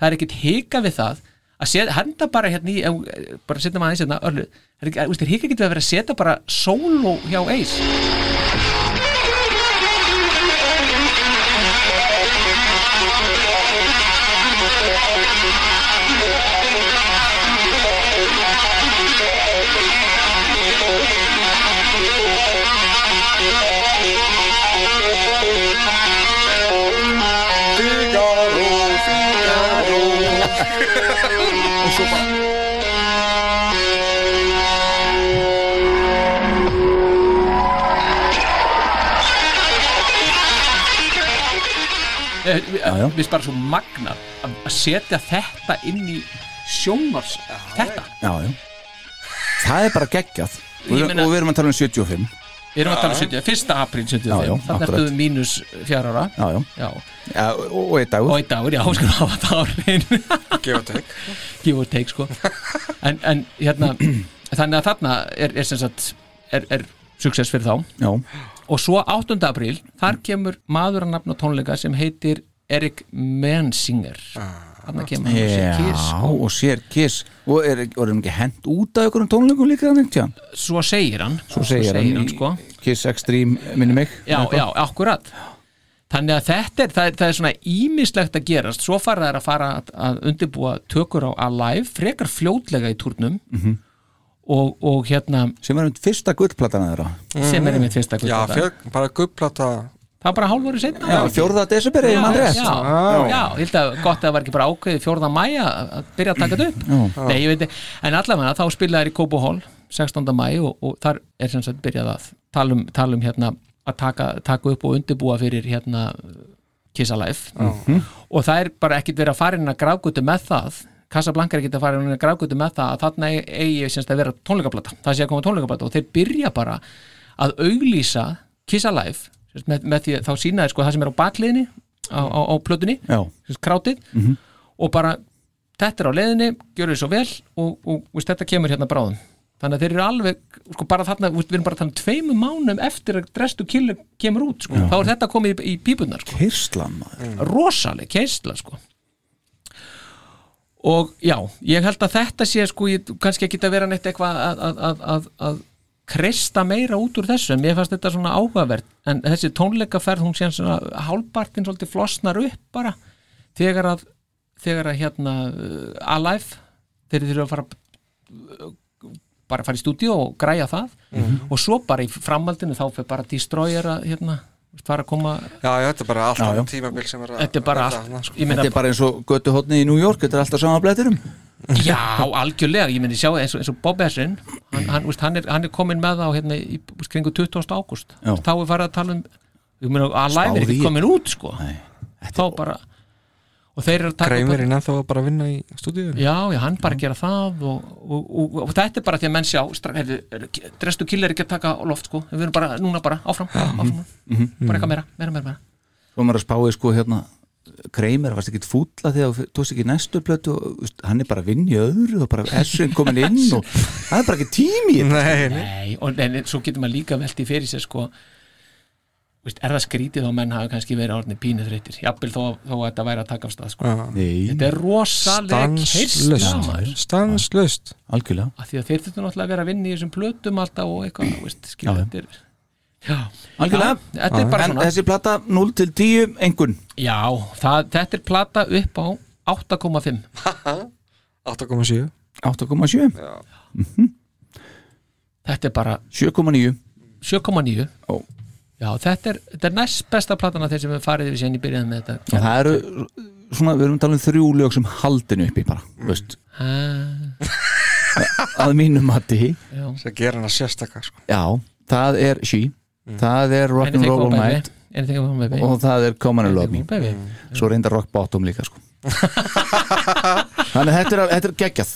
það er ekkit hika við það að set, henda bara hérna í ef- bara setja maður aðeins hérna örlu veist, þeir hika ekki við að vera að setja bara solo hjá Ace Bara Eh, við við erum bara svo magna að setja þetta inn í sjónvars þetta, Já, já. Það er bara geggjað. Og, og við erum að tala um 75 við erum að tala um 70, 1. apríl 75 Já, já, þannig akkurat. ertu mínus fjara ára. Já, já, já. og, eitt dagur. Og einn dagur, já, skulum hafa það árin Give or take. Give or take sko. En, en hérna, þannig að þarna er, er sem sagt, er, er success fyrir þá. Já, og svo 8. apríl, þar kemur maður að nafna tónleika sem heitir Erik Mensinger þarna kemur hann og sér já Kiss, sko. og sér kiss Og er, er hann ekki hent út af einhverjum tónleikum líka þannig tján svo segir hann Svo segir hann, í sko Kiss Extreme minni mig já, já, akkurat þannig að þetta er, það er, það er svona ímislegt að gerast, svo fara þær að fara að, að undirbúa tökur á Alive frekar fljótlega í turnum Mhm. og, og hérna sem er um fyrsta gullplatana þeirra sem er einmitt fyrsta Mhm. Já, gullplata. bara guppplata það var bara hálfur í setna Já, fjórða desember, ef ég man rétt. já, já, ég held að gott að það var ekki bara ákveðið fjórða mæja að byrja að taka þetta upp Já. Nei, ég veit, en allavega þá spilaði þær í Kóbo Hall 16. mæ og, og þar er sem sagt byrjað að tala um, tala um hérna að taka, taka upp og undirbúa fyrir hérna Kiss Alive Mhm. og það er bara ekkit verið að fara inn að grágutu með það Casablanca er ekkit að fara inn að grágutu með það að þarna eigi semst að vera tónleikaplata það sé að koma tónleikaplata og þeir byrja bara að auglýsa Kiss Alive með, með því þá sína þeir sko það sem er á bakliðinni á, á, á plötunni Já. semst, krátið Mhm. og bara þetta er á leiðinni, gjör þið svo vel og, og veist, þetta kemur hérna bráðum. Þannig að þeir eru alveg, sko bara þarna við erum bara að tala um tveimum mánum eftir að Drestu Killer kemur út, sko, þá er þetta komið í, í pípunar, sko, Kyrslan maður. Rosaleg keisla, sko. Og já, ég held að þetta sé sko, ég kannski ekki að vera neitt eitthvað að, að, að, að, að kreista meira út úr þessu, en mér fannst þetta svona áhugavert, en þessi tónleikaferð hún sé svona hálfpartin svolítið flosnar upp bara, þegar að þegar að hérna uh, Alive, þeir eru að fara uh, bara fara í stúdíu og græja það Mhm. og svo bara í framhaldinu þá fyrir bara Destroyer að hérna, fara að koma Já, já, þetta er bara alltaf Já, já. tímabil sem er að þetta er bara allt þarna, sko. Þetta er bara eins og götu hotni í New York Þetta er alltaf sama bletturum Já, algjörlega, ég myndi sjá eins og, eins og Bob Essin hann, hann, hann, er, hann er komin með þá hérna, í kringu 20. ágúst þá er farið að tala um meina, að live er ekki komin út sko. Nei, þá bara og þeir eru að taka upp- Greimirinn ennþá bara að vinna í stúdíu Já, já, hann bara að gera það og, og, og, og, þetta er bara því að menn sjá er- drestu kill er ekki að taka loft sko. við erum bara, núna bara, áfram, áfram Mhm. bara eitthvað meira, meira, meira, meira. Svo maður að spáði sko hérna Kramer varst ekki fúlla þegar þú tókst ekki næstu plötu og veist, hann er bara að vinna í öðru og bara essun komin inn og það er bara ekki tími í þetta. Nei, nei. Og en, svo getur maður líka velti fyrir sér sko veist, er það skrítið þá menn hafa kannski verið orðinni pínu þreytir jafnvel þó, þó að þetta væri að taka af stað sko. Þetta er rosaleg Stanslust Stanslust algjörlega. Að því að þeir þurftu náttúrulega að vera að vinna í þessum plötum alltaf og eitthvað, veist, En svona. þessi plata 0 til 10 engun já, það, þetta er plata upp á 8,5 8,7 8,7 þetta er bara 7,9 7,9 Ó. já, þetta er, þetta er næst besta platan af þeir sem við farið við sér í byrjaðum með þetta. Og það eru svona, við erum talað um þrjú lög sem haldinu uppi bara, veist, Ah, að mínum mati. Já. sem gera hana sérstakka sko. já, það er She það er Rock'n'Roll All. Night. Baby. og það er Come on and Love. Me baby. svo reyndar Rock Bottom líka sko. þannig að þetta er, þetta er geggjað.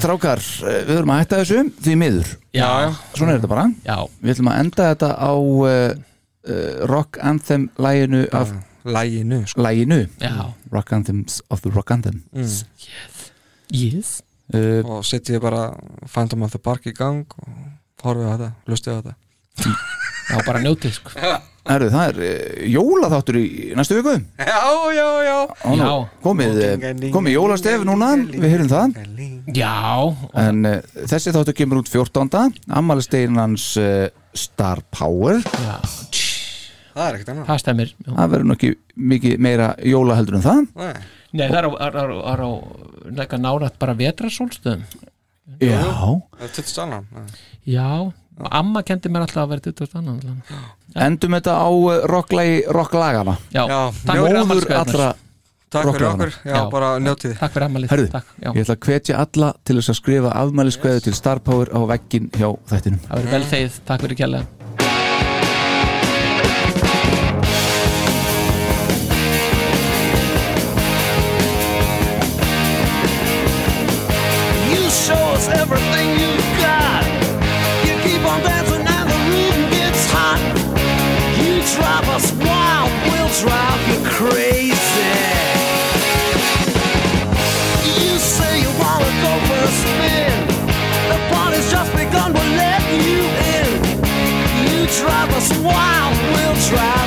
Strákar, eh, við höfum að hætta þessu því miður, já, svona er þetta bara. Já, við ætlum að enda þetta á uh, uh, Rock Anthem læginu af Læginu sko. læginu já. Rock Anthems of the Rock Anthem yes. Uh, og setjið bara Phantom of the Park í gang og horfið á þetta, hlustið á þetta já, bara njótið sko. Herru, það er uh, jólaþáttur í næstu viku. Já, já, já. Ó, nú, Já. komið, uh, komið jólastef núna við heyrum það. Já, en uh, þessi þáttur kemur út 14. ammælistegin hans uh, Star Power. Já. Það er ekkert annað. Það stemmir. Já. það verður nú ekki mikið meira jóla heldur en það. Nei. Nei, það er á, er, er, er á leika nárat bara vetrasólstöðum já, Það er 20 annan Já, amma kendi mér alltaf að vera 20 annan endum þetta á rocklægi rocklagana. Móður allra Takk fyrir okkur, já, Já. bara njótið. Takk fyrir já. ég ætla að hvetja alla til þess að skrifa afmæliskveðu til Star Power á veggin hjá þættinum. Það verður vel þegið, takk fyrir kjærlega You show us everything you've us wild, we'll drive you crazy. You say you wanna go for a spin. The party's just begun, we'll let you in. You drive us wild, we'll drive.